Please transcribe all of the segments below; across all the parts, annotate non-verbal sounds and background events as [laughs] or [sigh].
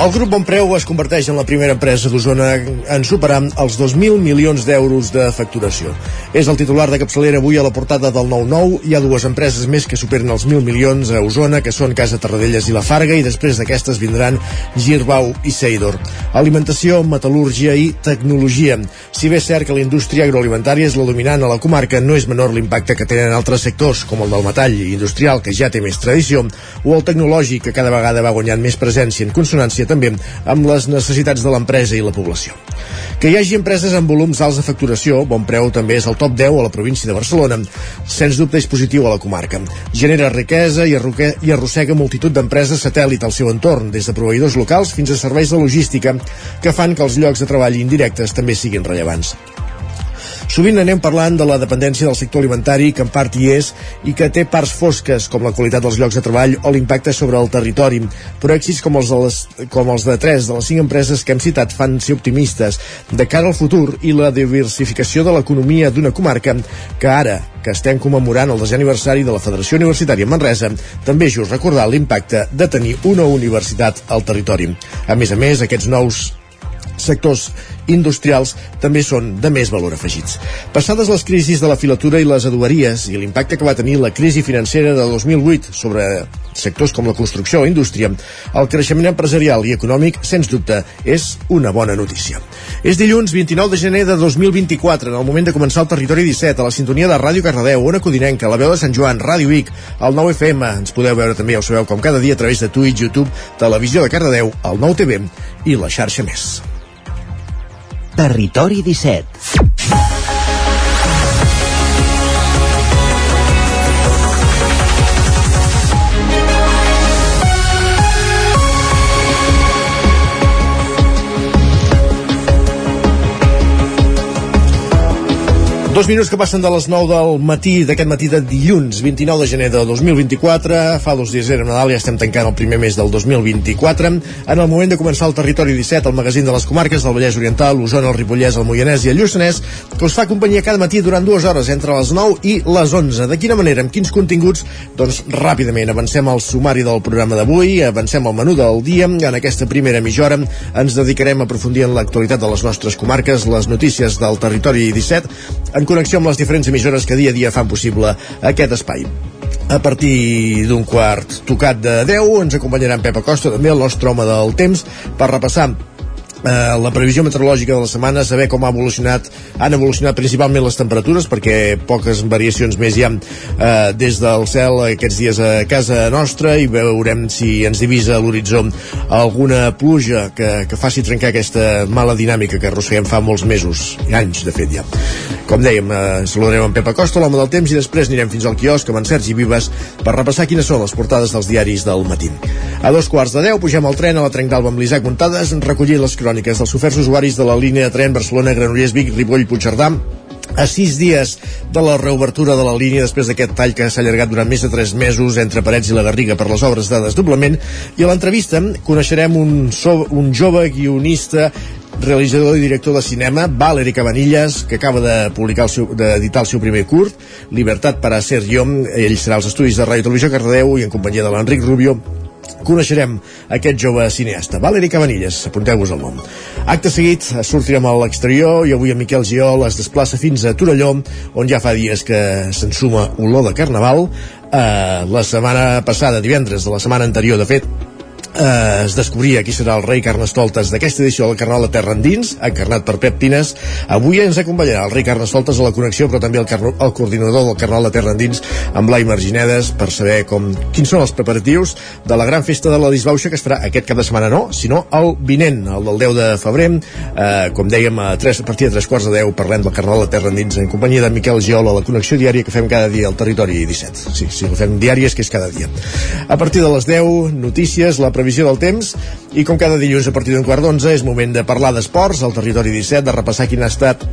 El grup Bonpreu es converteix en la primera empresa d'Osona en superar els 2.000 milions d'euros de facturació. És el titular de capçalera avui a la portada del 9-9. Hi ha dues empreses més que superen els 1.000 milions a Osona, que són Casa Tarradellas i La Farga, i després d'aquestes vindran Girbau i Seidor. Alimentació, metal·lúrgia i tecnologia. Si bé és cert que la indústria agroalimentària és la dominant a la comarca, no és menor l'impacte que tenen altres sectors, com el del metall industrial, que ja té més tradició, o el tecnològic, que cada vegada va guanyant més presència en consonància també amb les necessitats de l'empresa i la població. Que hi hagi empreses amb volums alts de facturació, bon preu també és el top 10 a la província de Barcelona. Sens dubte és positiu a la comarca. Genera riquesa i, i arrossega multitud d'empreses satèl·lit al seu entorn, des de proveïdors locals fins a serveis de logística, que fan que els llocs de treball indirectes també siguin rellevants. Sovint anem parlant de la dependència del sector alimentari, que en part hi és, i que té parts fosques, com la qualitat dels llocs de treball o l'impacte sobre el territori. Però èxits com els, de les, com els de tres de les cinc empreses que hem citat fan ser optimistes de cara al futur i la diversificació de l'economia d'una comarca que ara, que estem commemorant el desè aniversari de la Federació Universitària Manresa, també és just recordar l'impacte de tenir una universitat al territori. A més a més, aquests nous sectors industrials també són de més valor afegits. Passades les crisis de la filatura i les adueries i l'impacte que va tenir la crisi financera de 2008 sobre sectors com la construcció o indústria, el creixement empresarial i econòmic, sens dubte, és una bona notícia. És dilluns 29 de gener de 2024, en el moment de començar el Territori 17, a la sintonia de Ràdio Cardedeu, Ona Codinenca, la veu de Sant Joan, Ràdio Vic, el 9 FM, ens podeu veure també, ja ho sabeu, com cada dia a través de Twitch, YouTube, Televisió de Cardedeu, el 9 TV i la xarxa més. Territori 17 Dos minuts que passen de les 9 del matí d'aquest matí de dilluns 29 de gener de 2024 fa dos dies era Nadal i estem tancant el primer mes del 2024 en el moment de començar el Territori 17 el magazín de les comarques del Vallès Oriental l'Osona, el Ripollès, el Moianès i el Lluçanès que us fa companyia cada matí durant dues hores entre les 9 i les 11 de quina manera, amb quins continguts? Doncs ràpidament avancem al sumari del programa d'avui avancem al menú del dia. En aquesta primera mitja hora ens dedicarem a aprofundir en l'actualitat de les nostres comarques les notícies del Territori 17 en connexió amb les diferents emissores que dia a dia fan possible aquest espai. A partir d'un quart tocat de 10 ens acompanyarà en Pep Acosta, també home del temps, per repassar eh, la previsió meteorològica de la setmana, saber com ha evolucionat, han evolucionat principalment les temperatures, perquè poques variacions més hi ha eh, des del cel aquests dies a casa nostra i veurem si ens divisa a l'horitzó alguna pluja que, que faci trencar aquesta mala dinàmica que arrosseguem fa molts mesos, i anys de fet ja. Com dèiem, eh, saludarem en Pep Acosta, l'home del temps, i després anirem fins al quiosc amb en Sergi Vives per repassar quines són les portades dels diaris del matí. A dos quarts de deu pugem al tren a la Trenc d'Alba amb l'Isaac Montades, recollir les cròniques. Dels oferts usuaris de la línia de tren Barcelona-Granollers-Vic, Ripoll-Puigcerdà, a sis dies de la reobertura de la línia després d'aquest tall que s'ha allargat durant més de tres mesos entre Parets i la Garriga per les obres de desdoblament. I a l'entrevista coneixerem un, so, un jove guionista realitzador i director de cinema, Valery Cabanillas, que acaba de publicar el seu, d'editar el seu primer curt, Libertat para ser jo. Ell serà als estudis de Ràdio Televisió Cardedeu i en companyia de l'Enric Rubio coneixerem aquest jove cineasta, Valeri Cabanillas, apunteu-vos el nom. Acte seguit, sortirem a l'exterior i avui en Miquel Giol es desplaça fins a Torelló, on ja fa dies que s'ensuma olor de carnaval. Eh, la setmana passada, divendres de la setmana anterior, de fet, eh, es descobria qui serà el rei Carnestoltes d'aquesta edició del Carnaval de Terra Endins, encarnat per Pep Pines. Avui ens acompanyarà el rei Carnestoltes a la connexió, però també el, el coordinador del Carnaval de Terra Endins, amb Blai Marginedes, per saber com, quins són els preparatius de la gran festa de la disbauxa que es farà aquest cap de setmana no, sinó el vinent, el del 10 de febrer. Eh, com dèiem, a, 3, a partir de tres quarts de 10 parlem del Carnaval de Terra Endins en companyia de Miquel Giola, la connexió diària que fem cada dia al territori 17. Sí, sí, ho fem diàries, que és cada dia. A partir de les 10, notícies, la previsió del temps i com cada dilluns a partir d'un quart d'onze és moment de parlar d'esports al territori 17, de repassar quin ha estat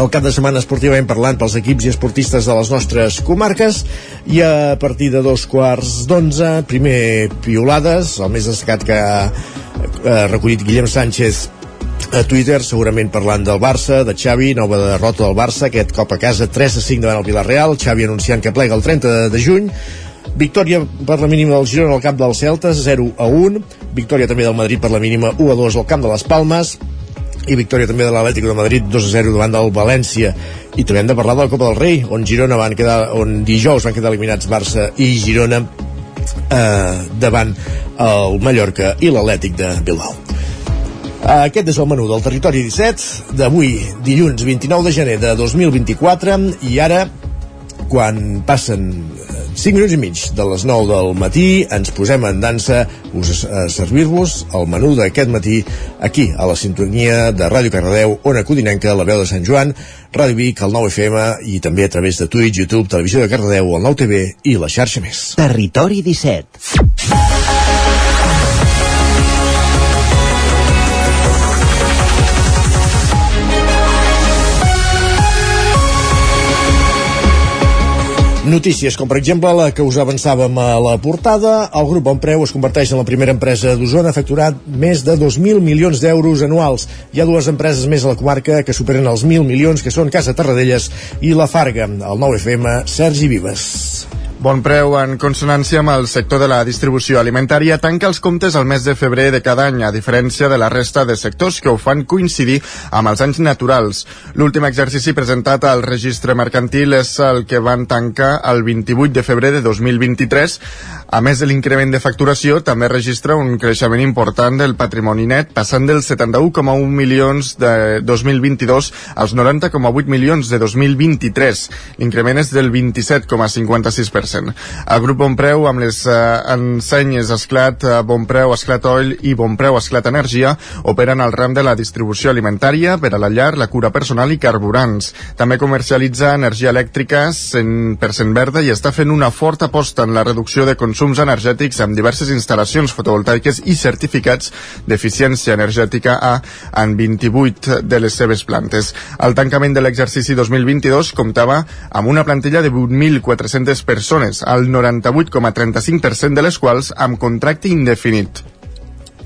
el cap de setmana esportivament parlant pels equips i esportistes de les nostres comarques. I a partir de dos quarts d'onze primer piolades, el més destacat que ha eh, recollit Guillem Sánchez a Twitter, segurament parlant del Barça, de Xavi, nova derrota del Barça, aquest cop a casa 3 a 5 davant el Villarreal, Xavi anunciant que plega el 30 de, de juny, Victòria per la mínima del Girona al camp del Celta, 0 a 1. Victòria també del Madrid per la mínima 1 a 2 al camp de les Palmes. I victòria també de l'Atlètic de Madrid 2 a 0 davant del València. I també hem de parlar de la Copa del Rei on Girona van quedar, on dijous van quedar eliminats Barça i Girona eh, davant el Mallorca i l'Atlètic de Bilbao. Aquest és el menú del Territori 17 d'avui, dilluns 29 de gener de 2024 i ara quan passen 5 minuts i mig de les 9 del matí ens posem en dansa us a servir-vos el menú d'aquest matí aquí a la sintonia de Ràdio Cardedeu, Ona Codinenca, la veu de Sant Joan, Ràdio Vic, el 9 FM i també a través de Twitch, YouTube, Televisió de Cardedeu, el 9 TV i la xarxa més. Territori 17 Notícies com per exemple la que us avançàvem a la portada, el grup Bonpreu es converteix en la primera empresa d'Osona a facturar més de 2.000 milions d'euros anuals. Hi ha dues empreses més a la comarca que superen els 1.000 milions, que són Casa Tarradellas i La Farga. El 9FM, Sergi Vives. Bon preu en consonància amb el sector de la distribució alimentària tanca els comptes al mes de febrer de cada any, a diferència de la resta de sectors que ho fan coincidir amb els anys naturals. L'últim exercici presentat al registre mercantil és el que van tancar el 28 de febrer de 2023. A més de l'increment de facturació, també registra un creixement important del patrimoni net, passant dels 71,1 milions de 2022 als 90,8 milions de 2023. L'increment és del 27,56%. El grup Bonpreu, amb les eh, ensenyes Esclat, eh, Bonpreu, Esclat Oil i Bonpreu, Esclat Energia, operen al ram de la distribució alimentària per a la llar, la cura personal i carburants. També comercialitza energia elèctrica 100% verda i està fent una forta aposta en la reducció de consums energètics amb diverses instal·lacions fotovoltaiques i certificats d'eficiència energètica A en 28 de les seves plantes. El tancament de l'exercici 2022 comptava amb una plantilla de 8.400 persones persones, el 98,35% de les quals amb contracte indefinit.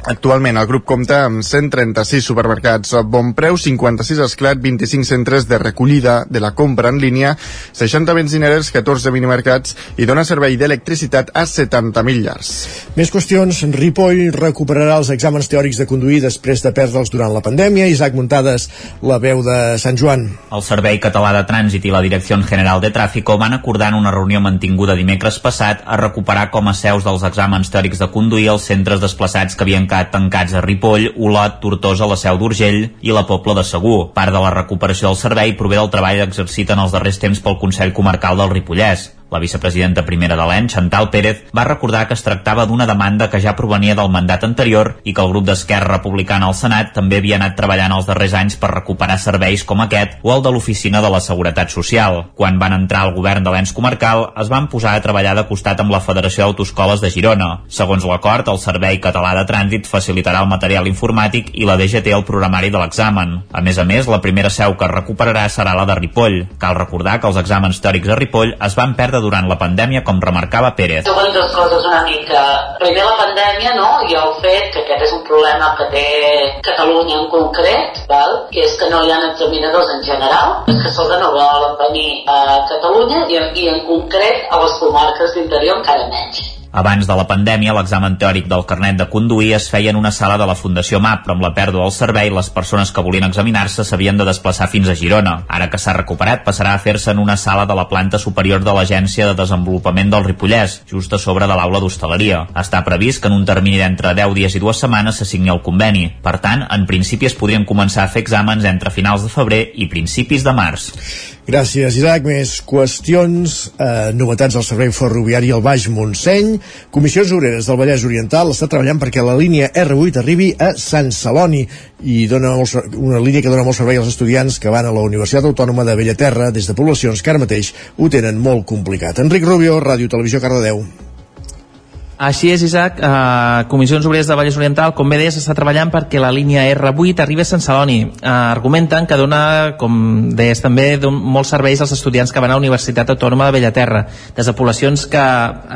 Actualment el grup compta amb 136 supermercats a bon preu, 56 esclat, 25 centres de recollida de la compra en línia, 60 benzineres, 14 minimercats i dona servei d'electricitat a 70.000 llars. Més qüestions. Ripoll recuperarà els exàmens teòrics de conduir després de perdre'ls durant la pandèmia. Isaac Muntades, la veu de Sant Joan. El Servei Català de Trànsit i la Direcció General de Tráfico van acordar en una reunió mantinguda dimecres passat a recuperar com a seus dels exàmens teòrics de conduir els centres desplaçats que havien quedat tancats a Ripoll, Olot, Tortosa, la Seu d'Urgell i la Pobla de Segur. Part de la recuperació del servei prové del treball exercit en els darrers temps pel Consell Comarcal del Ripollès. La vicepresidenta primera de l'EN, Chantal Pérez, va recordar que es tractava d'una demanda que ja provenia del mandat anterior i que el grup d'Esquerra Republicana al Senat també havia anat treballant els darrers anys per recuperar serveis com aquest o el de l'Oficina de la Seguretat Social. Quan van entrar al govern de l'ENS comarcal, es van posar a treballar de costat amb la Federació d'Autoscoles de Girona. Segons l'acord, el Servei Català de Trànsit facilitarà el material informàtic i la DGT el programari de l'examen. A més a més, la primera seu que recuperarà serà la de Ripoll. Cal recordar que els exàmens teòrics a Ripoll es van perdre durant la pandèmia, com remarcava Pérez. Segons dues coses una mica. Primer la pandèmia, no?, i el fet que aquest és un problema que té Catalunya en concret, val? que és que no hi ha examinadors en general, que sols no volen venir a Catalunya i, i en concret a les comarques d'interior encara menys. Abans de la pandèmia, l'examen teòric del carnet de conduir es feia en una sala de la Fundació MAP, però amb la pèrdua del servei, les persones que volien examinar-se s'havien de desplaçar fins a Girona. Ara que s'ha recuperat, passarà a fer-se en una sala de la planta superior de l'Agència de Desenvolupament del Ripollès, just a sobre de l'aula d'hostaleria. Està previst que en un termini d'entre 10 dies i dues setmanes se signi el conveni. Per tant, en principi es podrien començar a fer exàmens entre finals de febrer i principis de març. Gràcies, Isaac. Més qüestions, eh, novetats al servei ferroviari al Baix Montseny. Comissions Obreres del Vallès Oriental està treballant perquè la línia R8 arribi a Sant Celoni i dona molt, una línia que dona molt servei als estudiants que van a la Universitat Autònoma de Bellaterra des de poblacions que ara mateix ho tenen molt complicat. Enric Rubio, Ràdio Televisió Cardedeu. Així és, Isaac. Uh, Comissions Obreres de Vallès Oriental, com bé deies, està treballant perquè la línia R8 arribi a Sant Celoni. Uh, argumenten que dona, com deies també, molts serveis als estudiants que van a la Universitat Autònoma de Bellaterra, des de poblacions que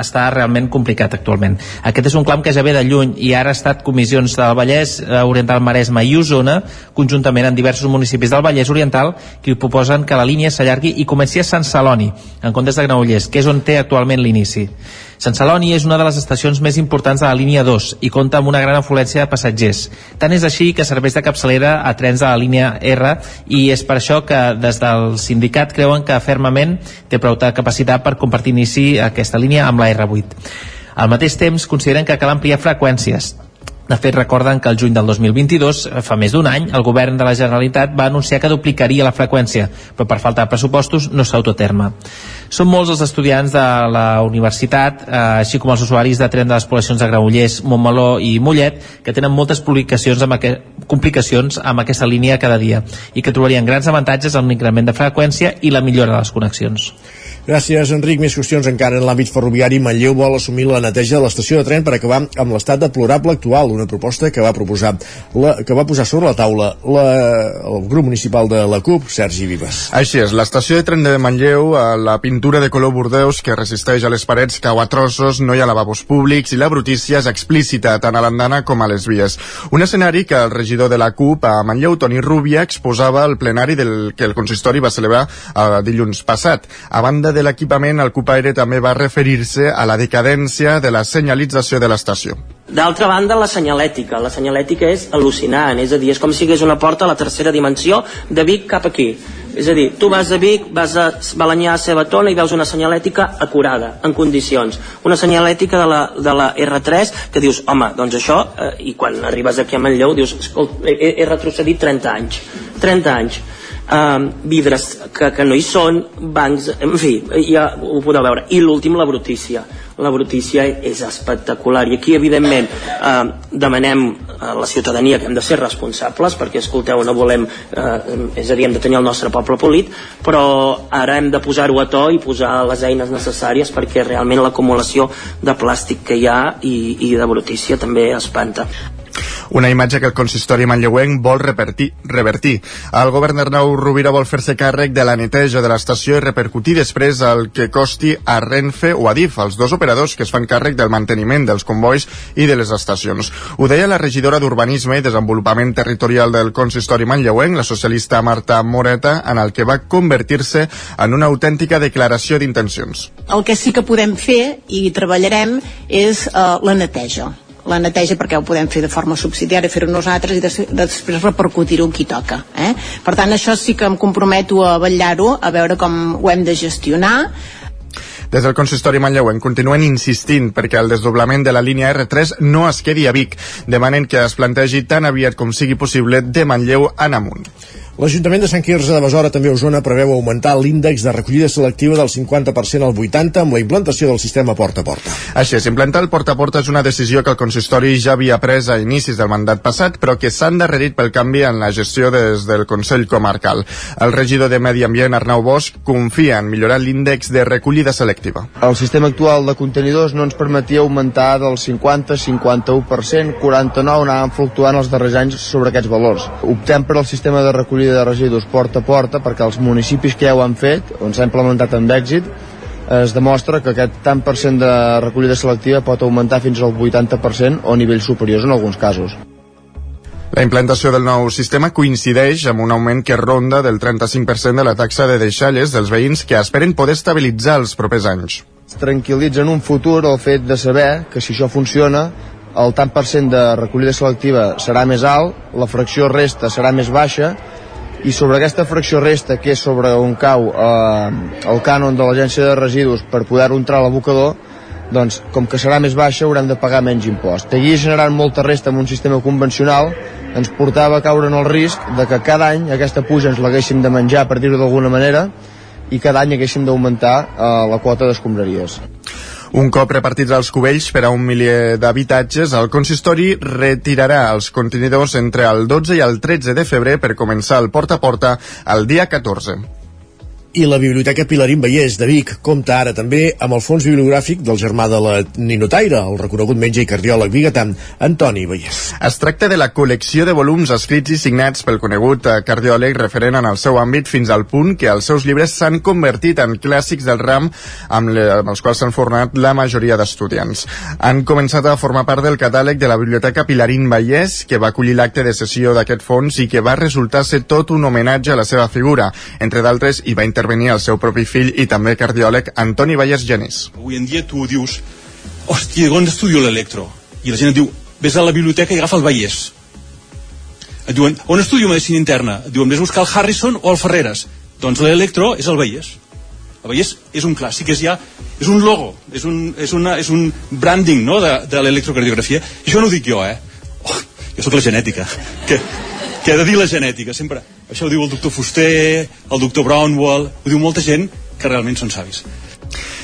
està realment complicat actualment. Aquest és un clam que ja ve de lluny i ara ha estat comissions del Vallès uh, Oriental Maresme i Osona, conjuntament en diversos municipis del Vallès Oriental, que proposen que la línia s'allargui i comenci a Sant Celoni, en comptes de Granollers, que és on té actualment l'inici. Sant Celoni és una de les estacions més importants de la línia 2 i compta amb una gran afluència de passatgers. Tant és així que serveix de capçalera a trens de la línia R i és per això que des del sindicat creuen que fermament té prou capacitat per compartir inici aquesta línia amb la R8. Al mateix temps, consideren que cal ampliar freqüències, de fet, recorden que el juny del 2022, eh, fa més d'un any, el govern de la Generalitat va anunciar que duplicaria la freqüència, però per falta de pressupostos no s'ha. Són molts els estudiants de la universitat, eh, així com els usuaris de tren de les poblacions de Granollers, Montmeló i Mollet, que tenen moltes publicacions amb complicacions amb aquesta línia cada dia i que trobarien grans avantatges en l'increment de freqüència i la millora de les connexions. Gràcies, Enric. Més qüestions encara en l'àmbit ferroviari. Manlleu vol assumir la neteja de l'estació de tren per acabar amb l'estat deplorable actual, una proposta que va proposar la, que va posar sobre la taula la, el grup municipal de la CUP, Sergi Vives. Així és, l'estació de tren de Manlleu, la pintura de color bordeus que resisteix a les parets cau a trossos, no hi ha lavabos públics i la brutícia és explícita tant a l'andana com a les vies. Un escenari que el regidor de la CUP a Manlleu, Toni Rubia, exposava al plenari del que el consistori va celebrar el dilluns passat. A banda de l'equipament, el Cupaire també va referir-se a la decadència de la senyalització de l'estació. D'altra banda, la senyalètica. La senyalètica és al·lucinant, és a dir, és com si hagués una porta a la tercera dimensió de Vic cap aquí. És a dir, tu vas a Vic, vas a Balanyà, a Cebatona i veus una senyalètica acurada, en condicions. Una senyalètica de la, de la R3 que dius, home, doncs això, eh, i quan arribes aquí a Manlleu dius, escolta, he, he retrocedit 30 anys. 30 anys eh, vidres que, que no hi són, bancs, en fi, ja ho podeu veure. I l'últim, la brutícia. La brutícia és espectacular i aquí, evidentment, eh, demanem a la ciutadania que hem de ser responsables perquè, escolteu, no volem, eh, és a dir, hem de tenir el nostre poble polit, però ara hem de posar-ho a to i posar les eines necessàries perquè realment l'acumulació de plàstic que hi ha i, i de brutícia també espanta. Una imatge que el consistori manlleuenc vol revertir. revertir. El govern d'Arnau Rovira vol fer-se càrrec de la neteja de l'estació i repercutir després el que costi a Renfe o a DIF, els dos operadors que es fan càrrec del manteniment dels convois i de les estacions. Ho deia la regidora d'Urbanisme i Desenvolupament Territorial del consistori manlleuenc, la socialista Marta Moreta, en el que va convertir-se en una autèntica declaració d'intencions. El que sí que podem fer i treballarem és uh, la neteja la neteja perquè ho podem fer de forma subsidiària, fer-ho nosaltres i des, després repercutir-ho qui toca. Eh? Per tant, això sí que em comprometo a vetllar-ho, a veure com ho hem de gestionar, des del consistori manlleuenc continuen insistint perquè el desdoblament de la línia R3 no es quedi a Vic. Demanen que es plantegi tan aviat com sigui possible de Manlleu en amunt. L'Ajuntament de Sant Quirze de Besora, també a Osona, preveu augmentar l'índex de recollida selectiva del 50% al 80% amb la implantació del sistema porta a porta. Així és, implantar el porta a porta és una decisió que el consistori ja havia pres a inicis del mandat passat, però que s'ha endarrerit pel canvi en la gestió des del Consell Comarcal. El regidor de Medi Ambient, Arnau Bosch, confia en millorar l'índex de recollida selectiva. El sistema actual de contenidors no ens permetia augmentar del 50, 51%, 49 anàvem fluctuant els darrers anys sobre aquests valors. Optem per al sistema de recollida recollida de residus porta a porta perquè els municipis que ja ho han fet, on s'ha implementat amb èxit, es demostra que aquest tant per cent de recollida selectiva pot augmentar fins al 80% o nivells superiors en alguns casos. La implantació del nou sistema coincideix amb un augment que ronda del 35% de la taxa de deixalles dels veïns que esperen poder estabilitzar els propers anys. Tranquil·litza en un futur el fet de saber que si això funciona el tant per cent de recollida selectiva serà més alt, la fracció resta serà més baixa i sobre aquesta fracció resta, que és sobre on cau eh, el cànon de l'agència de residus per poder-ho entrar a l'abocador, doncs, com que serà més baixa, haurem de pagar menys impost. Seguir generant molta resta amb un sistema convencional ens portava a caure en el risc de que cada any aquesta puja ens l'haguéssim de menjar, per dir-ho d'alguna manera, i cada any haguéssim d'augmentar eh, la quota d'escombraries. Un cop repartits els cubells per a un miler d'habitatges, el consistori retirarà els contenidors entre el 12 i el 13 de febrer per començar el porta a porta el dia 14. I la Biblioteca Pilarín Vallès de Vic compta ara també amb el fons bibliogràfic del germà de la Ninotaire, el reconegut metge i cardiòleg biguetant Antoni Vallès. Es tracta de la col·lecció de volums escrits i signats pel conegut eh, cardiòleg referent en el seu àmbit fins al punt que els seus llibres s'han convertit en clàssics del ram amb, le, amb els quals s'han format la majoria d'estudiants. Han començat a formar part del catàleg de la Biblioteca Pilarín Vallès, que va acollir l'acte de sessió d'aquest fons i que va resultar ser tot un homenatge a la seva figura. Entre d'altres, hi va intervenir el seu propi fill i també cardiòleg Antoni Vallès Genís. Avui en dia tu dius, hòstia, on estudio l'electro? I la gent et diu, vés a la biblioteca i agafa el Vallès. Et diuen, on estudio medicina interna? Et diuen, vés a buscar el Harrison o el Ferreres? Doncs l'electro és el Vallès. El Vallès és un clàssic, és ja és un logo, és un, és una, és un branding no, de, de l'electrocardiografia. Això no ho dic jo, eh? Oh, jo sóc la genètica. Que, què ha de dir la genètica? Sempre. Això ho diu el doctor Fuster, el doctor Brownwell, ho diu molta gent que realment són savis.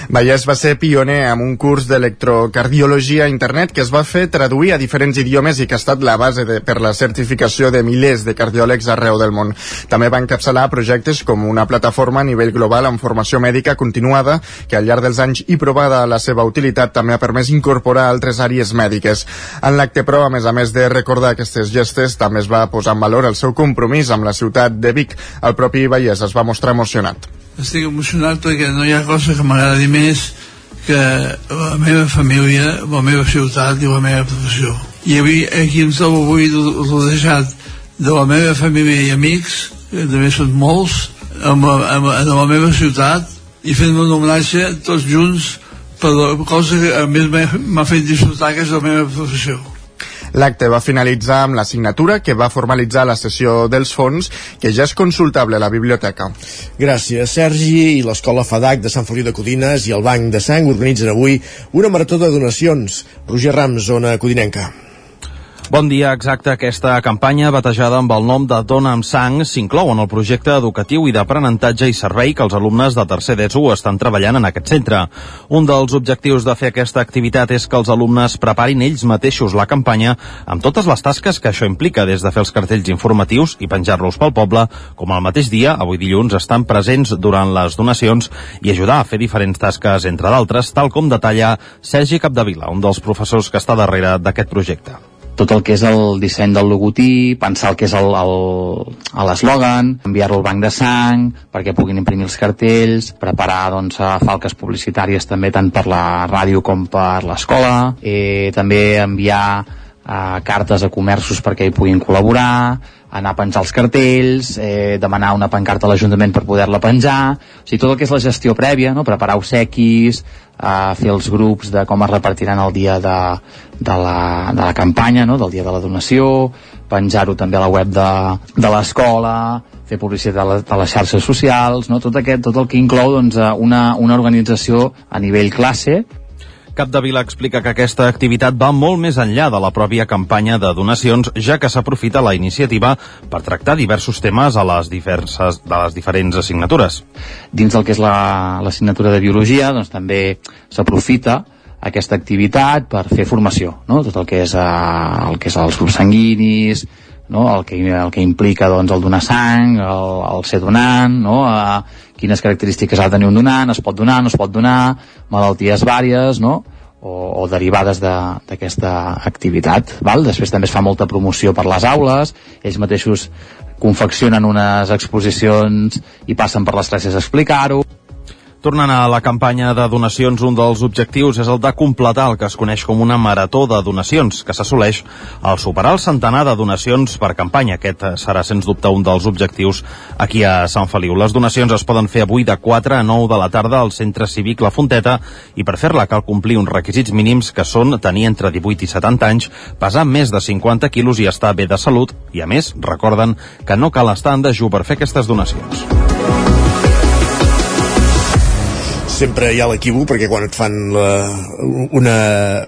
Vallès va ser pioner amb un curs d'electrocardiologia a internet que es va fer traduir a diferents idiomes i que ha estat la base de, per la certificació de milers de cardiòlegs arreu del món. També va encapçalar projectes com una plataforma a nivell global amb formació mèdica continuada que al llarg dels anys i provada la seva utilitat també ha permès incorporar altres àrees mèdiques. En l'acte però, a més a més de recordar aquestes gestes, també es va posar en valor el seu compromís amb la ciutat de Vic. El propi Vallès es va mostrar emocionat estic emocionat perquè no hi ha cosa que m'agradi més que la meva família, la meva ciutat i la meva professió. I avui, aquí em trobo avui rodejat de la meva família i amics, que també són molts, amb, amb, amb la meva ciutat, i fent un homenatge tots junts per la cosa que a més m'ha fet disfrutar, que és la meva professió. L'acte va finalitzar amb la signatura que va formalitzar la sessió dels fons, que ja és consultable a la biblioteca. Gràcies, Sergi. I l'Escola FADAC de Sant Feliu de Codines i el Banc de Sang organitzen avui una marató de donacions. Roger Rams, zona codinenca. Bon dia, exacte. Aquesta campanya, batejada amb el nom de Dona amb Sang, s'inclou en el projecte educatiu i d'aprenentatge i servei que els alumnes de tercer d'ESO estan treballant en aquest centre. Un dels objectius de fer aquesta activitat és que els alumnes preparin ells mateixos la campanya amb totes les tasques que això implica, des de fer els cartells informatius i penjar-los pel poble, com al mateix dia, avui dilluns, estan presents durant les donacions i ajudar a fer diferents tasques, entre d'altres, tal com detalla Sergi Capdevila, un dels professors que està darrere d'aquest projecte tot el que és el disseny del logotip, pensar el que és l'eslògan, enviar-lo al banc de sang perquè puguin imprimir els cartells, preparar doncs, falques publicitàries també tant per la ràdio com per l'escola, eh, també enviar eh, cartes a comerços perquè hi puguin col·laborar, anar a penjar els cartells, eh, demanar una pancarta a l'Ajuntament per poder-la penjar, o sigui, tot el que és la gestió prèvia, no? preparar obsequis, eh, fer els grups de com es repartiran el dia de, de, la, de la campanya, no? del dia de la donació, penjar-ho també a la web de, de l'escola, fer publicitat de, la, les xarxes socials, no? tot, aquest, tot el que inclou doncs, una, una organització a nivell classe Capdevila explica que aquesta activitat va molt més enllà de la pròpia campanya de donacions, ja que s'aprofita la iniciativa per tractar diversos temes a les diverses, de les diferents assignatures. Dins del que és l'assignatura la, de biologia, doncs també s'aprofita aquesta activitat per fer formació, no? tot el que és, eh, el que és els grups sanguinis, no? el, que, el que implica doncs, el donar sang, el, el ser donant, no? eh, quines característiques ha de tenir un donant, es pot donar, no es pot donar, malalties vàries, no? o, o derivades d'aquesta de, activitat. Val? Després també es fa molta promoció per les aules, ells mateixos confeccionen unes exposicions i passen per les classes a explicar-ho. Tornant a la campanya de donacions, un dels objectius és el de completar el que es coneix com una marató de donacions, que s'assoleix al superar el centenar de donacions per campanya. Aquest serà, sens dubte, un dels objectius aquí a Sant Feliu. Les donacions es poden fer avui de 4 a 9 de la tarda al Centre Cívic La Fonteta i per fer-la cal complir uns requisits mínims que són tenir entre 18 i 70 anys, pesar més de 50 quilos i estar bé de salut i, a més, recorden que no cal estar en dejú per fer aquestes donacions sempre hi ha l'equívoc perquè quan et fan la, una,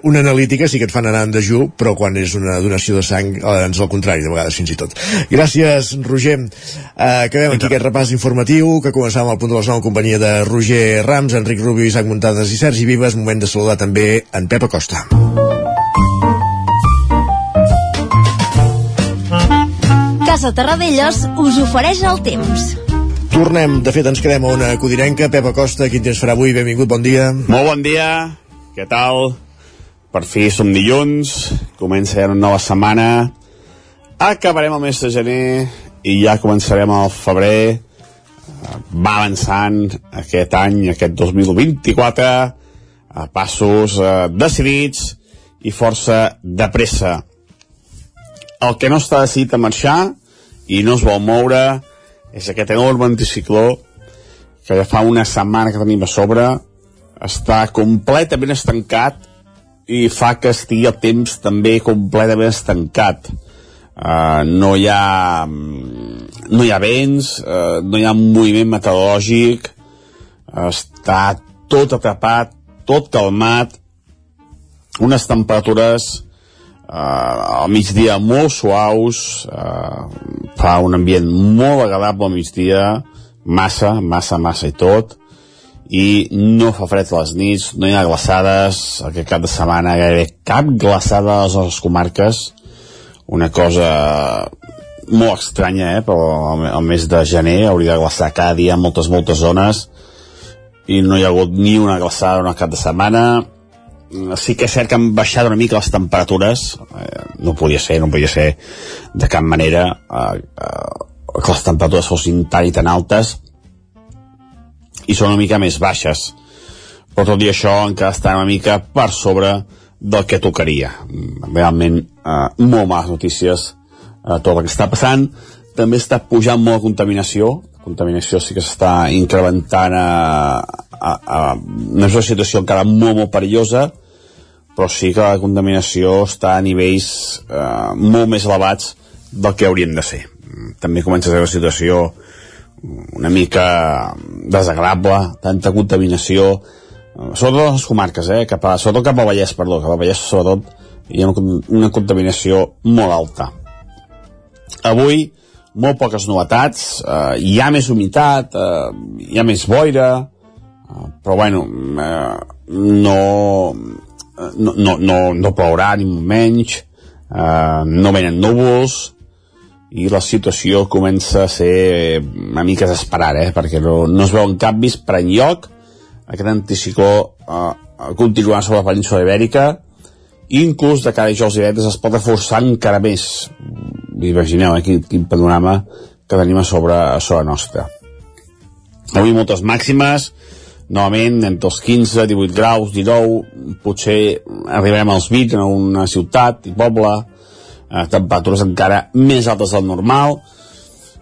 una analítica sí que et fan anar en dejú però quan és una donació de sang eh, ens al contrari, de vegades fins i tot. Gràcies Roger. Eh, acabem aquí aquest repàs informatiu que començàvem al punt de les 9 en companyia de Roger Rams, Enric Rubio, Isaac Muntades i Sergi Vives, moment de saludar també en Pep Acosta Casa Terradellos us ofereix el temps Tornem, de fet ens quedem a una codirenca. Pep Acosta, quin temps farà avui? Benvingut, bon dia. Molt bon dia, què tal? Per fi som dilluns, comença ja una nova setmana, acabarem el mes de gener i ja començarem el febrer, va avançant aquest any, aquest 2024, a passos eh, decidits i força de pressa. El que no està decidit a marxar i no es vol moure és aquest enorme anticicló que ja fa una setmana que tenim a sobre està completament estancat i fa que estigui el temps també completament estancat. Uh, no hi ha no hi ha vents uh, no hi ha moviment meteorològic està tot atrapat tot calmat unes temperatures uh, al migdia molt suaus uh, fa un ambient molt agradable al migdia massa, massa, massa i tot i no fa fred a les nits no hi ha glaçades aquest cap de setmana gairebé cap glaçada a les comarques una cosa molt estranya eh? però el mes de gener hauria de glaçar cada dia en moltes, moltes zones i no hi ha hagut ni una glaçada en cap de setmana sí que és cert que han baixat una mica les temperatures. Eh, no podia ser, no podia ser de cap manera eh, eh, que les temperatures fossin tan i tan altes. I són una mica més baixes. Però tot i això encara està una mica per sobre del que tocaria. Realment eh, molt males notícies eh, tot el que està passant. També està pujant molt la contaminació. La contaminació sí que s'està incrementant a, a, a una situació encara molt, molt perillosa però sí que la contaminació està a nivells eh, molt més elevats del que haurien de ser. També comença a ser una situació una mica desagradable, tanta contaminació, eh, sobretot a les comarques, eh, cap a, sobretot cap al Vallès, perdó, cap al Vallès sobretot hi ha una, una contaminació molt alta. Avui, molt poques novetats, eh, hi ha més humitat, eh, hi ha més boira, eh, però bueno, eh, no, no, no, no, no plourà ni menys, eh, no venen núvols, i la situació comença a ser una mica desesperada, eh? perquè no, no es veuen canvis per enlloc, aquest anticicló eh, continuarà sobre la península ibèrica, i inclús de cara a i divendres es pot reforçar encara més. Imagineu eh, quin, quin panorama que tenim a sobre, a sobre nostra. Avui moltes màximes, novament entre els 15, 18 graus, 19, potser arribarem als 20 en una ciutat i poble, eh, temperatures encara més altes del normal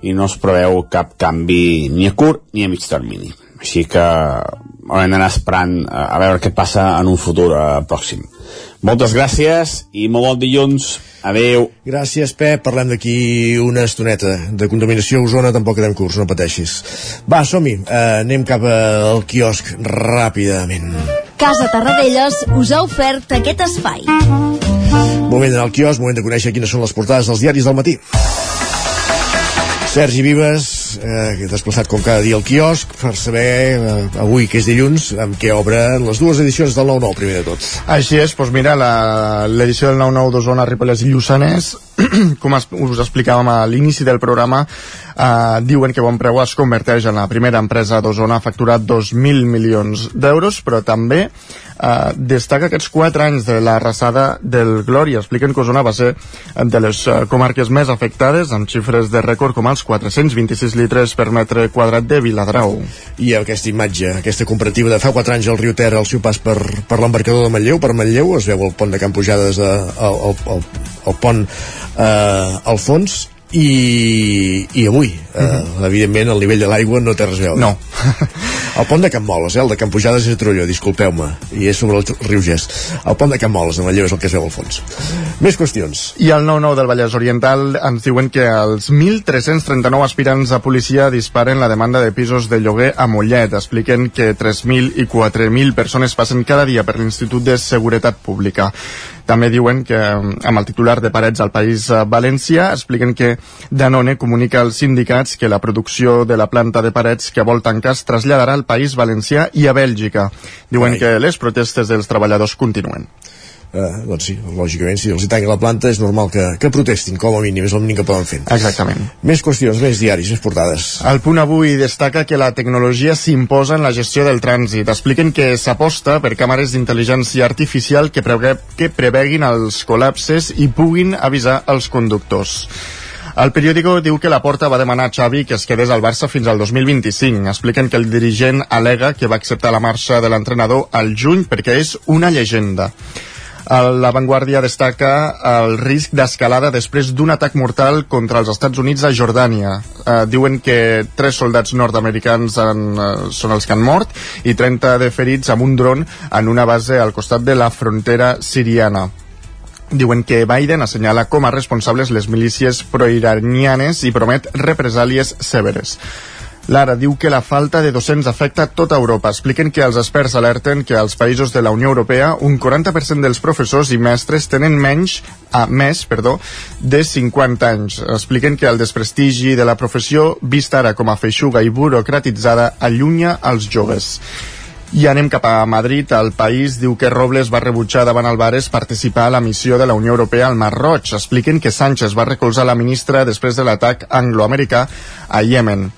i no es preveu cap canvi ni a curt ni a mig termini. Així que haurem d'anar esperant eh, a veure què passa en un futur eh, pròxim. Moltes gràcies i molt bon dilluns. Adeu. Gràcies, Pep. Parlem d'aquí una estoneta. De contaminació a Osona tampoc quedem curs, no pateixis. Va, som-hi. Uh, anem cap al quiosc ràpidament. Casa Tarradellas us ha ofert aquest espai. Moment d'anar al quiosc, moment de conèixer quines són les portades dels diaris del matí. Sergi Vives, eh, desplaçat com cada dia al quiosc per saber eh, avui, que és dilluns, amb què obren les dues edicions del 9-9, primer de tot. Així és, doncs mira, l'edició del 9-9 d'Osona, Ripollès i Lluçanès, [clears throat] com us explicàvem a l'inici del programa, eh, diuen que Bon Preu es converteix en la primera empresa d'Osona a facturar 2.000 milions d'euros, però també eh, destaca aquests 4 anys de la rassada del Glòria. Expliquen que Osona va ser de les eh, comarques més afectades, amb xifres de rècord com els 426 litres per metre quadrat de Viladrau. I aquesta imatge, aquesta comparativa de fa 4 anys al riu Ter al seu pas per, per l'embarcador de Manlleu, per Manlleu, es veu el pont de Camp Pujades, de, el, el, el, el pont eh, al fons, i, i avui, eh, uh -huh. evidentment, el nivell de l'aigua no té res a veure. No. [laughs] el pont de Camp Moles, eh, el de Camp Pujades és a Trolló, disculpeu-me, i és sobre el riu Gest. El pont de Camp Moles, a Manlleu, és el que es veu al fons. Més qüestions. I el 9-9 del Vallès Oriental ens diuen que els 1.339 aspirants a policia disparen la demanda de pisos de lloguer a Mollet. Expliquen que 3.000 i 4.000 persones passen cada dia per l'Institut de Seguretat Pública. També diuen que, amb el titular de Parets al País Valencià, expliquen que Danone comunica als sindicats que la producció de la planta de Parets que vol tancar es traslladarà al País Valencià i a Bèlgica. Diuen Ai. que les protestes dels treballadors continuen. Eh, doncs sí, lògicament, si els hi tanquen la planta és normal que, que protestin, com a mínim, és el mínim que poden fer. Exactament. Més qüestions, més diaris, més portades. El punt avui destaca que la tecnologia s'imposa en la gestió del trànsit. Expliquen que s'aposta per càmeres d'intel·ligència artificial que, preve que preveguin els col·lapses i puguin avisar els conductors. El periòdico diu que la Porta va demanar a Xavi que es quedés al Barça fins al 2025. Expliquen que el dirigent alega que va acceptar la marxa de l'entrenador al juny perquè és una llegenda. La Vanguardia destaca el risc d'escalada després d'un atac mortal contra els Estats Units a Jordània. Eh, diuen que tres soldats nord-americans eh, són els que han mort i 30 de ferits amb un dron en una base al costat de la frontera siriana diuen que Biden assenyala com a responsables les milícies proiranianes i promet represàlies severes. Lara diu que la falta de docents afecta tota Europa. Expliquen que els experts alerten que als països de la Unió Europea un 40% dels professors i mestres tenen menys a més, perdó, de 50 anys. Expliquen que el desprestigi de la professió, vista ara com a feixuga i burocratitzada, allunya els joves. I anem cap a Madrid. El país diu que Robles va rebutjar davant Alvarez participar a la missió de la Unió Europea al Mar Roig. Expliquen que Sánchez va recolzar la ministra després de l'atac angloamericà a Yemen.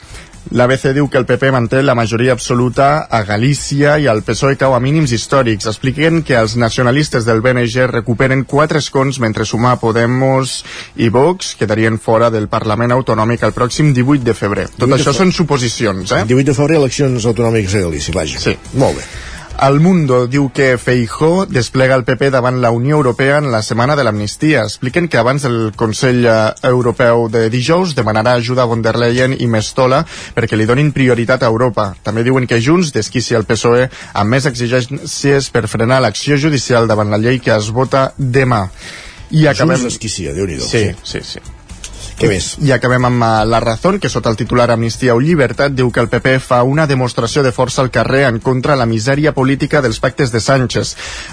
L'ABC diu que el PP manté la majoria absoluta a Galícia i el PSOE cau a mínims històrics. Expliquen que els nacionalistes del BNG recuperen quatre escons mentre sumar Podemos i Vox quedarien fora del Parlament Autonòmic el pròxim 18 de febrer. Tot això són suposicions, eh? 18 de febrer, eleccions autonòmiques a Galícia, vaja. Sí. Molt bé. El Mundo diu que Feijó desplega el PP davant la Unió Europea en la setmana de l'amnistia. Expliquen que abans del Consell eh, Europeu de dijous demanarà ajuda a von der Leyen i Mestola perquè li donin prioritat a Europa. També diuen que Junts desquici el PSOE amb més exigències per frenar l'acció judicial davant la llei que es vota demà. I acabem... Junts desquicia, déu nhi Sí, sí, sí. Què més? I acabem amb uh, La Razón, que sota el titular Amnistia o Llibertat diu que el PP fa una demostració de força al carrer en contra la misèria política dels pactes de Sánchez.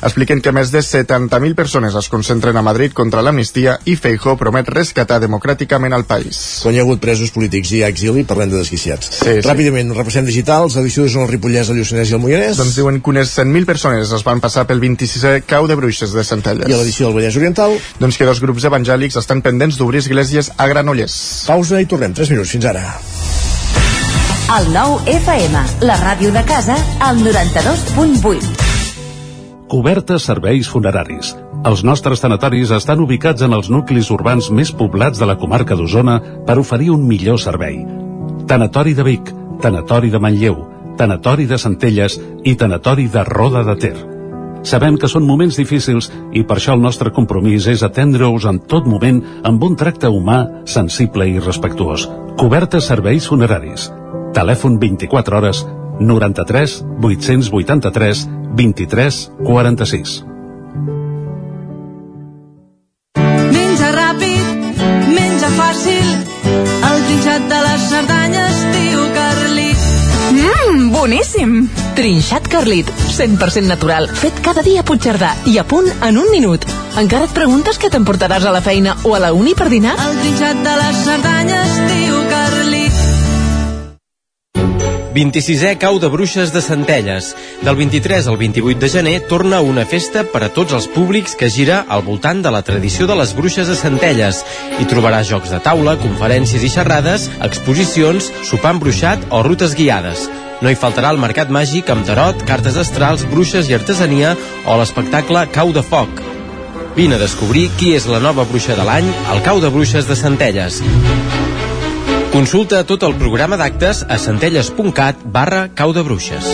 Expliquen que més de 70.000 persones es concentren a Madrid contra l'amnistia i Feijó promet rescatar democràticament el país. Quan hi ha hagut presos polítics i exili, parlem de desquiciats. Sí, sí. Ràpidament, repassem digitals, edició de Zona Ripollès, el Lluçanès i el Moianès. Doncs diuen que unes 100.000 persones es van passar pel 26è cau de bruixes de Centelles. I a l'edició del Vallès Oriental? Doncs que dos grups evangèlics estan pendents d'obrir esglésies a Granollers. Pausa i tornem. 3 minuts. Fins ara. El nou FM, la ràdio de casa, al 92.8. Cobertes serveis funeraris. Els nostres tanatoris estan ubicats en els nuclis urbans més poblats de la comarca d'Osona per oferir un millor servei. Tanatori de Vic, Tanatori de Manlleu, Tanatori de Centelles i Tanatori de Roda de Ter. Sabem que són moments difícils i per això el nostre compromís és atendre-us en tot moment amb un tracte humà, sensible i respectuós. Cobertes serveis funeraris. Telèfon 24 hores 93 883 23 46. Menja ràpid, menja fàcil, el trinxat de les Cerdanyes, boníssim! Trinxat Carlit, 100% natural, fet cada dia a Puigcerdà i a punt en un minut. Encara et preguntes què t'emportaràs a la feina o a la uni per dinar? El trinxat de les Cerdanyes, tio Carlit. 26è Cau de Bruixes de Centelles. Del 23 al 28 de gener torna una festa per a tots els públics que gira al voltant de la tradició de les bruixes de Centelles. Hi trobaràs jocs de taula, conferències i xerrades, exposicions, sopar embruixat o rutes guiades. No hi faltarà el mercat màgic amb tarot, cartes astrals, bruixes i artesania o l'espectacle Cau de Foc. Vine a descobrir qui és la nova bruixa de l'any al Cau de Bruixes de Centelles. Consulta tot el programa d'actes a centelles.cat barra cau de bruixes.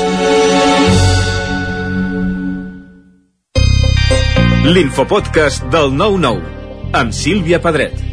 L'infopodcast del 9-9 amb Sílvia Pedret.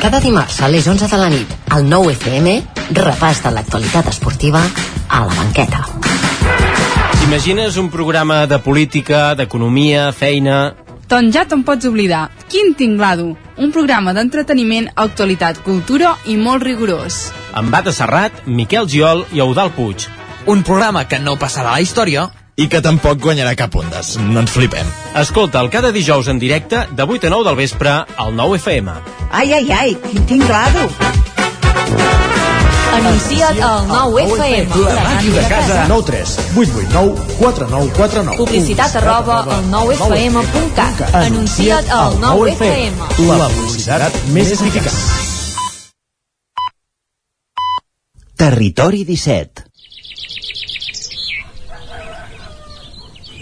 Cada dimarts a les 11 de la nit, al 9 FM, repàs de l'actualitat esportiva a la banqueta. T'imagines un programa de política, d'economia, feina... Doncs ja te'n pots oblidar. Quin tinglado! Un programa d'entreteniment, actualitat, cultura i molt rigorós. Amb Bata Serrat, Miquel Giol i Eudal Puig. Un programa que no passarà a la història i que tampoc guanyarà cap ondes. No ens flipem. Escolta'l cada dijous en directe de 8 a 9 del vespre al 9 FM. Ai, ai, ai, quin tinglado! Anuncia't al 9FM. La màquina de casa. 9 3 8 8 9 4 9 4 9 Publicitat arroba al 9FM.cat. Anuncia't al 9FM. La publicitat més eficaç. Territori 17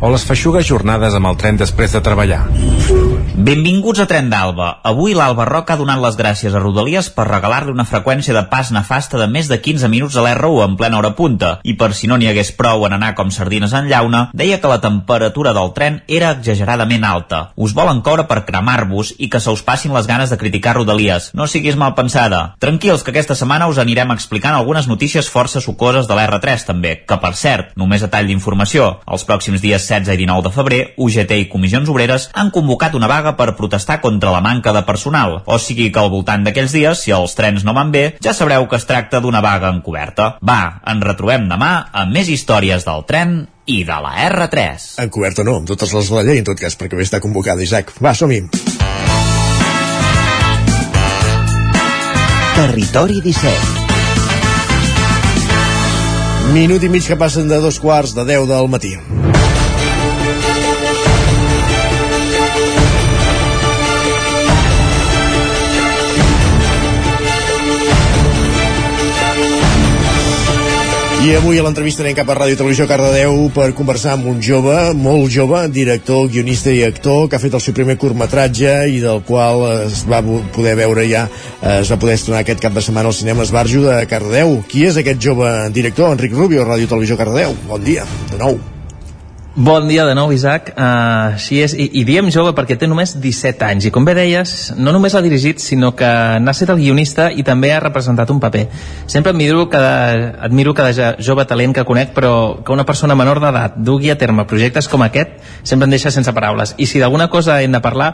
o les feixugues jornades amb el tren després de treballar. Benvinguts a Tren d'Alba. Avui l'Alba Roca ha donat les gràcies a Rodalies per regalar-li una freqüència de pas nefasta de més de 15 minuts a l'R1 en plena hora punta. I per si no n'hi hagués prou en anar com sardines en llauna, deia que la temperatura del tren era exageradament alta. Us volen coure per cremar-vos i que se us passin les ganes de criticar Rodalies. No siguis mal pensada. Tranquils, que aquesta setmana us anirem explicant algunes notícies força sucoses de l'R3 també, que per cert, només a tall d'informació, els pròxims dies 16 i 19 de febrer, UGT i Comissions Obreres han convocat una vaga per protestar contra la manca de personal. O sigui que al voltant d'aquells dies, si els trens no van bé, ja sabreu que es tracta d'una vaga encoberta. Va, ens retrobem demà amb més històries del tren i de la R3. Encoberta no, amb totes les de la llei, en tot cas, perquè bé està convocada, Isaac. Va, som-hi. Territori 17 Minut i mig que passen de dos quarts de 10 del matí. I avui a l'entrevista anem cap a Ràdio Televisió Cardedeu per conversar amb un jove, molt jove, director, guionista i actor, que ha fet el seu primer curtmetratge i del qual es va poder veure ja, es va poder estrenar aquest cap de setmana al cinema Esbarjo de Cardedeu. Qui és aquest jove director? Enric Rubio, Ràdio Televisió Cardedeu. Bon dia, de nou. Bon dia de nou, Isaac. Uh, així és, i, i diem jove perquè té només 17 anys, i com bé deies, no només l'ha dirigit, sinó que n'ha estat el guionista i també ha representat un paper. Sempre admiro cada, admiro cada jove talent que conec, però que una persona menor d'edat dugui a terme projectes com aquest sempre em deixa sense paraules. I si d'alguna cosa hem de parlar,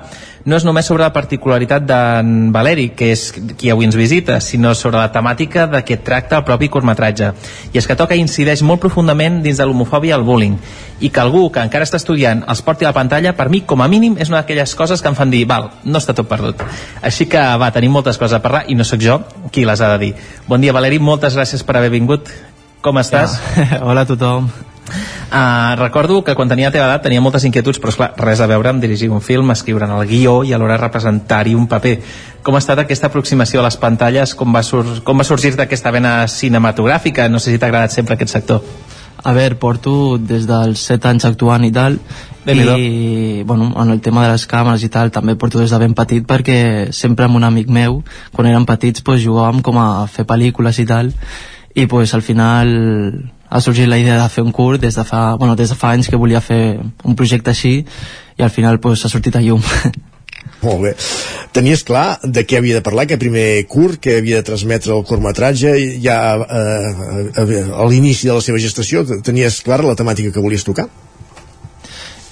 no és només sobre la particularitat d'en Valeri, que és qui avui ens visita, sinó sobre la temàtica de què tracta el propi curtmetratge. I és que toca incideix molt profundament dins de l'homofòbia i el bullying, i que algú que encara està estudiant els porti a la pantalla, per mi, com a mínim, és una d'aquelles coses que em fan dir, val, no està tot perdut. Així que, va, tenim moltes coses a parlar i no sóc jo qui les ha de dir. Bon dia, Valeri, moltes gràcies per haver vingut. Com estàs? Ja. Hola a tothom. Uh, recordo que quan tenia la teva edat tenia moltes inquietuds, però esclar, res a veure amb dirigir un film, escriure'n el guió i alhora representar-hi un paper. Com ha estat aquesta aproximació a les pantalles? Com va, sur com va sorgir d'aquesta vena cinematogràfica? No sé si t'ha agradat sempre aquest sector. A veure, porto des dels 7 anys actuant i tal, i bueno, en el tema de les càmeres i tal també porto des de ben petit perquè sempre amb un amic meu, quan érem petits pues, jugàvem com a fer pel·lícules i tal i pues, al final ha sorgit la idea de fer un curt des de fa, bueno, des de fa anys que volia fer un projecte així i al final pues, ha sortit a llum [laughs] Molt bé. Tenies clar de què havia de parlar, que primer curt, que havia de transmetre el curtmetratge, ja eh, a, a l'inici de la seva gestació, tenies clara la temàtica que volies tocar?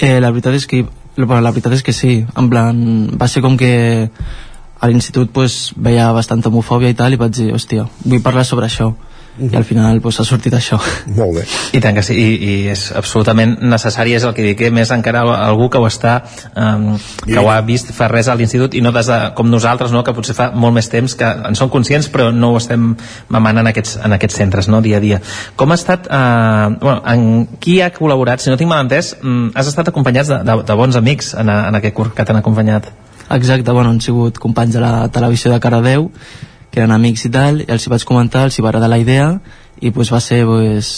Eh, la veritat és que la veritat és que sí, en plan, va ser com que a l'institut pues, veia bastanta homofòbia i tal i vaig dir, hòstia, vull parlar sobre això i al final pues, ha sortit això molt bé i tant que sí, i, i és absolutament necessari és el que dic, eh? més encara algú que ho està um, que ho ha vist fa res a l'institut i no des de, com nosaltres, no? que potser fa molt més temps que en som conscients però no ho estem mamant en aquests, en aquests centres no? dia a dia. Com ha estat uh, bueno, en qui ha col·laborat? Si no tinc mal entès, um, has estat acompanyats de, de, de bons amics en, en aquest curt que t'han acompanyat Exacte, bueno, han sigut companys de la televisió de Caradeu que eren amics i tal, i els hi vaig comentar, els hi va agradar la idea, i pues, va ser, pues,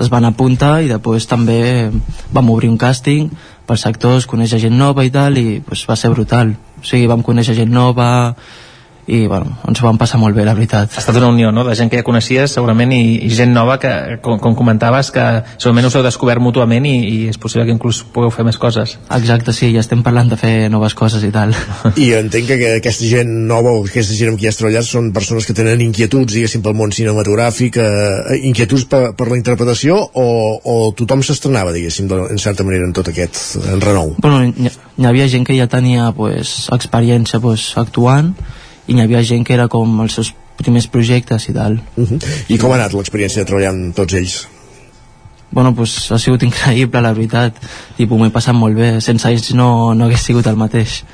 es van apuntar i després també vam obrir un càsting pels actors, conèixer gent nova i tal, i pues, va ser brutal. O sigui, vam conèixer gent nova i bueno, ens ho vam passar molt bé, la veritat. Ha estat una unió, no?, de gent que ja coneixies segurament i, i gent nova que, com, com comentaves, que segurament us heu descobert mútuament i, i és possible que inclús pugueu fer més coses. Exacte, sí, ja estem parlant de fer noves coses i tal. [laughs] I entenc que aquesta gent nova o aquesta gent amb qui has treballat són persones que tenen inquietuds, diguéssim, pel món cinematogràfic, eh, inquietuds per, per la interpretació o, o tothom s'estrenava, diguéssim, de, en certa manera en tot aquest en renou? Bueno, hi, hi havia gent que ja tenia pues, experiència pues, actuant i hi havia gent que era com els seus primers projectes i tal. Uh -huh. I com ha anat l'experiència de treballar amb tots ells? Bueno, pues ha sigut increïble, la veritat. Tipo, m'he passat molt bé. Sense ells no, no hagués sigut el mateix.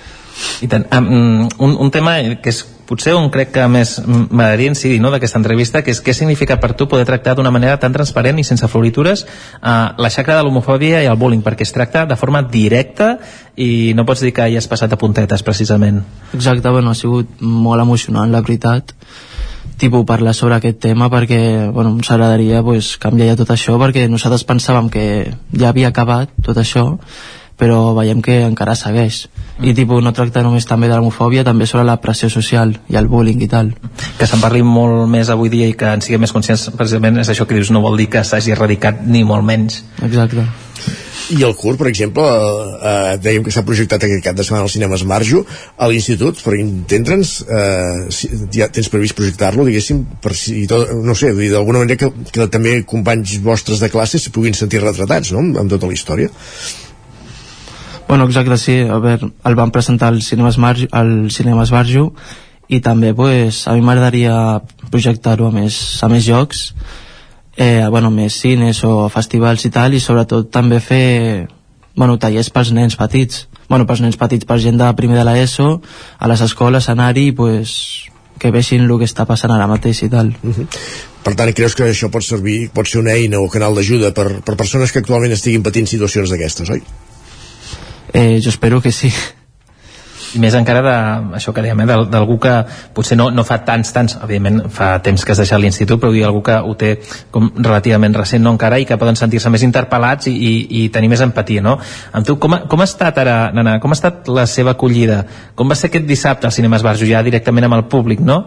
I tant. Um, un, un tema que és potser on crec que més m'agradaria incidir no, d'aquesta entrevista, que és què significa per tu poder tractar d'una manera tan transparent i sense floritures uh, la xacra de l'homofòbia i el bullying, perquè es tracta de forma directa i no pots dir que hi has passat a puntetes, precisament. Exacte, bueno, ha sigut molt emocionant, la veritat tipus parlar sobre aquest tema perquè bueno, ens agradaria pues, canviar ja tot això perquè nosaltres pensàvem que ja havia acabat tot això però veiem que encara segueix. I tipus, no tracta només també de l'homofòbia també sobre la pressió social i el bullying i tal. Que se'n parli molt més avui dia i que en siguem més conscients precisament és això que dius no vol dir que s'hagi erradicat ni molt menys. Exacte. I el curt, per exemple, eh, eh, dèiem que s'ha projectat aquest cap de setmana al cinema Esmarjo, a l'institut, per entendre'ns, eh, si, ja tens previst projectar-lo, diguéssim, per si tot, no sé, d'alguna manera que, que també companys vostres de classe s'hi puguin sentir retratats, no?, amb tota la història. Bueno, exacte, sí. A veure, el van presentar al Cinema Esmarjo, al Cinema Esbarjo i també pues, a mi m'agradaria projectar-ho a, més, a més jocs eh, bueno, més cines o festivals i tal i sobretot també fer bueno, tallers pels nens petits bueno, pels nens petits, per gent de primer de l'ESO a les escoles anar-hi pues, que veixin el que està passant ara mateix i tal uh -huh. Per tant, creus que això pot servir, pot ser una eina o canal d'ajuda per, per persones que actualment estiguin patint situacions d'aquestes, oi? Eh, jo espero que sí. I més encara de, això que dèiem, eh, d'algú que potser no, no fa tants, tants, evidentment fa temps que has deixat l'institut, però algú que ho té com relativament recent, no encara, i que poden sentir-se més interpel·lats i, i, i tenir més empatia, no? Amb tu, com ha, com ha estat ara, nana, com ha estat la seva acollida? Com va ser aquest dissabte al Cinema Esbarjo, ja directament amb el públic, no?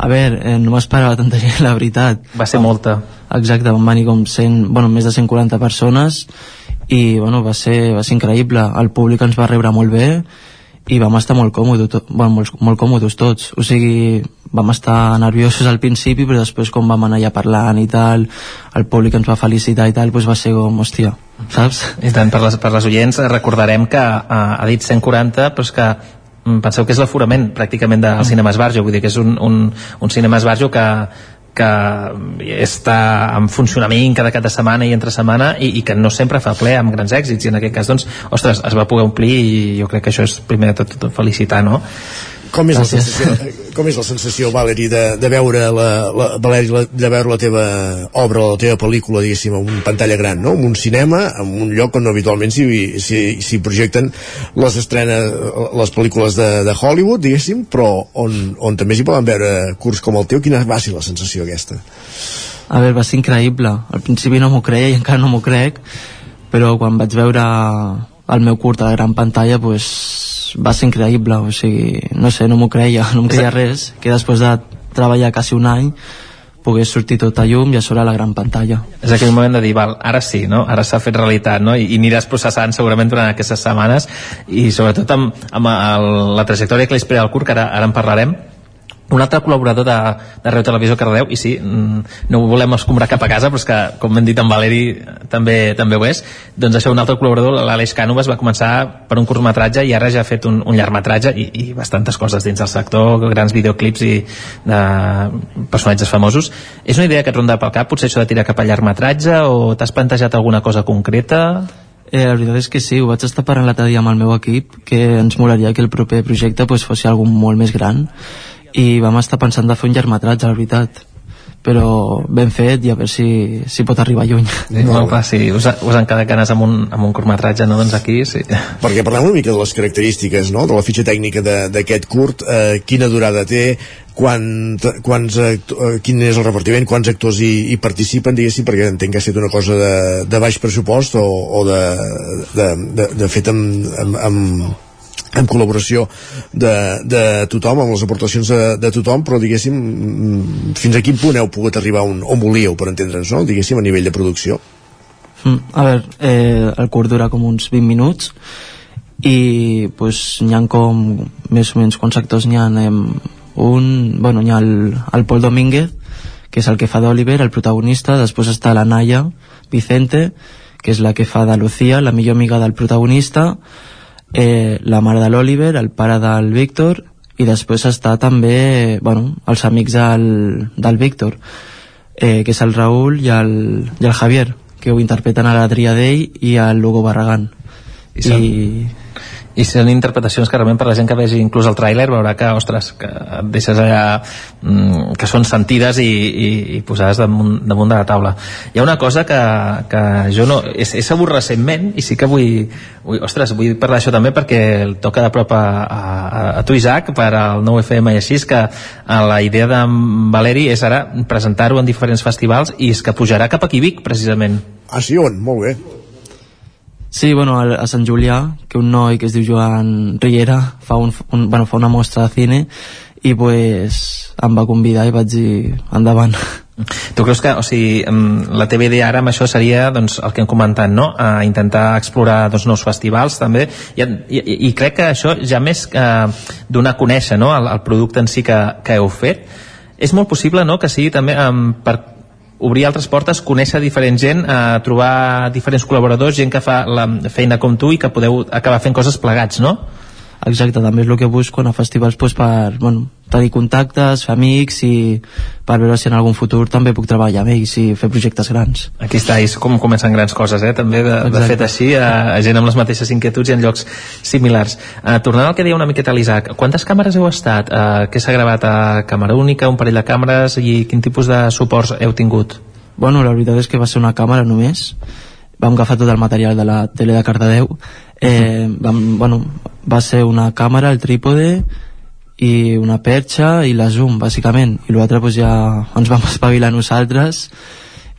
A veure, eh, no m'esperava tanta gent, la veritat. Va ser molta. Exacte, van venir com 100, bueno, més de 140 persones i bueno, va, ser, va ser increïble. El públic ens va rebre molt bé i vam estar molt còmodes, bueno, molt, molt còmodes tots. O sigui, vam estar nerviosos al principi, però després com vam anar ja parlant i tal, el públic ens va felicitar i tal, doncs va ser com, hòstia, saps? I tant, per les, per les oients recordarem que uh, ha dit 140, però és que mm, penseu que és l'aforament pràcticament del mm. cinema Esbarjo, vull dir que és un, un, un cinema Esbarjo que que està en funcionament cada cap de setmana i entre setmana i, i que no sempre fa ple amb grans èxits i en aquest cas doncs, ostres, es va poder omplir i jo crec que això és primer de tot felicitar no? Com és, la sensació, com és la sensació, Valeri, de, de veure la, la, Valeri, la, de veure la teva obra, la teva pel·lícula, diguéssim, en una pantalla gran, no? En un cinema, en un lloc on habitualment s'hi projecten les estrenes, les pel·lícules de, de Hollywood, diguéssim, però on, on també s'hi poden veure curts com el teu. Quina va ser la sensació aquesta? A veure, va ser increïble. Al principi no m'ho creia i encara no m'ho crec, però quan vaig veure el meu curt a la gran pantalla, pues, va ser increïble, o sigui, no sé, no m'ho creia, [laughs] no em creia res, que després de treballar quasi un any pogués sortir tot a llum i a sobre a la gran pantalla. És aquell moment de dir, val, ara sí, no? ara s'ha fet realitat, no? I, i aniràs processant segurament durant aquestes setmanes i sobretot amb, amb el, la trajectòria que li espera al curt, que ara, ara en parlarem, un altre col·laborador de, de Reu Televisió Cardeu i sí, mm, no ho volem escombrar cap a casa però és que, com hem dit en Valeri també, també ho és, doncs això un altre col·laborador l'Aleix Cànovas va començar per un curtmetratge i ara ja ha fet un, un llargmetratge i, i bastantes coses dins del sector grans videoclips i de personatges famosos és una idea que et ronda pel cap, potser això de tirar cap a llargmetratge o t'has plantejat alguna cosa concreta? Eh, la veritat és que sí, ho vaig estar parlant l'altre dia amb el meu equip que ens molaria que el proper projecte pues, fos algun molt més gran i vam estar pensant de fer un llargmetratge, la veritat però ben fet i a veure si, si pot arribar lluny no, clar, sí, us, us han quedat ganes amb un, amb un curtmetratge no? doncs aquí sí. perquè parlem una mica de les característiques no? de la fitxa tècnica d'aquest curt eh, quina durada té quan, quants, eh, quin és el repartiment quants actors hi, hi participen diguéssim perquè entenc que ha estat una cosa de, de baix pressupost o, o de, de, de, de fet amb, amb, amb amb col·laboració de, de tothom, amb les aportacions de, de tothom, però diguéssim, mm, fins a quin punt heu pogut arribar on, on volíeu, per entendre'ns, no? diguéssim, a nivell de producció? Mm, a veure, eh, el curt dura com uns 20 minuts i pues, n'hi ha com més o menys quants actors n'hi ha eh, un, bueno, n'hi ha el, el Pol Domínguez que és el que fa d'Oliver, el protagonista després està la Naya Vicente que és la que fa de Lucía, la millor amiga del protagonista eh, la mare de l'Oliver, el pare del Víctor i després està també bueno, els amics del, del Víctor eh, que és el Raül i el, i el Javier que ho interpreten a l'Adrià d'ell i el Lugo Barragán. I i són interpretacions que realment per la gent que vegi inclús el tràiler veurà que, ostres, que et deixes allà mm, que són sentides i, i, i posades damunt, damunt de la taula. Hi ha una cosa que, que jo no he, he sabut recentment i sí que vull, vull ostres, vull parlar d'això també perquè el toca de prop a, a, a tu Isaac per al nou FM i així que la idea de Valeri és ara presentar-ho en diferents festivals i és que pujarà cap aquí Vic precisament. Ah sí, on? Molt bé Sí, bueno, a, Sant Julià, que un noi que es diu Joan Riera fa, un, un, bueno, fa una mostra de cine i pues em va convidar i vaig dir endavant. Tu creus que, o sigui, la idea ara amb això seria, doncs, el que hem comentat, no? A intentar explorar doncs, nous festivals també, i, i, i crec que això ja més que donar a conèixer no? el, el producte en si que, que heu fet, és molt possible no? que sigui també um, per obrir altres portes, conèixer diferent gent, eh, trobar diferents col·laboradors, gent que fa la feina com tu i que podeu acabar fent coses plegats, no? Exacte, també és el que busco a festivals pues, per bueno, tenir contactes, fer amics i per veure si en algun futur també puc treballar amb ells i fer projectes grans. Aquí està, és com comencen grans coses, eh? també de, de fet així, a, a gent amb les mateixes inquietuds i en llocs similars. Uh, tornant al que deia una miqueta l'Isaac, quantes càmeres heu estat? Uh, què s'ha gravat a càmera única, un parell de càmeres i quin tipus de suports heu tingut? Bueno, la veritat és que va ser una càmera només, vam agafar tot el material de la tele de Cardedeu eh, vam, bueno, va ser una càmera, el trípode i una perxa i la zoom bàsicament. I l'altre pues, ja ens vam espavilar nosaltres.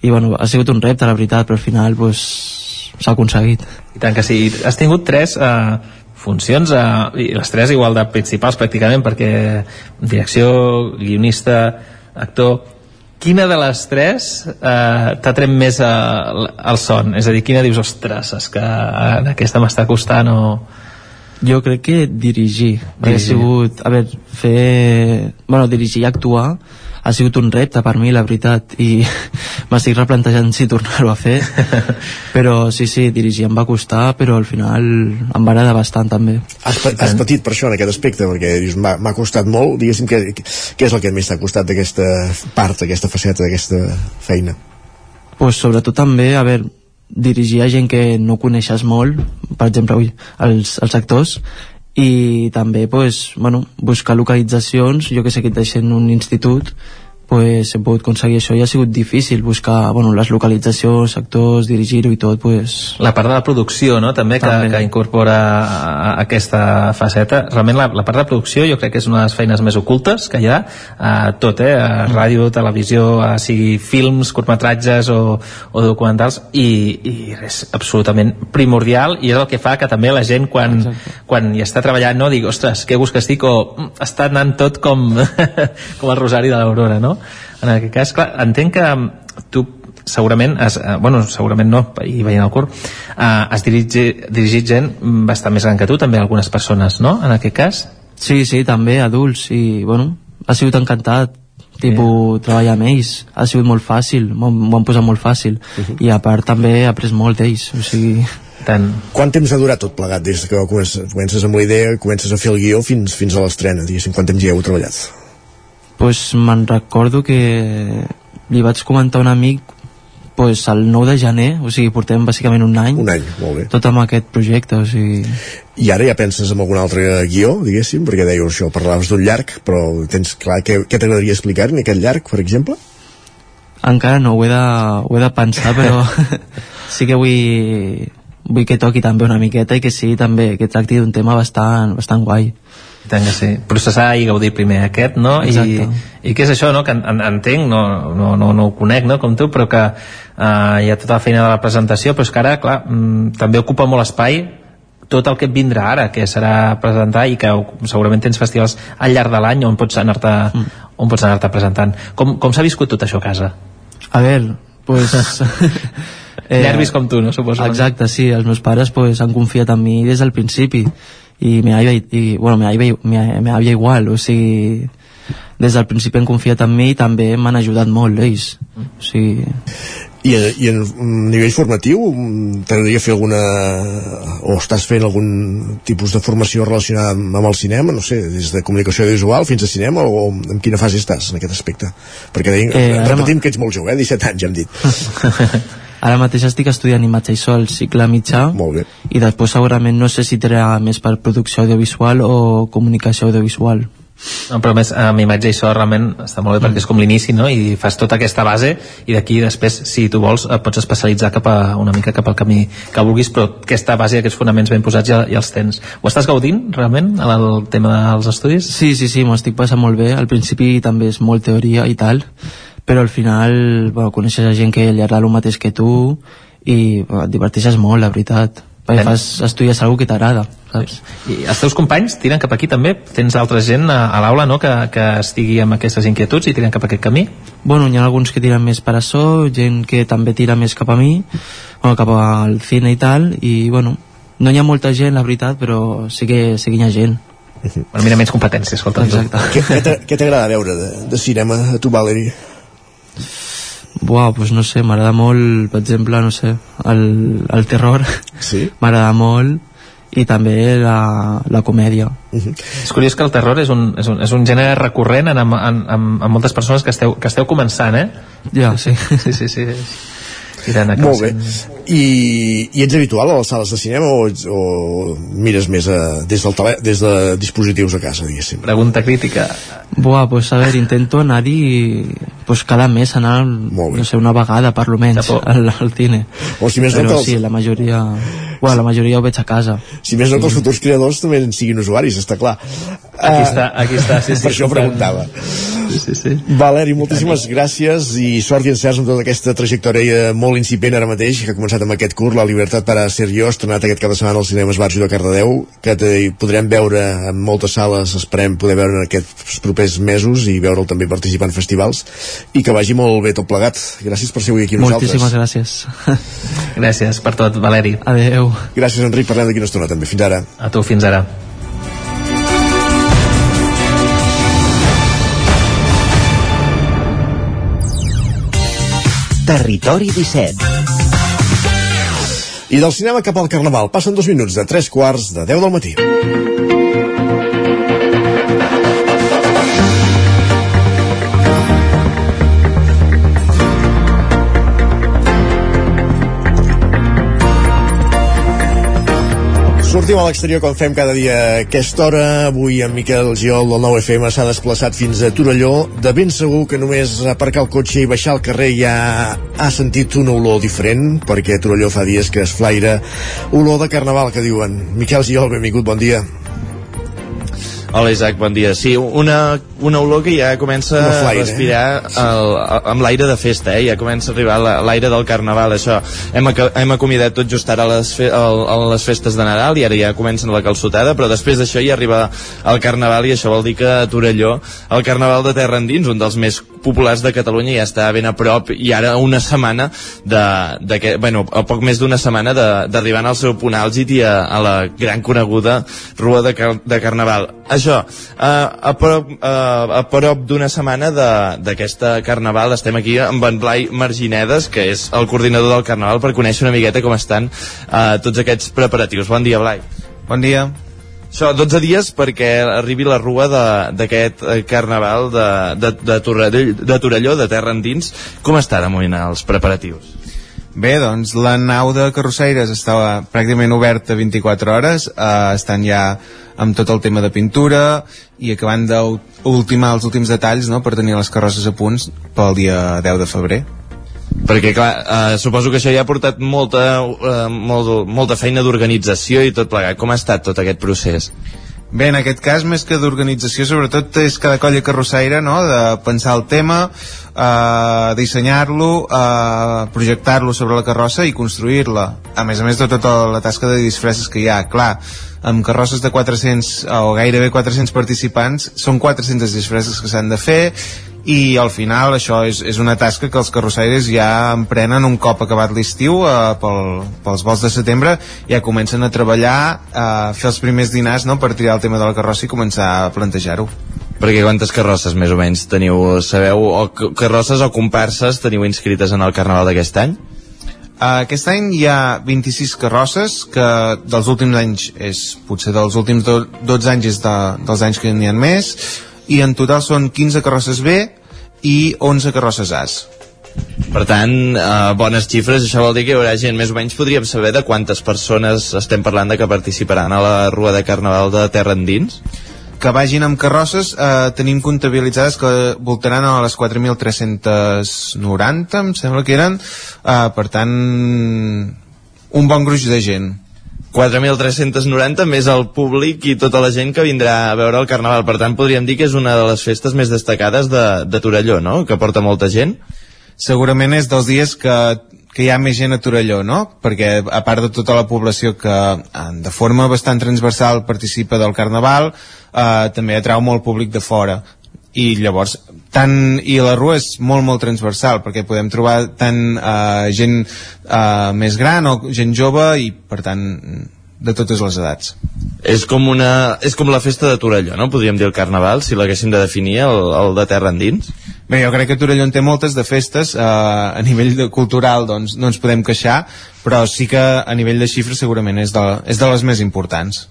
I bueno, ha sigut un repte la veritat però al final pues, s'ha aconseguit. I tant que sí, has tingut tres eh, funcions eh, i les tres igual de principals pràcticament perquè direcció, guionista actor. Quina de les tres eh, t'ha tret més eh, el son? És a dir, quina dius, ostres, és que en aquesta m'està costant o... Jo crec que dirigir, dirigir. ha sigut, a veure, fer... Bueno, dirigir i actuar ha sigut un repte per mi, la veritat, i [laughs] m'estic replantejant si tornar-ho a fer, [laughs] però sí, sí, dirigir em va costar, però al final em va agradar bastant també. Has, has patit per això en aquest aspecte, perquè dius, m'ha costat molt, diguéssim, què, què és el que més t'ha costat d'aquesta part, d'aquesta faceta, d'aquesta feina? Pues sobretot també, a veure, dirigir a gent que no coneixes molt, per exemple, ui, els, els actors, i també pues, bueno, buscar localitzacions jo que sé que et deixen un institut pues, he pogut aconseguir això i ha sigut difícil buscar bueno, les localitzacions, actors, dirigir-ho i tot pues... la part de la producció no? també, també. Que, que incorpora aquesta faceta realment la, la part de producció jo crec que és una de les feines més ocultes que hi ha a tot, eh? a mm. ràdio, televisió a sigui films, curtmetratges o, o documentals i, i és absolutament primordial i és el que fa que també la gent quan, quan hi està treballant no, digui, ostres, que gust que estic o mm, està anant tot com, [laughs] com el rosari de l'Aurora no? En aquest cas, clar, entenc que tu segurament, has, eh, bueno, segurament no, i veient el curt, eh, has dirigit, dirigit gent bastant més gran que tu, també algunes persones, no?, en aquest cas? Sí, sí, també, adults, i, bueno, ha sigut encantat, tipus, treballar amb ells, ha sigut molt fàcil, m'ho han posat molt fàcil, uh -huh. i a part també he après molt d'ells, o sigui... Tant. Quant temps ha durat tot plegat des que comences, comences amb la idea, comences a fer el guió fins, fins a l'estrena, diguéssim, quant temps hi heu treballat? Pues me'n recordo que li vaig comentar a un amic pues, el 9 de gener, o sigui, portem bàsicament un any, un any molt bé. tot amb aquest projecte, o sigui... I ara ja penses en algun altre guió, diguéssim, perquè deies això, parlaves d'un llarg, però tens clar, què, què t'agradaria explicar en aquest llarg, per exemple? Encara no, ho he de, ho he de pensar, però [laughs] sí que vull, vull que toqui també una miqueta i que sí, també, que tracti d'un tema bastant, bastant guai tant que sí. Processar i gaudir primer aquest, no? Exacte. I, I què és això, no? Que en, entenc, no, no, no, no ho conec, no? Com tu, però que eh, hi ha tota la feina de la presentació, però és que ara, clar, mm, també ocupa molt espai tot el que et vindrà ara, que serà presentar i que segurament tens festivals al llarg de l'any on pots anar-te mm. on pots anar-te presentant. Com, com s'ha viscut tot això a casa? A veure, pues... [laughs] eh, Nervis com tu, no? Suposo. Exacte, sí. Els meus pares pues, han confiat en mi des del principi i mi àvia, i, bueno, mi àvia, mi, mi àvia igual, o sigui des del principi han confiat en mi i també m'han ajudat molt ells o sigui... I, i en nivell formatiu t'agradaria fer alguna o estàs fent algun tipus de formació relacionada amb, amb el cinema? No sé, des de comunicació visual fins a cinema o en quina fase estàs en aquest aspecte? Perquè deim, eh, repetim que ets molt jove eh? 17 anys ja hem dit [laughs] Ara mateix estic estudiant imatge i so al cicle mitjà Molt bé. i després segurament no sé si trarà més per producció audiovisual o comunicació audiovisual. No, però més amb imatge i so realment està molt bé mm. perquè és com l'inici no? i fas tota aquesta base i d'aquí després si tu vols et pots especialitzar cap a una mica cap al camí que vulguis però aquesta base i aquests fonaments ben posats ja, ja els tens ho estàs gaudint realment el tema dels estudis? Sí, sí, sí, m'ho estic passant molt bé al principi també és molt teoria i tal però al final bueno, coneixes a gent que li agrada el mateix que tu i bueno, et diverteixes molt, la veritat perquè fas, estudies algú que t'agrada saps? I els teus companys tiren cap aquí també? Tens altra gent a, a l'aula no? que, que estigui amb aquestes inquietuds i tiren cap a aquest camí? Bueno, hi ha alguns que tiren més per a so, gent que també tira més cap a mi, bueno, cap al cine i tal, i bueno, no hi ha molta gent, la veritat, però sí que, sí que hi ha gent. Bueno, mira, menys competències, escolta. Exacte. Què t'agrada veure de, de cinema a tu, Valerie? Buah, pues no sé, m'agrada molt, per exemple, no sé, el, el terror. Sí? [laughs] M'agrada molt i també la, la comèdia. Uh -huh. És curiós que el terror és un, és un, és un gènere recurrent en, en, en, en moltes persones que esteu, que esteu començant, eh? Ja, sí. Sí, sí, sí. Molt bé. I, I ets habitual a les sales de cinema o, ets, o mires més a, des, del tele, des de dispositius a casa, diguéssim? Pregunta crítica. Buah, pues a veure, intento anar-hi pues cada mes anar, no sé, una vegada per lo menys al, al cine. O si més Però no els... sí, la majoria... Bueno, la majoria ho veig a casa. Si més no que els futurs creadors també en siguin usuaris, està clar. Aquí està, aquí està, sí, sí. Per això preguntava. Sí, sí, sí. Valeri, moltíssimes gràcies i sort i encerts amb tota aquesta trajectòria molt incipient ara mateix, que ha començat amb aquest curt, La llibertat per a ser jo, estrenat aquest cap de setmana als cinemes Barjo de Cardedeu, que podrem veure en moltes sales, esperem poder veure en aquests propers mesos i veure'l també participar en festivals, i que vagi molt bé tot plegat. Gràcies per ser avui aquí amb Moltíssimes nosaltres. gràcies. Gràcies per tot, Valeri. Adeu. Gràcies, Enric. Parlem d'aquí una estona també. Fins ara. A tu, fins ara. Territori 17 I del cinema cap al Carnaval. Passen dos minuts de tres quarts de 10 del matí. Sortim a l'exterior com fem cada dia a aquesta hora. Avui en Miquel Giol del 9FM s'ha desplaçat fins a Torelló. De ben segur que només aparcar el cotxe i baixar al carrer ja ha sentit una olor diferent, perquè Torelló fa dies que es flaire olor de carnaval, que diuen. Miquel Giol, benvingut, bon dia. Hola Isaac, bon dia. Sí, una, una olor que ja comença a respirar el, amb l'aire de festa, eh? ja comença a arribar la- l'aire del carnaval, això. Hem, hem acomiadat tot just ara les, fe, el, el, les festes de Nadal i ara ja comencen la calçotada, però després d'això ja arriba el carnaval i això vol dir que a Torelló el carnaval de terra endins, un dels més populars de Catalunya ja està ben a prop i ara una setmana de, de que, bueno, a poc més d'una setmana de- d'arribant al seu punt àlgid i a, a la gran coneguda Rua de, Car de Carnaval. Això, a, a prop, a, a prop d'una setmana de- d'aquesta Carnaval estem aquí amb en Blai Marginedes, que és el coordinador del Carnaval, per conèixer una miqueta com estan uh, tots aquests preparatius. Bon dia, Blai. Bon dia. Això, 12 dies perquè arribi la rua d'aquest eh, carnaval de, de, de, Torelló, de Torelló, de terra endins. Com està de moment els preparatius? Bé, doncs la nau de carrosseires estava pràcticament oberta 24 hores, eh, estan ja amb tot el tema de pintura i acabant d'ultimar els últims detalls no, per tenir les carrosses a punts pel dia 10 de febrer. Perquè, clar, eh, suposo que això ja ha portat molta, eh, molt, molta feina d'organització i tot plegat. Com ha estat tot aquest procés? Bé, en aquest cas, més que d'organització, sobretot és cada colla carrossaire, no?, de pensar el tema, eh, dissenyar-lo, eh, projectar-lo sobre la carrossa i construir-la. A més a més de tota la tasca de disfresses que hi ha, clar, amb carrosses de 400 o gairebé 400 participants, són 400 disfresses que s'han de fer i al final això és, és una tasca que els carrossaires ja emprenen un cop acabat l'estiu eh, pel, pels vols de setembre ja comencen a treballar a eh, fer els primers dinars no, per triar el tema de la carrossa i començar a plantejar-ho perquè quantes carrosses més o menys teniu, sabeu, o carrosses o comparses teniu inscrites en el Carnaval d'aquest any? Uh, aquest any hi ha 26 carrosses que dels últims anys és potser dels últims do, 12 anys és de, dels anys que n'hi ha més i en total són 15 carrosses B i 11 carrosses As. Per tant, eh, bones xifres, això vol dir que hi haurà gent, més o menys podríem saber de quantes persones estem parlant de que participaran a la Rua de Carnaval de Terra Endins? que vagin amb carrosses eh, tenim comptabilitzades que voltaran a les 4.390 em sembla que eren eh, per tant un bon gruix de gent 4.390 més el públic i tota la gent que vindrà a veure el Carnaval. Per tant, podríem dir que és una de les festes més destacades de, de Torelló, no?, que porta molta gent. Segurament és dels dies que, que hi ha més gent a Torelló, no?, perquè a part de tota la població que eh, de forma bastant transversal participa del Carnaval, eh, també atrau molt públic de fora i llavors tant, i la rua és molt molt transversal perquè podem trobar tant eh, gent eh, més gran o gent jove i per tant de totes les edats és com, una, és com la festa de Torelló, no? Podríem dir el Carnaval, si l'haguéssim de definir, el, el de terra endins. Bé, jo crec que Torelló en té moltes de festes, eh, a nivell de cultural doncs no ens podem queixar, però sí que a nivell de xifres segurament és de, és de les més importants.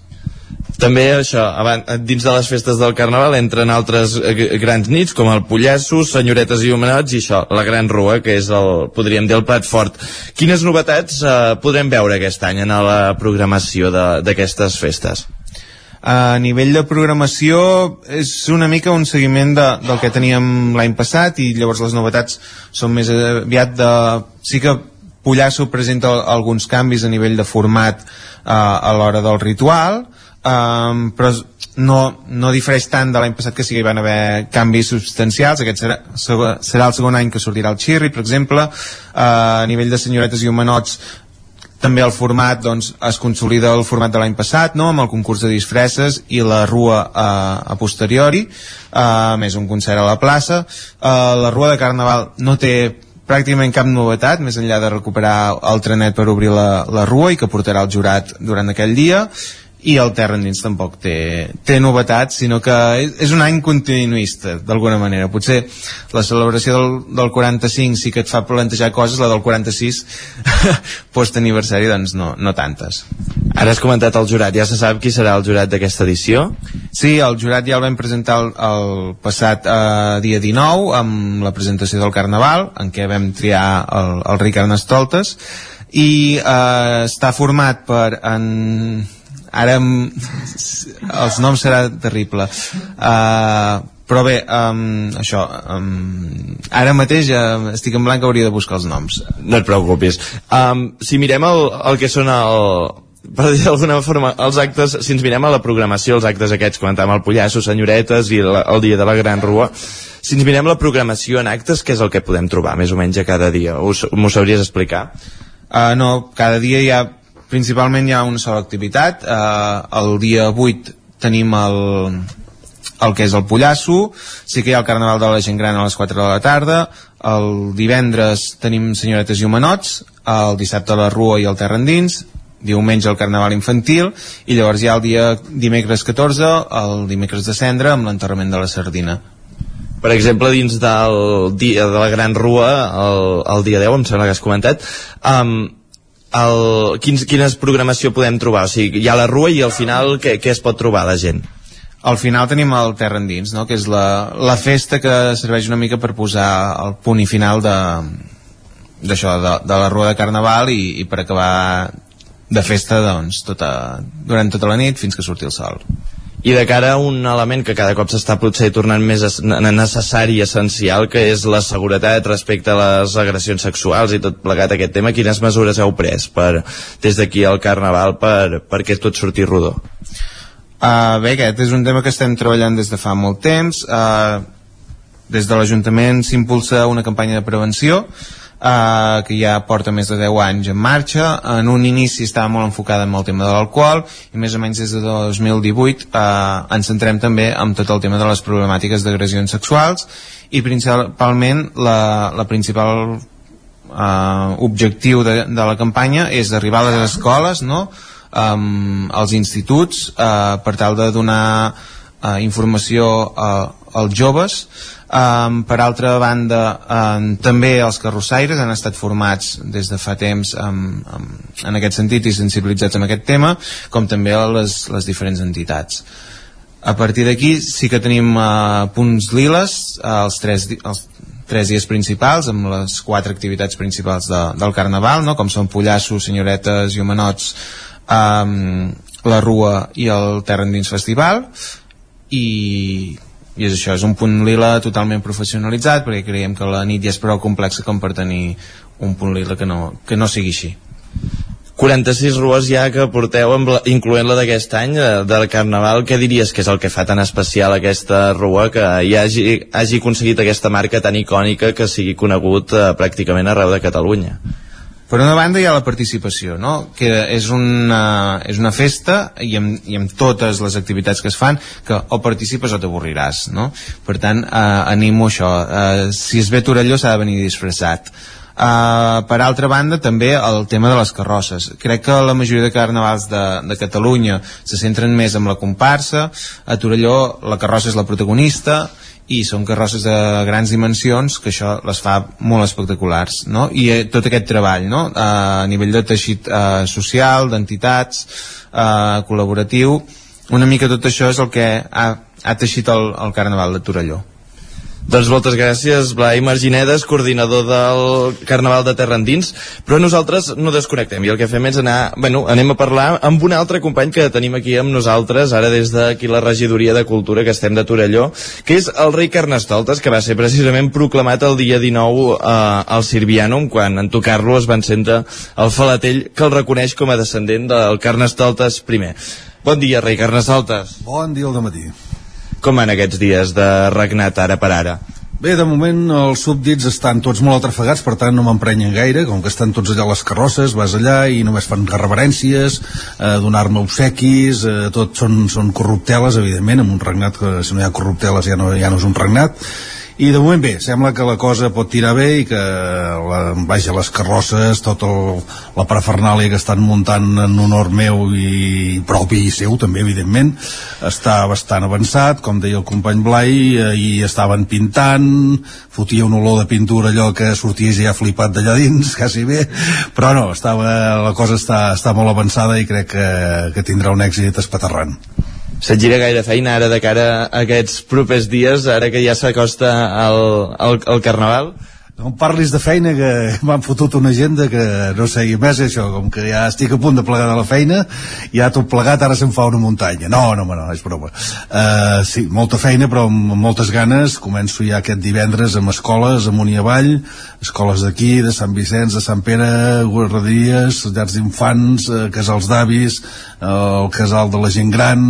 També això, abans, dins de les festes del Carnaval entren altres eh, grans nits com el Pollasso, Senyoretes i Homenots i això, la Gran Rua, que és el, podríem dir, el plat fort. Quines novetats eh, podrem veure aquest any en la programació d'aquestes festes? A nivell de programació és una mica un seguiment de, del que teníem l'any passat i llavors les novetats són més aviat de... Sí que Pollasso presenta alguns canvis a nivell de format eh, a l'hora del ritual, um, però no, no difereix tant de l'any passat que sí que hi van haver canvis substancials. Aquest serà, serà el segon any que sortirà el Xirri per exemple, uh, a nivell de senyoretes i homenots també el format doncs, es consolida el format de l'any passat no? amb el concurs de disfresses i la rua uh, a posteriori. Uh, més un concert a la plaça. Uh, la rua de Carnaval no té pràcticament cap novetat, més enllà de recuperar el trenet per obrir la, la rua i que portarà el jurat durant aquell dia i el Terra Endins tampoc té, té novetats, sinó que és, és un any continuista, d'alguna manera. Potser la celebració del, del 45 sí que et fa plantejar coses, la del 46 [laughs] post-aniversari, doncs no, no tantes. Ara has comentat el jurat, ja se sap qui serà el jurat d'aquesta edició? Sí, el jurat ja el vam presentar el, el passat eh, dia 19 amb la presentació del Carnaval, en què vam triar el, el Ricard Nestoltes, i eh, està format per en ara els noms serà terrible uh, però bé, um, això um, ara mateix uh, estic en blanc hauria de buscar els noms no et preocupis um, si mirem el, el que són el, per dir d'alguna forma, els actes, si ens mirem a la programació, els actes aquests, comentàvem el Pollasso, Senyoretes i la, el dia de la Gran Rua, si ens mirem la programació en actes, què és el que podem trobar, més o menys a cada dia? M'ho sabries explicar? Uh, no, cada dia hi ha principalment hi ha una sola activitat. Eh, el dia 8 tenim el, el que és el Pollasso. Sí que hi ha el Carnaval de la gent gran a les 4 de la tarda. El divendres tenim senyoretes i homenots el dissabte la Rua i el Terra Endins diumenge el Carnaval infantil i llavors hi ha el dia dimecres 14 el dimecres de cendre amb l'enterrament de la sardina. Per exemple, dins del dia de la Gran Rua, el, el dia 10, em sembla que has comentat, um, el, quins, quines programació podem trobar? O sigui, hi ha la rua i al final què, què es pot trobar la gent? Al final tenim el Terra Endins, no? que és la, la festa que serveix una mica per posar el punt i final de d'això, de, de la rua de Carnaval i, i per acabar de festa doncs, tota, durant tota la nit fins que surti el sol i de cara a un element que cada cop s'està potser tornant més necessari i essencial, que és la seguretat respecte a les agressions sexuals i tot plegat aquest tema, quines mesures heu pres per, des d'aquí al Carnaval per, perquè tot surti rodó? Uh, bé, aquest és un tema que estem treballant des de fa molt temps. Uh, des de l'Ajuntament s'impulsa una campanya de prevenció Uh, que ja porta més de 10 anys en marxa en un inici estava molt enfocada en el tema de l'alcohol i més o menys des de 2018 uh, ens centrem també en tot el tema de les problemàtiques d'agressions sexuals i principalment la, la principal uh, objectiu de, de la campanya és arribar a les escoles no? um, als instituts uh, per tal de donar uh, informació uh, als joves Um, per altra banda, um, també els carrossaires han estat formats des de fa temps um, um, en aquest sentit i sensibilitzats en aquest tema, com també les, les diferents entitats. A partir d'aquí sí que tenim uh, punts liles, uh, els, tres, els tres dies principals, amb les quatre activitats principals de, del Carnaval, no? com són pollassos, senyoretes i homenots, um, la Rua i el Terra Endins Festival, i i és això, és un punt lila totalment professionalitzat perquè creiem que la nit ja és prou complexa com per tenir un punt lila que no, que no sigui així 46 rues ja que porteu incloent la d'aquest any de, del Carnaval, què diries que és el que fa tan especial aquesta rua que ja hagi, hagi aconseguit aquesta marca tan icònica que sigui conegut eh, pràcticament arreu de Catalunya? Per una banda hi ha la participació, no? que és una, és una festa i amb, i amb totes les activitats que es fan que o participes o t'avorriràs. No? Per tant, eh, animo això. Eh, si es ve Torelló s'ha de venir disfressat. Uh, per altra banda també el tema de les carrosses crec que la majoria de carnavals de, de Catalunya se centren més en la comparsa a Torelló la carrossa és la protagonista i són carrosses de grans dimensions que això les fa molt espectaculars no? i eh, tot aquest treball no? a nivell de teixit eh, social, d'entitats eh, col·laboratiu una mica tot això és el que ha, ha teixit el, el Carnaval de Torelló doncs moltes gràcies, Blai Marginedes, coordinador del Carnaval de Terra Endins. Però nosaltres no desconnectem i el que fem és anar... Bueno, anem a parlar amb un altre company que tenim aquí amb nosaltres, ara des d'aquí la regidoria de Cultura que estem de Torelló, que és el rei Carnestoltes, que va ser precisament proclamat el dia 19 eh, al Sirvianum, quan en tocar-lo es va encendre el falatell que el reconeix com a descendent del Carnestoltes primer. Bon dia, rei Carnestoltes. Bon dia al matí. Com van aquests dies de regnat ara per ara? Bé, de moment els súbdits estan tots molt atrafegats, per tant no m'emprenyen gaire, com que estan tots allà a les carrosses, vas allà i només fan reverències, eh, donar-me obsequis, eh, tot són, són corrupteles, evidentment, amb un regnat que si no hi ha corrupteles ja no, ja no és un regnat, i de moment bé, sembla que la cosa pot tirar bé i que la, vaja, les carrosses tota la parafernàlia que estan muntant en honor meu i propi i seu també evidentment està bastant avançat. Com deia el company Blai i estaven pintant fotia un olor de pintura allò que sortia ja flipat d'allà dins [laughs] quasi bé. Però no, estava, la cosa està, està molt avançada i crec que, que tindrà un èxit espaterrant se't gira gaire feina ara de cara a aquests propers dies, ara que ja s'acosta el, el, el Carnaval? No em parlis de feina que [laughs] m'han fotut una agenda que no sé, i més això, com que ja estic a punt de plegar de la feina, ja tot plegat ara se'n fa una muntanya. No, no, no, és broma. Uh, sí, molta feina, però amb moltes ganes. Començo ja aquest divendres amb escoles, amunt i avall, escoles d'aquí, de Sant Vicenç, de Sant Pere, guarderies, llars d'infants, uh, casals d'avis, uh, el casal de la gent gran,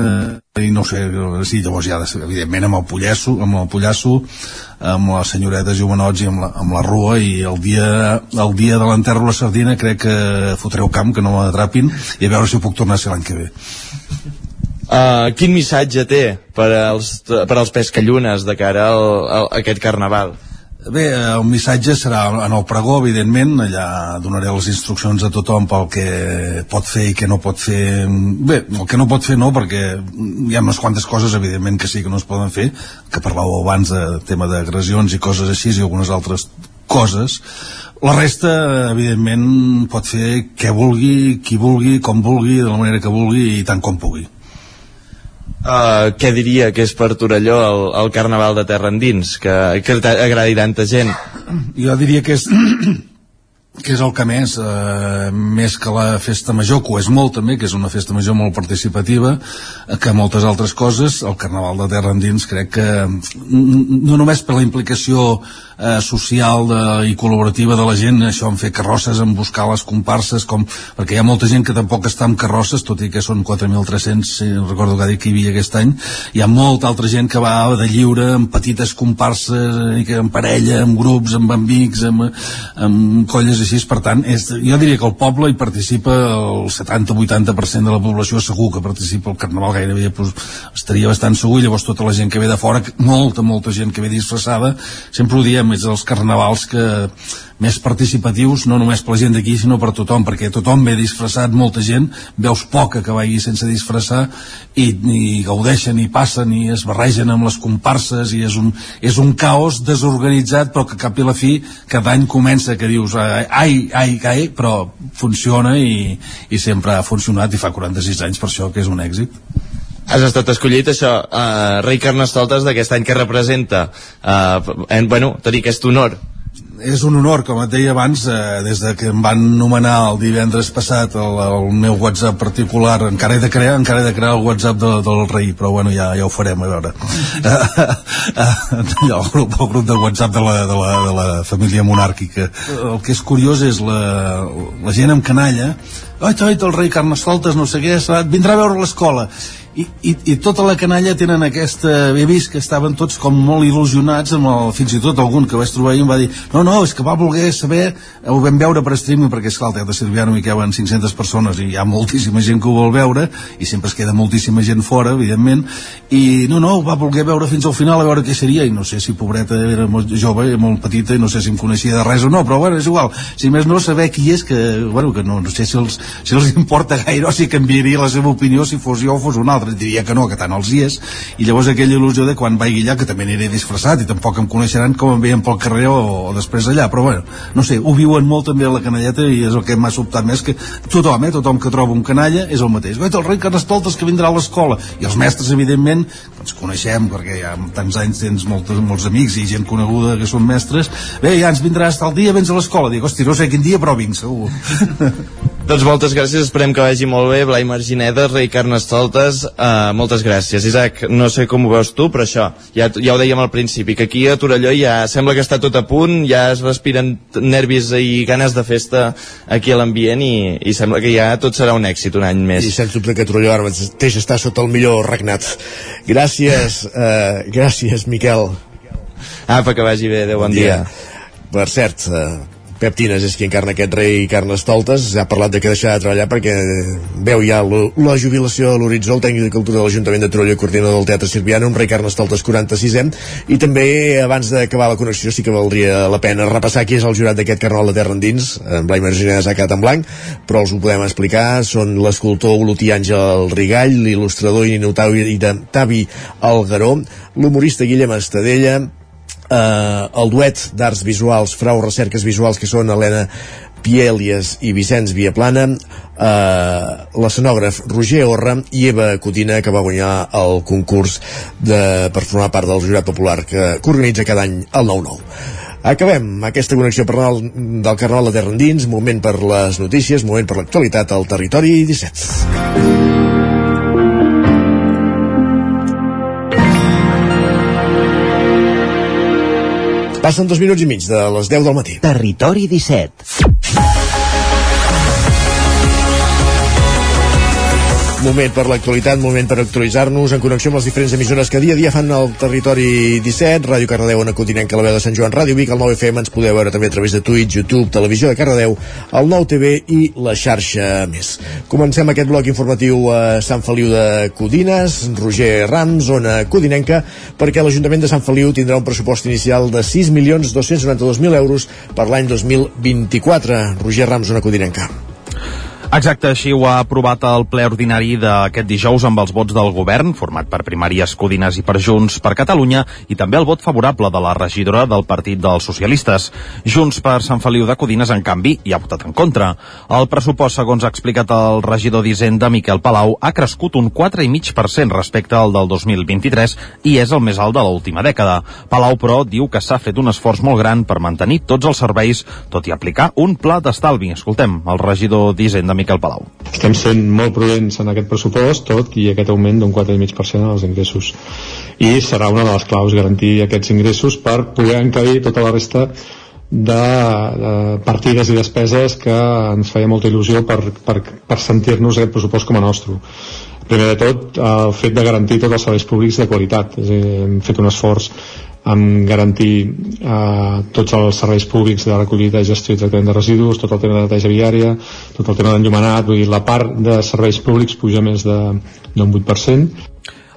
uh, i no sé, sí, llavors ja, evidentment, amb el pollasso, amb el pollasso, amb la senyoreta Jovenots i amb la, amb la Rua i el dia, el dia de l'enterro la sardina crec que fotreu camp, que no m'atrapin i a veure si ho puc tornar a ser l'any que ve Uh, quin missatge té per als, per als pescallunes de cara al, a aquest carnaval? Bé, el missatge serà en el pregó, evidentment, allà donaré les instruccions a tothom pel que pot fer i que no pot fer. Bé, el que no pot fer no, perquè hi ha unes quantes coses, evidentment, que sí que no es poden fer, que parlàveu abans de tema d'agressions i coses així i algunes altres coses. La resta, evidentment, pot fer què vulgui, qui vulgui, com vulgui, de la manera que vulgui i tant com pugui. Uh, què diria que és per Torelló el, el Carnaval de Terra Endins, que, que agradi tanta gent? Jo diria que és [clears throat] que és el que més, eh, més que la festa major, que ho és molt també, que és una festa major molt participativa, eh, que moltes altres coses, el Carnaval de Terra Endins crec que mm, no només per la implicació social de, i col·laborativa de la gent, això en fer carrosses, en buscar les comparses, com, perquè hi ha molta gent que tampoc està amb carrosses, tot i que són 4.300, si recordo que dit que hi havia aquest any, hi ha molta altra gent que va de lliure, amb petites comparses, eh, que en parella, amb grups, amb amics, amb, amb colles així, per tant, és, jo diria que el poble hi participa el 70-80% de la població segur que participa al Carnaval gairebé pues, estaria bastant segur. I llavors tota la gent que ve de fora, molta, molta gent que ve disfressada, sempre ho diem, és els carnavals que més participatius, no només per la gent d'aquí, sinó per tothom, perquè tothom ve disfressat, molta gent, veus poca que vagi sense disfressar i, i gaudeixen i passen i es barregen amb les comparses i és un, és un caos desorganitzat però que cap i la fi cada any comença que dius ai, ai, ai, però funciona i, i sempre ha funcionat i fa 46 anys per això que és un èxit. Has estat escollit això, uh, rei Carnestoltes d'aquest any que representa uh, en, bueno, tenir aquest honor és un honor, com et deia abans, eh, des de que em van nomenar el divendres passat el, el meu WhatsApp particular, encara he de crear, encara he de crear el WhatsApp de, del rei, però bueno, ja, ja ho farem, a veure. [laughs] el, grup, el grup de WhatsApp de la, de, la, de la família monàrquica. El que és curiós és la, la gent amb canalla, oi, oi, el rei Carnestoltes, no sé què, vindrà a veure l'escola i, i, i tota la canalla tenen aquesta... He vist que estaven tots com molt il·lusionats amb el, fins i tot algun que vaig trobar ahir em va dir no, no, és que va voler saber ho vam veure per streaming perquè esclar, al Teatre Silviano hi caben 500 persones i hi ha moltíssima gent que ho vol veure i sempre es queda moltíssima gent fora evidentment i no, no, va voler veure fins al final a veure què seria i no sé si pobreta era molt jove, molt petita i no sé si em coneixia de res o no, però bueno, és igual. Si més no saber qui és que, bueno, que no, no sé si els, si els importa gaire o si canviaria la seva opinió si fos jo o fos un altre altre diria que no, que tant els hi és i llavors aquella il·lusió de quan vaig allà que també aniré disfressat i tampoc em coneixeran com em veien pel carrer o, o després allà però bueno, no sé, ho viuen molt també a la canalleta i és el que m'ha sobtat més que tothom, eh, tothom que troba un canalla és el mateix, el rei Carnestoltes que vindrà a l'escola i els mestres evidentment ens coneixem perquè ja tants anys tens molts, molts amics i gent coneguda que són mestres bé, ja ens vindràs tal dia, vens a l'escola. Dic, hosti, no sé quin dia però vinc segur [laughs] doncs moltes gràcies, esperem que vagi molt bé. Blai Margineda, rei Carnestoltes uh, moltes gràcies, Isaac no sé com ho veus tu, però això, ja, ja ho dèiem al principi que aquí a Torelló ja sembla que està tot a punt, ja es respiren nervis i ganes de festa aquí a l'ambient i, i sembla que ja tot serà un èxit un any més. I sens dubte que Torelló ara mateix està sota el millor regnat. Gràcies, uh, gràcies Miquel. Apa, que vagi bé, adeu, bon, bon dia. dia. Per cert, uh, Pep Tines és qui encarna aquest rei Carnestoltes ha parlat de que deixarà de treballar perquè veu ja la jubilació a l'horitzó el tècnic de cultura de l'Ajuntament de Trolla coordinador del Teatre Sirviano, un rei Carnestoltes 46è i també abans d'acabar la connexió sí que valdria la pena repassar qui és el jurat d'aquest Carnaval de Terra Endins. En Blai Marginès ha quedat en blanc però els ho podem explicar, són l'escultor Olotí Àngel Rigall, l'il·lustrador i Tavi Algaró l'humorista Guillem Estadella eh, el duet d'arts visuals, frau recerques visuals que són Helena Pielies i Vicenç Viaplana, eh, l'escenògraf Roger Orra i Eva Cotina, que va guanyar el concurs de, per formar part del jurat popular que, que organitza cada any el 9-9. Acabem aquesta connexió del Carnaval de Terra Endins, moment per les notícies, moment per l'actualitat al territori 17. Passen dos minuts i mig de les 10 del matí. Territori 17. Moment per l'actualitat, moment per actualitzar-nos en connexió amb les diferents emissores que dia a dia fan el territori 17, Ràdio Cardedeu, Ona Continent, la veu de Sant Joan, Ràdio Vic, el 9FM, ens podeu veure també a través de Twitch, YouTube, Televisió de Cardedeu, el 9TV i la xarxa més. Comencem aquest bloc informatiu a Sant Feliu de Codines, Roger Rams, Ona Codinenca, perquè l'Ajuntament de Sant Feliu tindrà un pressupost inicial de 6.292.000 euros per l'any 2024. Roger Rams, Ona Codinenca. Exacte, així ho ha aprovat el ple ordinari d'aquest dijous amb els vots del govern, format per primàries Codines i per Junts per Catalunya, i també el vot favorable de la regidora del Partit dels Socialistes. Junts per Sant Feliu de Codines, en canvi, hi ha votat en contra. El pressupost, segons ha explicat el regidor d'Hisenda, Miquel Palau, ha crescut un 4,5% respecte al del 2023 i és el més alt de l'última dècada. Palau, però, diu que s'ha fet un esforç molt gran per mantenir tots els serveis, tot i aplicar un pla d'estalvi. Escoltem el regidor d'Hisenda, Miquel Palau. Estem sent molt prudents en aquest pressupost, tot i aquest augment d'un 4,5% en els ingressos. I serà una de les claus garantir aquests ingressos per poder encabir tota la resta de, de partides i despeses que ens feia molta il·lusió per, per, per sentir-nos aquest pressupost com a nostre primer de tot el fet de garantir tots els serveis públics de qualitat és dir, hem fet un esforç en garantir eh, tots els serveis públics de recollida, gestió i tractament de residus, tot el tema de neteja viària, tot el tema d'enllumenat, vull dir, la part de serveis públics puja més d'un 8%,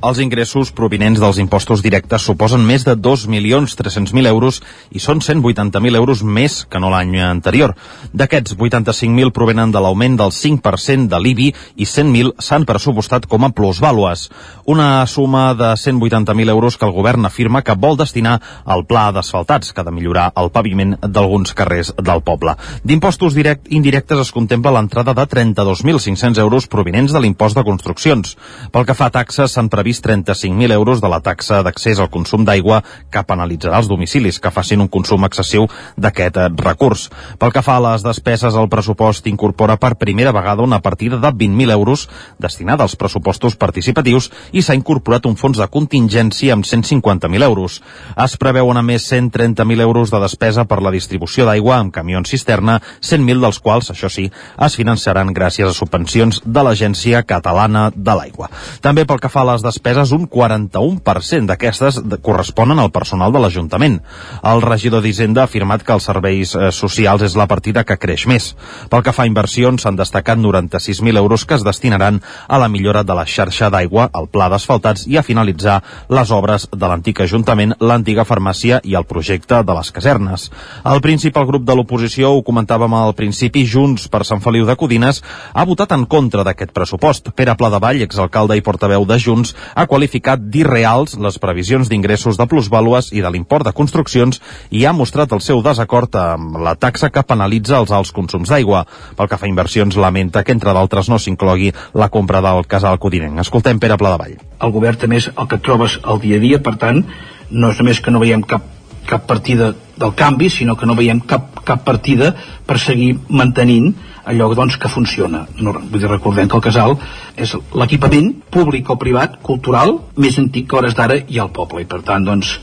els ingressos provinents dels impostos directes suposen més de 2.300.000 euros i són 180.000 euros més que no l'any anterior. D'aquests, 85.000 provenen de l'augment del 5% de l'IBI i 100.000 s'han pressupostat com a plusvàlues. Una suma de 180.000 euros que el govern afirma que vol destinar al pla d'asfaltats que ha de millorar el paviment d'alguns carrers del poble. D'impostos direct, indirectes es contempla l'entrada de 32.500 euros provinents de l'impost de construccions. Pel que fa a taxes, s'han previst previst 35.000 euros de la taxa d'accés al consum d'aigua que penalitzarà els domicilis que facin un consum excessiu d'aquest eh, recurs. Pel que fa a les despeses, el pressupost incorpora per primera vegada una partida de 20.000 euros destinada als pressupostos participatius i s'ha incorporat un fons de contingència amb 150.000 euros. Es preveuen a més 130.000 euros de despesa per la distribució d'aigua amb camions cisterna, 100.000 dels quals, això sí, es finançaran gràcies a subvencions de l'Agència Catalana de l'Aigua. També pel que fa a les despeses un 41% d'aquestes corresponen al personal de l'Ajuntament. El regidor d'Hisenda ha afirmat que els serveis eh, socials és la partida que creix més. Pel que fa a inversions, s'han destacat 96.000 euros que es destinaran a la millora de la xarxa d'aigua, al pla d'asfaltats i a finalitzar les obres de l'antic Ajuntament, l'antiga farmàcia i el projecte de les casernes. El principal grup de l'oposició, ho comentàvem al principi, Junts per Sant Feliu de Codines, ha votat en contra d'aquest pressupost. Pere Pladevall, exalcalde i portaveu de Junts, ha qualificat d'irreals les previsions d'ingressos de plusvàlues i de l'import de construccions i ha mostrat el seu desacord amb la taxa que penalitza els alts consums d'aigua. Pel que fa a inversions, lamenta que, entre d'altres, no s'inclogui la compra del casal codinenc. Escoltem Pere Pladevall. El govern també és el que trobes el dia a dia, per tant, no és només que no veiem cap cap partida del canvi, sinó que no veiem cap, cap partida per seguir mantenint allò doncs, que funciona. No, vull dir, recordem que el casal és l'equipament públic o privat, cultural, més antic que hores d'ara ha al poble i per tant doncs,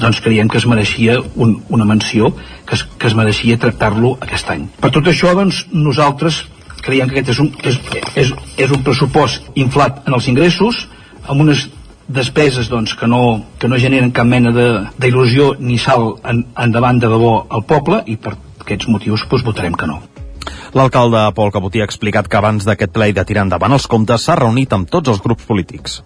doncs creiem que es mereixia un, una menció, que es, que es mereixia tractar-lo aquest any. Per tot això doncs, nosaltres creiem que aquest és un, és, és, és un pressupost inflat en els ingressos, amb unes despeses doncs, que, no, que no generen cap mena d'il·lusió ni sal en, endavant de debò al poble i per aquests motius doncs, votarem que no. L'alcalde Pol Cabotí ha explicat que abans d'aquest ple i de tirar endavant els comptes s'ha reunit amb tots els grups polítics.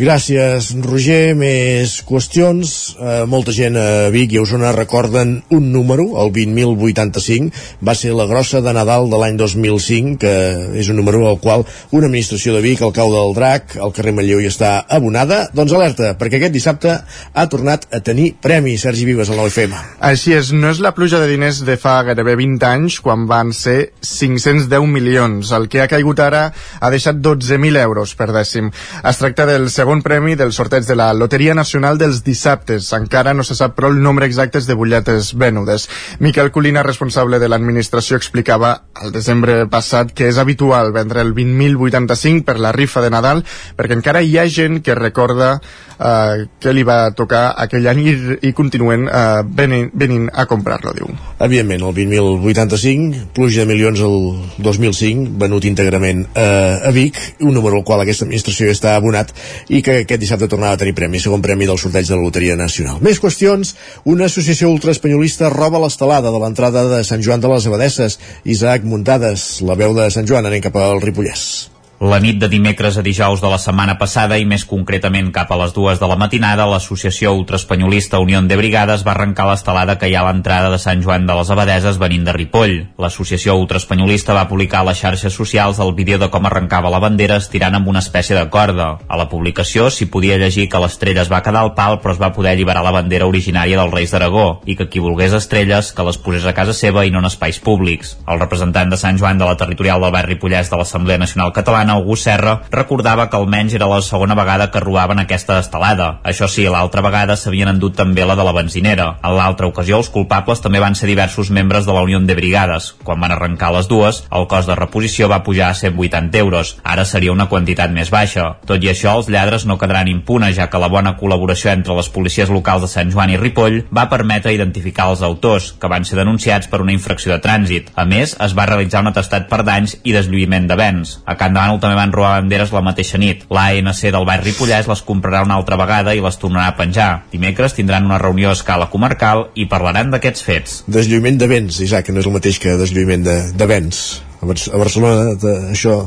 Gràcies, Roger. Més qüestions. Eh, molta gent a Vic i a Osona recorden un número, el 20.085. Va ser la grossa de Nadal de l'any 2005, que és un número al qual una administració de Vic, el cau del Drac, el carrer Matlleu hi està abonada. Doncs alerta, perquè aquest dissabte ha tornat a tenir premi Sergi Vives al 9FM. Així és, no és la pluja de diners de fa gairebé 20 anys, quan van ser 510 milions. El que ha caigut ara ha deixat 12.000 euros per dècim. Es tracta del segon segon premi del sorteig de la Loteria Nacional dels dissabtes. Encara no se sap però el nombre exacte de butlletes venudes. Miquel Colina, responsable de l'administració, explicava al desembre passat que és habitual vendre el 20.085 per la rifa de Nadal perquè encara hi ha gent que recorda eh, que li va tocar aquell any i, i continuen eh, venint, venint a comprar-lo, diu. Evidentment, el 20.085, pluja de milions el 2005, venut íntegrament eh, a Vic, un número al qual aquesta administració està abonat i que aquest dissabte tornava a tenir premi, segon premi del sorteig de la Loteria Nacional. Més qüestions, una associació ultraespanyolista roba l'estelada de l'entrada de Sant Joan de les Abadesses. Isaac Muntades, la veu de Sant Joan, anem cap al Ripollès. La nit de dimecres a dijous de la setmana passada i més concretament cap a les dues de la matinada, l'associació ultraespanyolista Unió de Brigades va arrencar l'estelada que hi ha a l'entrada de Sant Joan de les Abadeses venint de Ripoll. L'associació ultraespanyolista va publicar a les xarxes socials el vídeo de com arrencava la bandera estirant amb una espècie de corda. A la publicació s'hi podia llegir que l'estrella es va quedar al pal però es va poder alliberar la bandera originària dels Reis d'Aragó i que qui volgués estrelles que les posés a casa seva i no en espais públics. El representant de Sant Joan de la territorial del barri Pollès de l'Assemblea Nacional Catalana Catalana, August Serra, recordava que almenys era la segona vegada que robaven aquesta estelada. Això sí, l'altra vegada s'havien endut també la de la benzinera. En l'altra ocasió, els culpables també van ser diversos membres de la Unió de Brigades. Quan van arrencar les dues, el cost de reposició va pujar a 180 euros. Ara seria una quantitat més baixa. Tot i això, els lladres no quedaran impunes, ja que la bona col·laboració entre les policies locals de Sant Joan i Ripoll va permetre identificar els autors, que van ser denunciats per una infracció de trànsit. A més, es va realitzar un atestat per danys i deslluïment de béns. A Can Davant també van robar banderes la mateixa nit. L'ANC del barri Ripollès les comprarà una altra vegada i les tornarà a penjar. Dimecres tindran una reunió a escala comarcal i parlaran d'aquests fets. Deslluïment de béns, Isaac, no és el mateix que deslluïment de, de béns. A, Bar a Barcelona de, això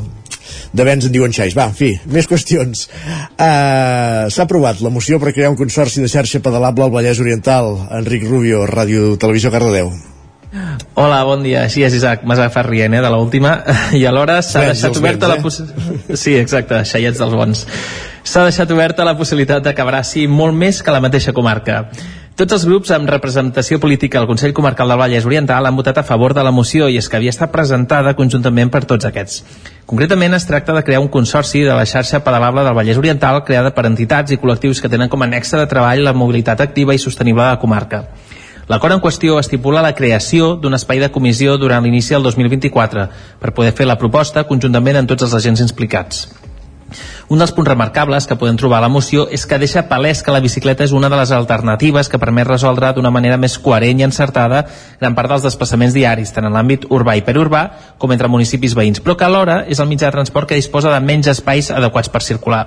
de béns en diuen xais. Va, en fi, més qüestions. Uh, S'ha aprovat la moció per crear un consorci de xarxa pedalable al Vallès Oriental. Enric Rubio, Ràdio Televisió Cardedeu. Hola, bon dia. Així és, Isaac. M'has agafat rient, eh, de l'última. [laughs] I alhora s'ha deixat oberta la possibilitat... Eh? [laughs] Sí, exacte, xaiets dels bons. S'ha deixat oberta la possibilitat de que abraci molt més que la mateixa comarca. Tots els grups amb representació política al Consell Comarcal del Vallès Oriental han votat a favor de la moció i és que havia estat presentada conjuntament per tots aquests. Concretament es tracta de crear un consorci de la xarxa pedalable del Vallès Oriental creada per entitats i col·lectius que tenen com a nexe de treball la mobilitat activa i sostenible de la comarca. L'acord en qüestió estipula la creació d'un espai de comissió durant l'inici del 2024 per poder fer la proposta conjuntament amb tots els agents implicats. Un dels punts remarcables que podem trobar a la moció és que deixa palès que la bicicleta és una de les alternatives que permet resoldre d'una manera més coherent i encertada gran part dels desplaçaments diaris, tant en l'àmbit urbà i perurbà com entre municipis veïns, però que alhora és el mitjà de transport que disposa de menys espais adequats per circular.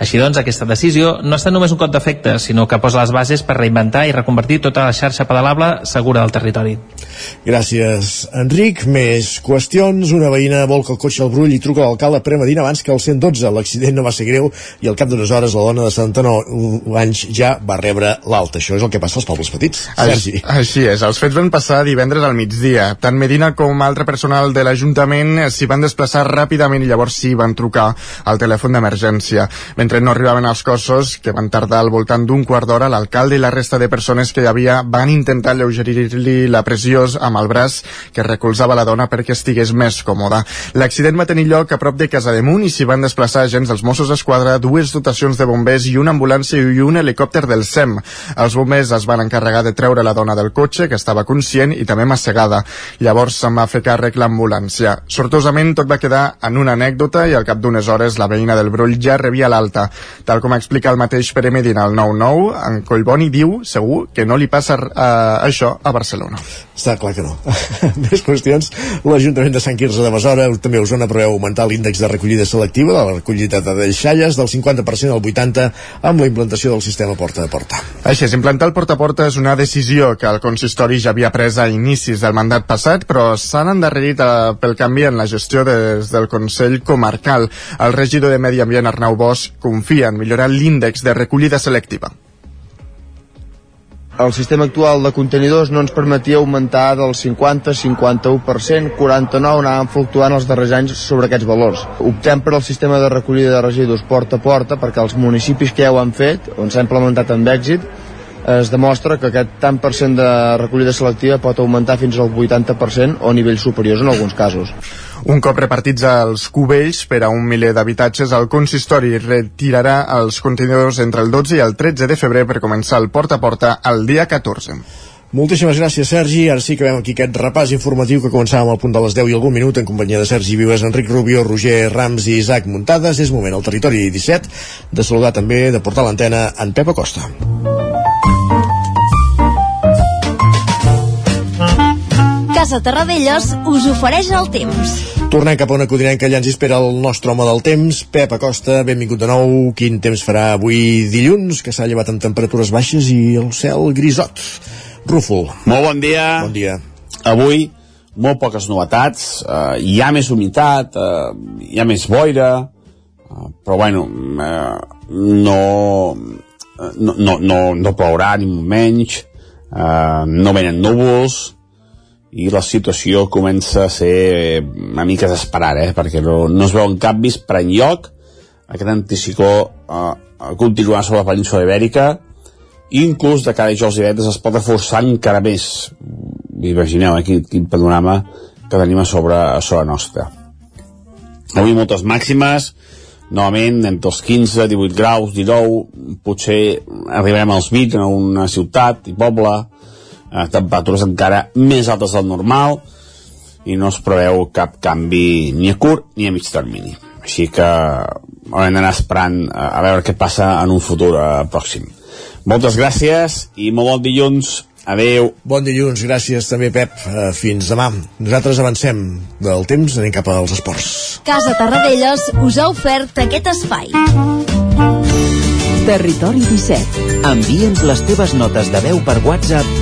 Així doncs, aquesta decisió no està només un cop d'efecte, sinó que posa les bases per reinventar i reconvertir tota la xarxa pedalable segura del territori. Gràcies, Enric. Més qüestions. Una veïna volca el cotxe al Brull i truca l'alcalde premedina abans que el 112. L'accident no va ser greu i al cap d'unes hores la dona de 79 anys ja va rebre l'alta. Això és el que passa als pobles petits. Sergi. Així, així és. Els fets van passar divendres al migdia. Tant Medina com altre personal de l'Ajuntament s'hi van desplaçar ràpidament i llavors sí van trucar al telèfon d'emergència. Mentre no arribaven els cossos, que van tardar al voltant d'un quart d'hora, l'alcalde i la resta de persones que hi havia van intentar lleugerir-li la pressió amb el braç que recolzava la dona perquè estigués més còmoda. L'accident va tenir lloc a prop de Casademunt i s'hi van desplaçar agents dels Mossos d'Esquadra, dues dotacions de bombers i una ambulància i un helicòpter del SEM. Els bombers es van encarregar de treure la dona del cotxe, que estava conscient i també massegada. Llavors se'n va fer càrrec l'ambulància. Sortosament tot va quedar en una anècdota i al cap d'unes hores la veïna del Brull ja rebia l'alta. Tal com explica el mateix Pere Medina al 9-9, en Collboni diu segur que no li passa uh, això a Barcelona. Està clar que no. [laughs] Més qüestions. L'Ajuntament de Sant Quirze de Besora també a Osona preveu augmentar l'índex de recollida selectiva de la recollida de deixalles del 50% al 80% amb la implantació del sistema porta a porta. Així és, implantar el porta a porta és una decisió que el consistori ja havia pres a inicis del mandat passat, però s'han endarrerit eh, pel canvi en la gestió des del Consell Comarcal. El regidor de Medi Ambient, Arnau Bosch, confia en millorar l'índex de recollida selectiva el sistema actual de contenidors no ens permetia augmentar del 50, 51%, 49 anàvem fluctuant els darrers anys sobre aquests valors. Optem per al sistema de recollida de residus porta a porta perquè els municipis que ja ho han fet, on s'ha implementat amb èxit, es demostra que aquest tant per cent de recollida selectiva pot augmentar fins al 80% o nivells superiors en alguns casos. Un cop repartits els cubells per a un miler d'habitatges, el consistori retirarà els contenidors entre el 12 i el 13 de febrer per començar el porta a porta el dia 14. Moltíssimes gràcies, Sergi. Ara sí que veiem aquí aquest repàs informatiu que començàvem al punt de les 10 i algun minut en companyia de Sergi Vives, Enric Rubio, Roger Rams i Isaac Muntades. És moment al territori 17 de saludar també, de portar l'antena en Pep Acosta. Casa Terradellos us ofereix el temps. Tornem cap a una codinenca, allà ens espera el nostre home del temps, Pep Acosta, benvingut de nou. Quin temps farà avui dilluns, que s'ha llevat amb temperatures baixes i el cel grisot. Rúfol. Molt bon dia. Bon dia. Avui molt poques novetats, eh, hi ha més humitat, eh, hi ha més boira, eh, però bueno, eh, no, no, no, no, no plourà ni molt menys, eh, no venen núvols, i la situació comença a ser una mica desesperada, eh? perquè no, no es veuen canvis per enlloc, aquest anticicló eh, continuarà sobre la península ibèrica, i inclús de cada dijous i divendres es pot reforçar encara més. Imagineu eh, quin, quin panorama que tenim a sobre, a sobre nostra. Avui moltes màximes, novament entre els 15, 18 graus, 19, potser arribarem als 20 en una ciutat i poble, eh, temperatures encara més altes del normal i no es preveu cap canvi ni a curt ni a mig termini. Així que haurem d'anar esperant a, a veure què passa en un futur eh, pròxim. Moltes gràcies i molt bon dilluns. Adeu. Bon dilluns, gràcies també, Pep. Uh, fins demà. Nosaltres avancem del temps, anem cap als esports. Casa Tarradellas us ha ofert aquest espai. Territori 17. Envia'ns les teves notes de veu per WhatsApp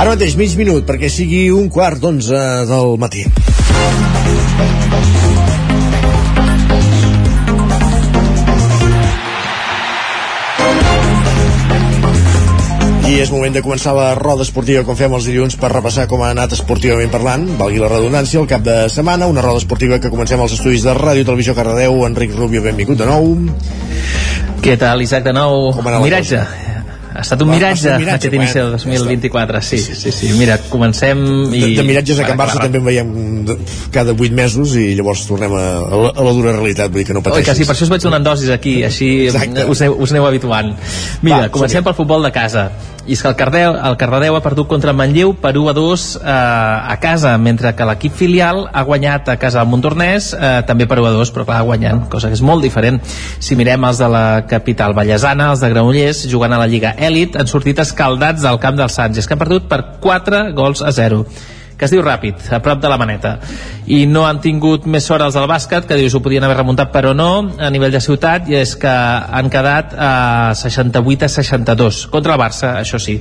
Ara mateix, mig minut, perquè sigui un quart d'onze del matí. I és moment de començar la roda esportiva com fem els dilluns per repassar com ha anat esportivament parlant, valgui la redundància, el cap de setmana, una roda esportiva que comencem als estudis de Ràdio Televisió Cardedeu. Enric Rubio, benvingut de nou. Què tal, Isaac, de nou? Miratge. Ha estat un Va, miratge, un miratge, aquest inici del bueno, 2024, sí, sí, sí, mira, comencem i... De, de miratges a Can Barça també en veiem cada 8 mesos i llavors tornem a, a, la, a la dura realitat, vull dir que no Oi, pateixis. que sí, per això us vaig donant dosis aquí, així Exacte. us aneu, us aneu habituant. Mira, Va, comencem pel futbol de casa. I és que el Cardeu, el Cardedeu ha perdut contra el Manlleu per 1 a 2 eh, a casa, mentre que l'equip filial ha guanyat a casa al Montornès eh, també per 1 a 2, però clar, guanyant, cosa que és molt diferent. Si mirem els de la capital ballesana, els de Granollers, jugant a la Lliga Elit, han sortit escaldats del camp dels Sants, i és que han perdut per 4 gols a 0 que es diu ràpid, a prop de la maneta. I no han tingut més sort els del bàsquet que dius ho podien haver remuntat però no a nivell de ciutat i és que han quedat a 68 a 62 contra el Barça, això sí.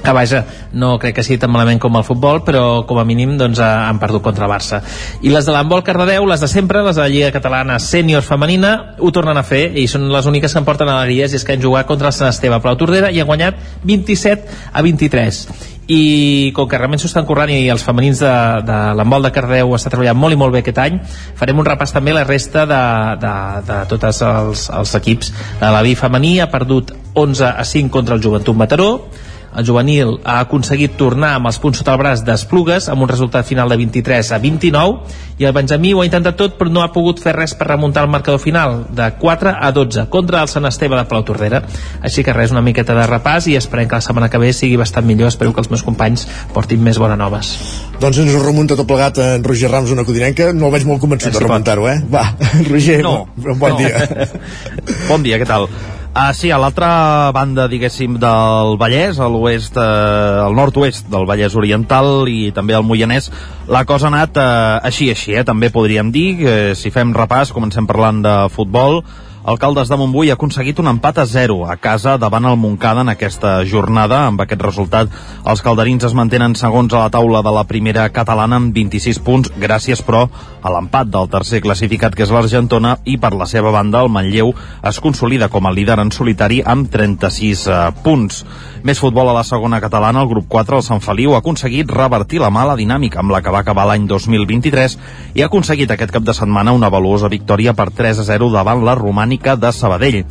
Que vaja, no crec que sigui tan malament com el futbol, però com a mínim doncs, han perdut contra el Barça. I les de l'handbol Cardedeu, les de sempre, les de la Lliga Catalana sènior femenina, ho tornen a fer i són les úniques que em porten alegries i és que han jugat contra el Sant Esteve Plau Tordera i han guanyat 27 a 23 i com que realment s'ho estan currant i els femenins de, de l'handbol de Cardeu està treballant molt i molt bé aquest any farem un repàs també la resta de, de, de tots els, els equips. La vi femení ha perdut 11 a 5 contra el Joventut Mataró el juvenil ha aconseguit tornar amb els punts sota el braç d'Esplugues amb un resultat final de 23 a 29 i el Benjamí ho ha intentat tot però no ha pogut fer res per remuntar el marcador final de 4 a 12 contra el Sant Esteve de Plau Tordera així que res, una miqueta de repàs i esperem que la setmana que ve sigui bastant millor espero que els meus companys portin més bones noves Doncs ens ho remunta tot plegat en Roger Rams, una codinenca. No el veig molt convençut de remuntar-ho, eh? Va, [laughs] Roger, No, bon, bon no. dia. [laughs] Bon dia, què tal? Uh, sí, a l'altra banda, diguéssim, del Vallès, a l'oest, uh, al nord-oest del Vallès Oriental i també al Moianès, la cosa ha anat uh, així, així, eh? també podríem dir, uh, si fem repàs, comencem parlant de futbol, Alcaldes de Montbui ha aconseguit un empat a 0 a casa davant el Montcada en aquesta jornada. Amb aquest resultat, els calderins es mantenen segons a la taula de la primera catalana amb 26 punts, gràcies, però, a l'empat del tercer classificat, que és l'Argentona, i per la seva banda, el Manlleu es consolida com a líder en solitari amb 36 eh, punts. Més futbol a la segona catalana, el grup 4, el Sant Feliu, ha aconseguit revertir la mala dinàmica amb la que va acabar l'any 2023 i ha aconseguit aquest cap de setmana una valuosa victòria per 3 a 0 davant la romànica de Sabadell.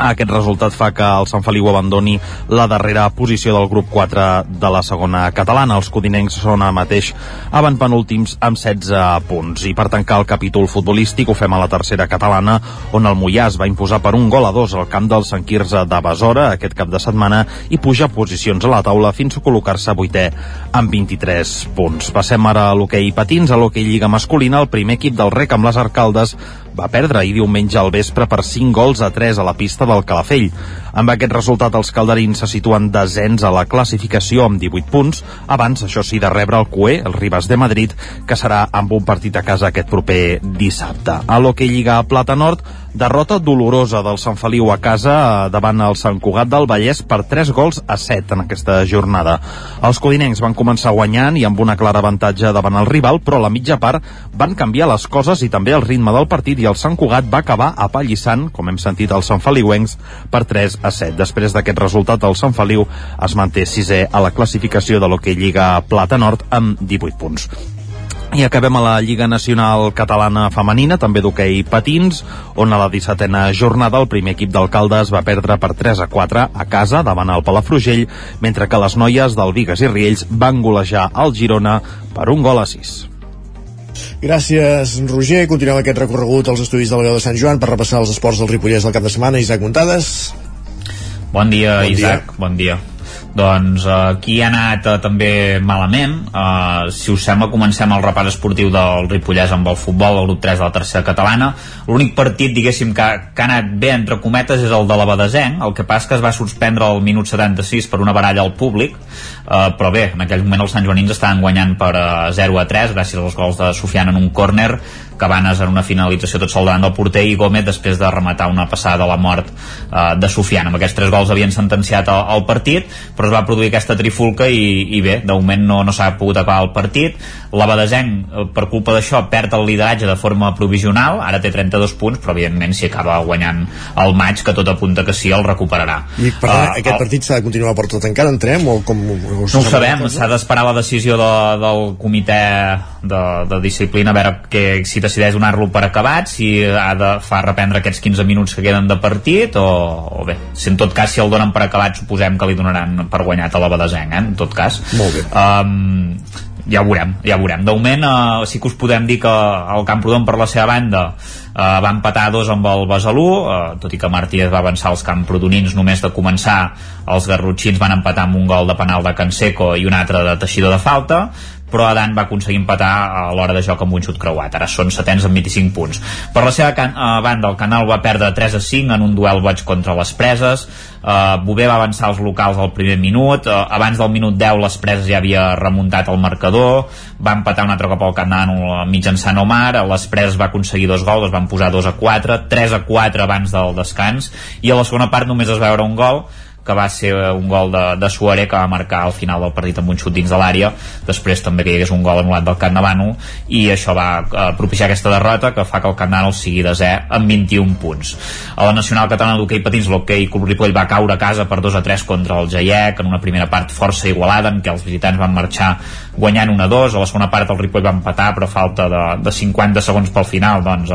Aquest resultat fa que el Sant Feliu abandoni la darrera posició del grup 4 de la segona catalana. Els codinencs són a mateix avantpenúltims amb 16 punts. I per tancar el capítol futbolístic ho fem a la tercera catalana, on el Mollà es va imposar per un gol a dos al camp del Sant Quirze de Besora aquest cap de setmana i puja posicions a la taula fins a col·locar-se vuitè amb 23 punts. Passem ara a l'hoquei patins, a l'hoquei lliga masculina, el primer equip del rec amb les arcaldes va perdre ahir diumenge al vespre per 5 gols a 3 a la pista del Calafell. Amb aquest resultat, els calderins se situen descens a la classificació amb 18 punts, abans, això sí, de rebre el CUE, el Ribas de Madrid, que serà amb un partit a casa aquest proper dissabte. A l'Hockey Lliga Plata Nord, derrota dolorosa del Sant Feliu a casa eh, davant el Sant Cugat del Vallès per 3 gols a 7 en aquesta jornada. Els codinencs van començar guanyant i amb una clara avantatge davant el rival, però a la mitja part van canviar les coses i també el ritme del partit i el Sant Cugat va acabar apallissant, com hem sentit els Sant Feliuencs, per 3 a 7. Després d'aquest resultat, el Sant Feliu es manté sisè a la classificació de l'Hockey Lliga Plata Nord amb 18 punts. I acabem a la Lliga Nacional Catalana Femenina, també d'hoquei patins, on a la 17a jornada el primer equip d'alcaldes va perdre per 3 a 4 a casa davant el Palafrugell, mentre que les noies del Vigues i Riells van golejar el Girona per un gol a 6. Gràcies, Roger. Continuem aquest recorregut als estudis de la Veu de Sant Joan per repassar els esports del Ripollès del cap de setmana. Isaac Montades. Bon dia, Bon dia. Isaac. Bon dia. Doncs eh, aquí ha anat eh, també malament. Eh, si us sembla, comencem el repàs esportiu del Ripollès amb el futbol, el grup 3 de la tercera catalana. L'únic partit, diguéssim, que, que ha anat bé, entre cometes, és el de la Badesenc. El que passa que es va suspendre al minut 76 per una baralla al públic, eh, però bé, en aquell moment els Sant Joanins estaven guanyant per eh, 0 a 3 gràcies als gols de Sofiana en un córner Cabanes en una finalització tot sol davant del porter i Gómez després de rematar una passada de la mort eh, de Sofiana. Amb aquests tres gols havien sentenciat el, el partit, però es va produir aquesta trifulca i, i bé, de moment no, no s'ha pogut acabar el partit. La Badesenc, eh, per culpa d'això, perd el lideratge de forma provisional, ara té 32 punts, però evidentment si acaba guanyant el maig, que tot apunta que sí, el recuperarà. I per tant, Eh, aquest el- partit s'ha de continuar per tot encara, entrem? O com, o no ho sabem, s'ha d'esperar la decisió de, del comitè de, de disciplina a veure que, si decideix donar-lo per acabat si ha de fa reprendre aquests 15 minuts que queden de partit o, o bé, si en tot cas si el donen per acabat suposem que li donaran per guanyat a la Badesenc, eh, en tot cas Molt bé. um, ja ho veurem, ja ho veurem. De moment uh, sí que us podem dir que el Camprodon per la seva banda uh, va empatar dos amb el Besalú, uh, tot i que Martínez va avançar els camprodonins només de començar els garrotxins van empatar amb un gol de penal de Canseco i un altre de teixidor de falta però Adan va aconseguir empatar a l'hora de joc amb un xut creuat. Ara són setens amb 25 punts. Per la seva can eh, banda, el Canal va perdre 3 a 5 en un duel boig contra les preses. Uh, Bové va avançar als locals al primer minut. Uh, abans del minut 10 les preses ja havia remuntat el marcador. Va empatar un altre cop al Canal mitjançant Omar. Les preses va aconseguir dos gols, es van posar 2 a 4, 3 a 4 abans del descans. I a la segona part només es va veure un gol que va ser un gol de, de Suare que va marcar al final del partit amb un xut dins de l'àrea. Després també que hi hagués un gol anul·lat del Camp Navano. I això va eh, propiciar aquesta derrota que fa que el Camp Navano sigui desè amb 21 punts. A la Nacional Catalana d'Hockey Patins l'Hockey Club Ripoll va caure a casa per 2 a 3 contra el Jaiec en una primera part força igualada en què els visitants van marxar guanyant 1 a 2 a la segona part el Ripoll va empatar però falta de, de 50 segons pel final doncs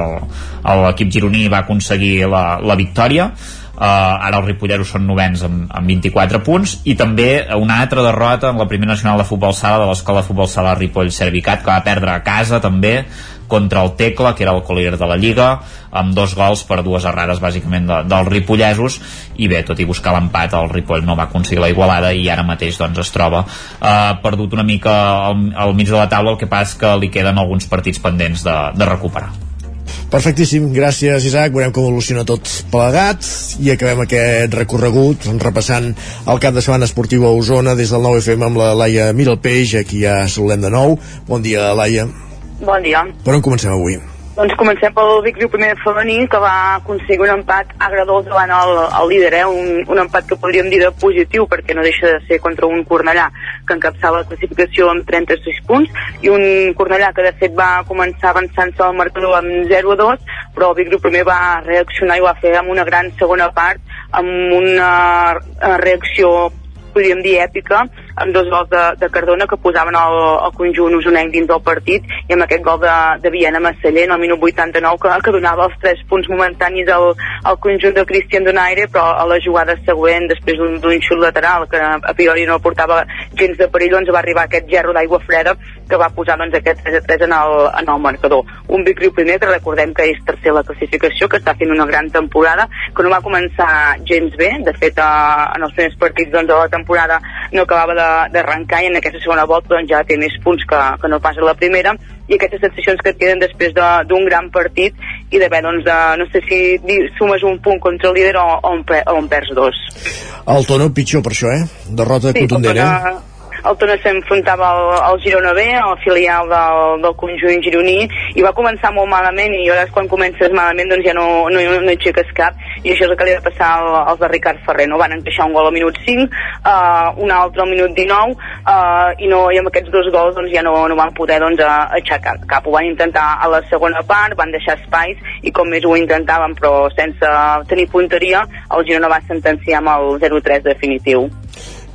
l'equip gironí va aconseguir la, la victòria Uh, ara els ripolleros són novens amb, amb 24 punts i també una altra derrota en la primera nacional de futbol sala de l'escola de futbol sala Ripoll Servicat que va perdre a casa també contra el Tecla, que era el col·líder de la Lliga amb dos gols per dues errades bàsicament de, dels ripollesos. I bé, tot i buscar l'empat el Ripoll no va aconseguir la igualada i ara mateix doncs es troba uh, perdut una mica al, al mig de la taula el que passa que li queden alguns partits pendents de, de recuperar Perfectíssim, gràcies Isaac, veurem com evoluciona tot plegat i acabem aquest recorregut repassant el cap de setmana esportiu a Osona des del 9FM amb la Laia Miralpeix, aquí ja saludem de nou. Bon dia, Laia. Bon dia. Per on comencem avui? Doncs comencem pel Vic Riu primer femení, que va aconseguir un empat agradós davant el, el líder, eh? un, un empat que podríem dir de positiu, perquè no deixa de ser contra un Cornellà que encapçava la classificació amb 36 punts, i un Cornellà que de fet va començar avançant-se al marcador amb 0 a 2, però el Vic Riu primer va reaccionar i ho va fer amb una gran segona part, amb una reacció podríem dir èpica, amb dos gols de, de Cardona que posaven el, el conjunt usonenc dins del partit i amb aquest gol de, de Viena Massaller en el minut 89 que, que donava els tres punts momentanis al, al conjunt de Cristian Donaire però a la jugada següent després d'un xut lateral que a priori no portava gens de perill doncs va arribar aquest gerro d'aigua freda que va posar doncs, aquest 3 a 3 en el, en el marcador. Un Vic Riu primer que recordem que és tercer a la classificació, que està fent una gran temporada, que no va començar gens bé, de fet eh, en els primers partits doncs, de la temporada no acabava d'arrencar i en aquesta segona volta doncs, ja té més punts que, que no pas a la primera i aquestes sensacions que et queden després d'un de, gran partit i d'haver, doncs, de, no sé si sumes un punt contra el líder o, o, en, o en perds dos. El tono pitjor per això, eh? Derrota sí, contundent, eh? El Tona s'enfrontava al, al Girona B, al filial del, del conjunt gironí, i va començar molt malament, i ara quan comences malament doncs ja no, no, no aixeques cap, i això és el que li va passar al, als de Ricard Ferrer, no? Van encaixar un gol al minut 5, uh, un altre al minut 19, uh, i, no, i amb aquests dos gols doncs, ja no, no van poder doncs, aixecar cap. Ho van intentar a la segona part, van deixar espais, i com més ho intentaven, però sense tenir punteria, el Girona va sentenciar amb el 0-3 definitiu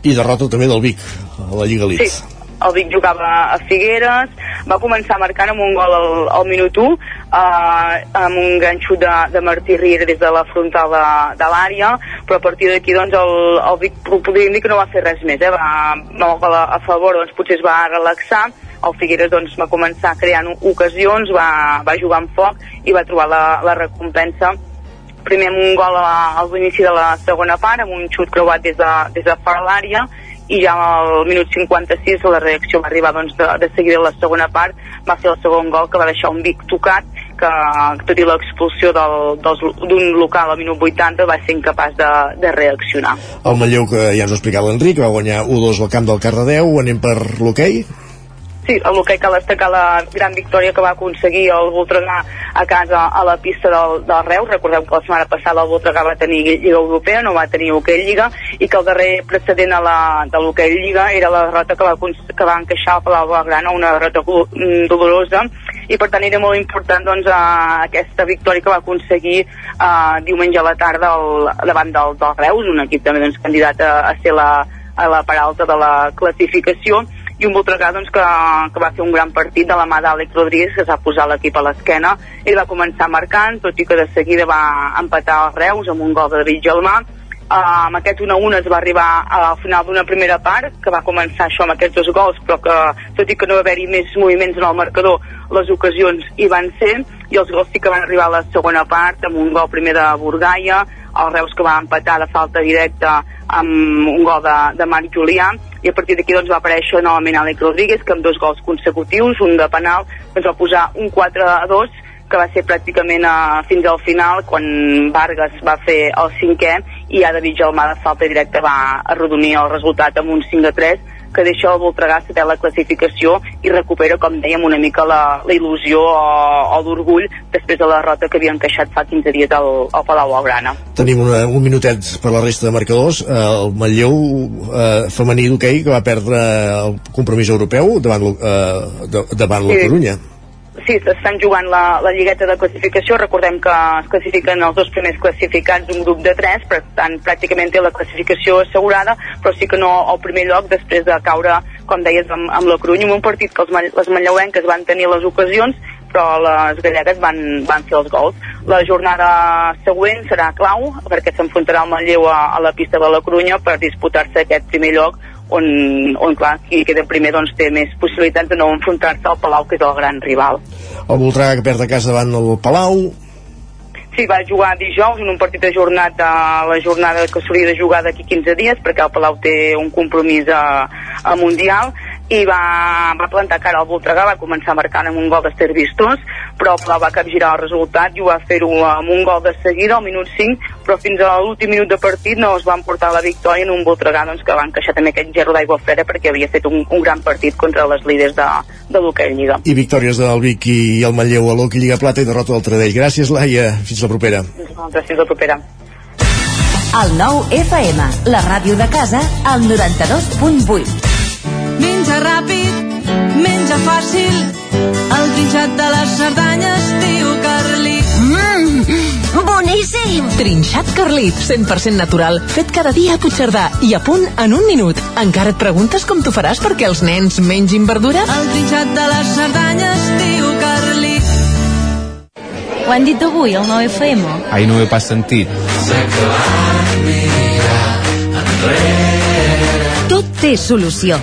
i derrota també del Vic a la Lliga Leeds. Sí, el Vic jugava a Figueres, va començar marcant amb un gol al, al minut 1, eh, amb un gran xut de, de Martí Riera des de la frontal de, de l'àrea, però a partir d'aquí doncs, el, el Vic podríem dir que no va fer res més, eh? va, va a favor, doncs potser es va relaxar, el Figueres doncs, va començar creant ocasions, va, va jugar amb foc i va trobar la, la recompensa primer amb un gol a, a l'inici de la segona part, amb un xut creuat des de, des de fora l'àrea, i ja al minut 56 la reacció va arribar doncs, de, de seguida a la segona part, va fer el segon gol que va deixar un Vic tocat, que tot i l'expulsió d'un local al minut 80 va ser incapaç de, de reaccionar. El Manlleu, que ja ens ho ha explicat l'Enric, va guanyar 1-2 al camp del Cardedeu, anem per l'hoquei? Okay? Sí, el que cal destacar la gran victòria que va aconseguir el Voltregà a casa a la pista del, del Reus. Recordeu que la setmana passada el Voltregà va tenir Lliga Europea, no va tenir hoquei Lliga, i que el darrer precedent a la, de l'hoquei Lliga era la derrota que va, que va encaixar al Palau Blaugrana, una derrota mm, dolorosa, i per tant era molt important doncs, uh, aquesta victòria que va aconseguir uh, diumenge a la tarda el, davant del, del Reus, un equip també doncs, candidat a, a ser la, a la part alta de la classificació i un Voltregà doncs, que, que va fer un gran partit de la mà d'Àlex Rodríguez que es va posar l'equip a l'esquena. I va començar marcant, tot i que de seguida va empatar els Reus amb un gol de David Gelmà. Uh, amb aquest 1-1 es va arribar al final d'una primera part que va començar això amb aquests dos gols però que tot i que no va haver-hi més moviments en el marcador les ocasions hi van ser. I els gols sí que van arribar a la segona part amb un gol primer de Burgaia el Reus que va empatar de falta directa amb un gol de, de Marc Julià i a partir d'aquí doncs, va aparèixer novament Àlex Rodríguez que amb dos gols consecutius, un de penal doncs va posar un 4 a 2 que va ser pràcticament uh, fins al final quan Vargas va fer el cinquè i ja David de falta directa va arrodonir el resultat amb un 5 a 3 que deixa el Voltregà setè la classificació i recupera, com dèiem, una mica la, la il·lusió o, o l'orgull després de la derrota que havien queixat fa 15 dies al, al Palau Blaugrana. Tenim una, un minutet per la resta de marcadors. Eh, el Matlleu eh, femení d'hoquei que va perdre el compromís europeu davant, eh, davant sí. la Corunya sí, s'estan jugant la, la lligueta de classificació. Recordem que es classifiquen els dos primers classificats d'un grup de tres, per tant, pràcticament té la classificació assegurada, però sí que no al primer lloc després de caure, com deies, amb, amb la Corunya, en un partit que els, les manlleuenques van tenir les ocasions, però les gallegues van, van fer els gols. La jornada següent serà clau, perquè s'enfrontarà el Manlleu a, a la pista de la Corunya per disputar-se aquest primer lloc on, on clar, qui queda primer doncs, té més possibilitats de no enfrontar-se al Palau, que és el gran rival. El Voltregà que perd a casa davant del Palau, Sí, va jugar dijous en un partit ajornat a la jornada que s'hauria de jugar d'aquí 15 dies perquè el Palau té un compromís a, a Mundial i va, va plantar cara al Voltregà, va començar marcant amb un gol d'Ester Vistós, però va capgirar el resultat i ho va fer-ho amb un gol de seguida al minut 5, però fins a l'últim minut de partit no es van portar la victòria en un Voltregà doncs, que va encaixar també aquest gerro d'aigua freda perquè havia fet un, un gran partit contra les líders de, de l'Hockey Lliga. I victòries del Vic i el Manlleu a l'Hockey Lliga Plata i derrota del Tradell. Gràcies, Laia. Fins la propera. Gràcies, la propera. El nou FM, la ràdio de casa, al 92.8. Menja ràpid, menja fàcil, el trinxat de les Cerdanyes, diu Carlit. Mmm, boníssim! Trinxat Carlit, 100% natural, fet cada dia a Puigcerdà i a punt en un minut. Encara et preguntes com t'ho faràs perquè els nens mengin verdura? El trinxat de les Cerdanyes diu Carlit. Ho han dit avui, el 9FM? Ai, no ho he pas sentit. Tot té solució.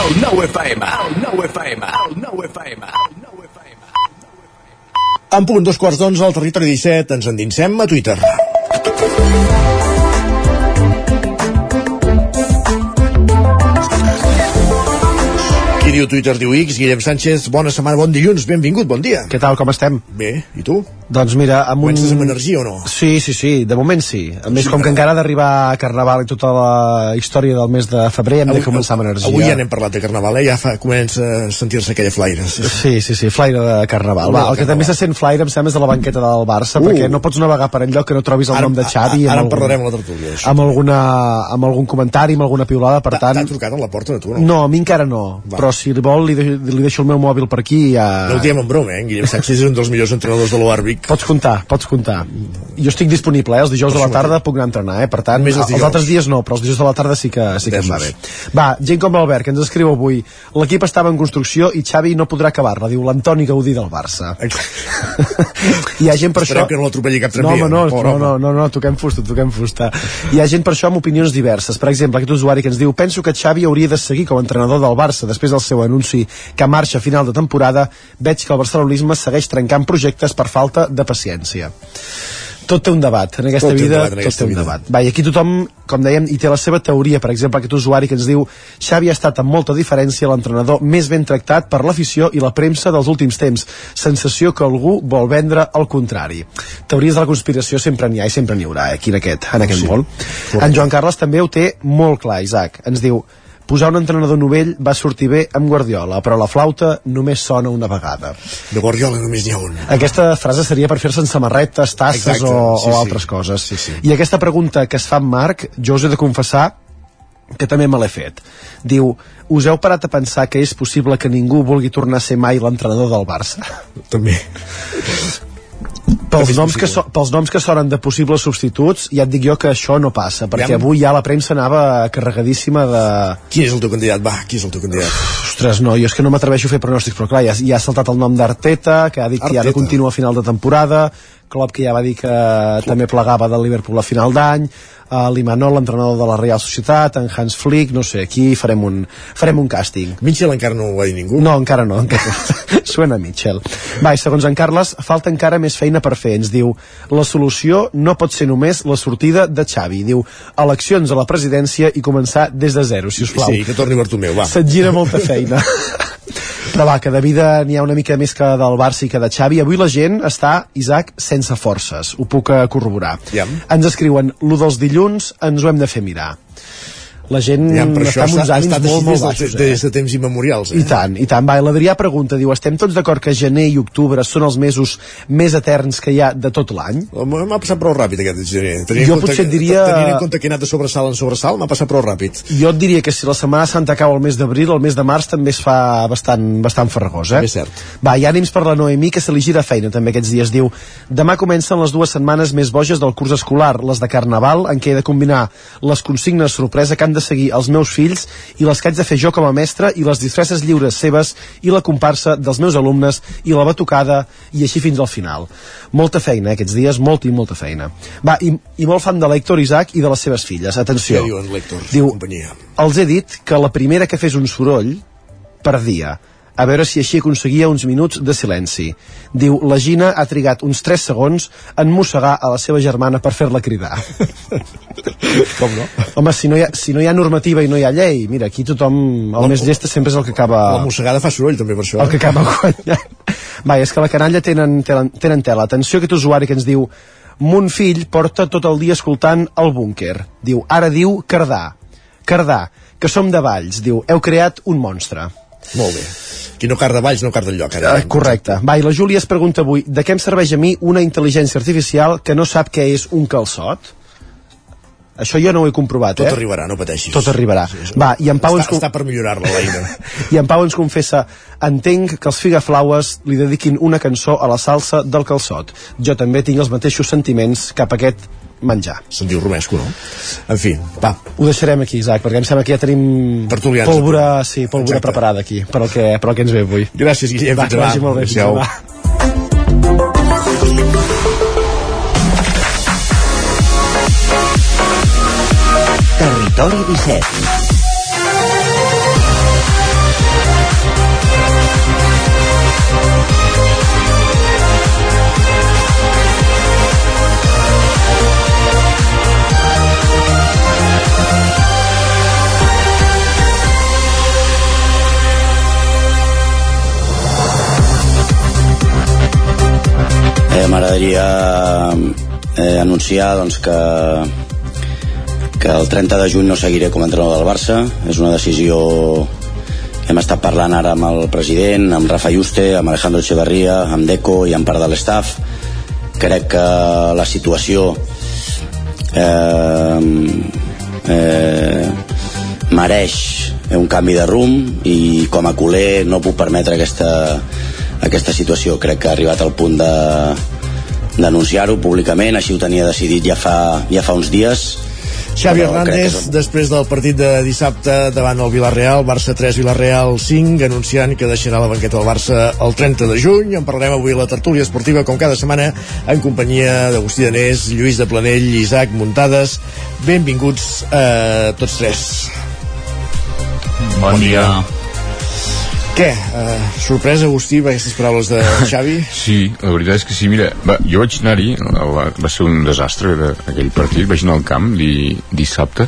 El 9 FM, el 9 FM, el 9 FM. En punt, dos quarts d'onze al territori 17, ens endinsem a Twitter. Qui diu Twitter diu X, Guillem Sánchez, bona setmana, bon dilluns, benvingut, bon dia. Què tal, com estem? Bé, i tu? Doncs mira, amb un... Comences amb energia o no? Sí, sí, sí, de moment sí. A més, Sí, com que perquè- encara ha d'arribar a Carnaval i tota la història del mes de febrer, hem de començar amb energia. Avui ja n'hem parlat de Carnaval, eh? ja fa, comença a sentir-se aquella flaire. Sí, Sí, sí, sí, flaire de Carnaval. Va, el que també se sent flaire, em sembla, és de la banqueta del Barça, Uh. perquè no pots navegar per enlloc que no trobis el Ara- nom de Xavi. ara amb en parlarem a la tertúlia, això. Amb, alguna, amb algun comentari, amb alguna piulada, per tant... T'ha trucat a la porta de tu, no? No, a mi encara no, Va. però si vol li, de, li deixo el meu mòbil per aquí i ja... No ho diem en broma, eh? Guillem Sánchez és un dels millors entrenadors de l'Oarbic. Pots comptar, pots comptar. Jo estic disponible, eh? Els dijous de la tarda puc anar a entrenar, eh? Per tant, Només els els, altres dies no, però els dijous de la tarda sí que, sí que va bé. Va, gent com l'Albert, que ens escriu avui. L'equip estava en construcció i Xavi no podrà acabar-la, diu l'Antoni Gaudí del Barça. [laughs] Hi ha gent per Esperem això... que no l'atropelli cap No, tramvia. home, no, pobre no, no, no, no, toquem fusta, toquem fusta. Hi ha gent per això amb opinions diverses. Per exemple, aquest usuari que ens diu penso que Xavi hauria de seguir com a entrenador del Barça després del seu anunci que marxa a final de temporada. Veig que el barcelonisme segueix trencant projectes per falta de paciència. Tot té un debat, en aquesta Tot vida debat en tot aquesta té un debat. Va, i aquí tothom, com dèiem, hi té la seva teoria, per exemple, aquest usuari que ens diu Xavi ha estat amb molta diferència l'entrenador més ben tractat per l'afició i la premsa dels últims temps. Sensació que algú vol vendre el contrari. Teories de la conspiració sempre n'hi ha i sempre n'hi haurà, eh, aquí en aquest, en aquest Sí. món. En Joan Carles també ho té molt clar, Isaac. Ens diu posar un entrenador novell va sortir bé amb Guardiola, però la flauta només sona una vegada. De Guardiola només n'hi ha un. Aquesta frase seria per fer-se en samarretes, tasses Exacte, o, sí, o sí. altres coses. Sí, sí. I aquesta pregunta que es fa en Marc, jo us he de confessar que també me l'he fet. Diu, us heu parat a pensar que és possible que ningú vulgui tornar a ser mai l'entrenador del Barça? També. Pels noms, que so, pels noms que sonen de possibles substituts, ja et dic jo que això no passa, perquè Ja. avui ja la premsa anava carregadíssima de... Qui és el teu candidat? Va, qui és el teu candidat? Ostres, no, jo és que no m'atreveixo a fer pronòstics, però clar, ja, ja ha saltat el nom d'Arteta, que ha dit que ja no continua a final de temporada, Klopp que ja va dir que Klopp. també plegava del Liverpool a final d'any, uh, l'Imanol, l'entrenador de la Real Societat, en Hans Flick, no sé, aquí farem un, farem un càsting. Mitchell encara no ho va dir ningú? No, encara no, encara. [laughs] suena Mitchell. Va, i segons en Carles, falta encara més feina per fer. Ens diu, la solució no pot ser només la sortida de Xavi. Diu, eleccions a la presidència i començar des de zero, si us plau. Sí, que torni Bartomeu, va. Se't gira molta feina. [laughs] Però va, que de vida n'hi ha una mica més que del Barça i que de Xavi. Avui la gent està, Isaac, sense forces. Ho puc eh, corroborar. Ja. Ens escriuen, lo dels dilluns ens ho hem de fer mirar la gent ja, està amb uns ànims molt, molt baixos. Des de, des de temps immemorials. Eh? I tant, i tant. Va, l'Adrià pregunta, diu, estem tots d'acord que gener i octubre són els mesos més eterns que hi ha de tot l'any? M'ha passat prou ràpid aquest gener. Tenint jo potser et diria... Tenint en compte que he anat de sobresalt en sobresalt, m'ha passat prou ràpid. Jo et diria que si la Setmana Santa cau el mes d'abril, el mes de març també es fa bastant, bastant farragós, eh? És cert. Va, i ànims per la Noemí, que se li gira feina també aquests dies. Diu, demà comencen les dues setmanes més boges del curs escolar, les de Carnaval, en què he de combinar les consignes sorpresa que han de seguir els meus fills i les que haig de fer jo com a mestre i les disfresses lliures seves i la comparsa dels meus alumnes i la batucada i així fins al final. Molta feina, eh, aquests dies, molta i molta feina. Va, i, i molt fan de l'Hèctor Isaac i de les seves filles. Atenció. Què diuen l'Hèctor? Diu, companyia? els he dit que la primera que fes un soroll perdia a veure si així aconseguia uns minuts de silenci. Diu, la Gina ha trigat uns 3 segons en mossegar a la seva germana per fer-la cridar. [laughs] Com no? Home, si no, hi ha, si no hi ha normativa i no hi ha llei, mira, aquí tothom, el més llest sempre és el que acaba... La mossegada fa soroll també per això. El que acaba guanyant. Va, és que la canalla tenen, tenen, tenen tela. Atenció a aquest usuari que ens diu Mon fill porta tot el dia escoltant el búnquer. Diu, ara diu Cardà. Cardà, que som de Valls. Diu, heu creat un monstre. Molt bé. Qui no car de Valls no car del lloc. Ara. Uh, correcte. Va, i la Júlia es pregunta avui, de què em serveix a mi una intel·ligència artificial que no sap què és un calçot? Això jo no ho he comprovat, Tot eh? arribarà, no pateixis. Tot arribarà. Sí, sí, Va, i en Pau està, ens... Està per millorar-la, l'Aina. [laughs] I en Pau ens confessa entenc que els Figaflaues li dediquin una cançó a la salsa del calçot. Jo també tinc els mateixos sentiments cap a aquest menjar. Se'n diu romesco, no? En fi, va. Ho deixarem aquí, Isaac, perquè em sembla que ja tenim Tertulians. pólvora, sí, pólvora Exacte. preparada aquí, per al que, per al que ens ve avui. Gràcies, Guillem. Va, Fins que demà. vagi molt bé. Fins Adéu. demà. Territori 17 Eh, M'agradaria eh, anunciar doncs, que, que el 30 de juny no seguiré com a entrenador del Barça. És una decisió hem estat parlant ara amb el president, amb Rafa Juste, amb Alejandro Echeverría, amb Deco i amb part de l'estaf. Crec que la situació eh, eh, mereix un canvi de rumb i com a culer no puc permetre aquesta, aquesta situació. Crec que ha arribat al punt de denunciar-ho públicament, així ho tenia decidit ja fa, ja fa uns dies. Xavi Però Hernández, és després del partit de dissabte davant el Villarreal, Barça 3, Villarreal 5, anunciant que deixarà la banqueta del Barça el 30 de juny. En parlarem avui a la tertúlia esportiva, com cada setmana, en companyia d'Agustí Danés, Lluís de Planell, Isaac Muntades. Benvinguts a tots tres. Bon, dia. Què? Uh, sorpresa, Agustí, per aquestes paraules de [laughs] Xavi? Sí, la veritat és que sí, mira, va, jo vaig anar-hi, va ser un desastre aquell partit, vaig anar al camp di, dissabte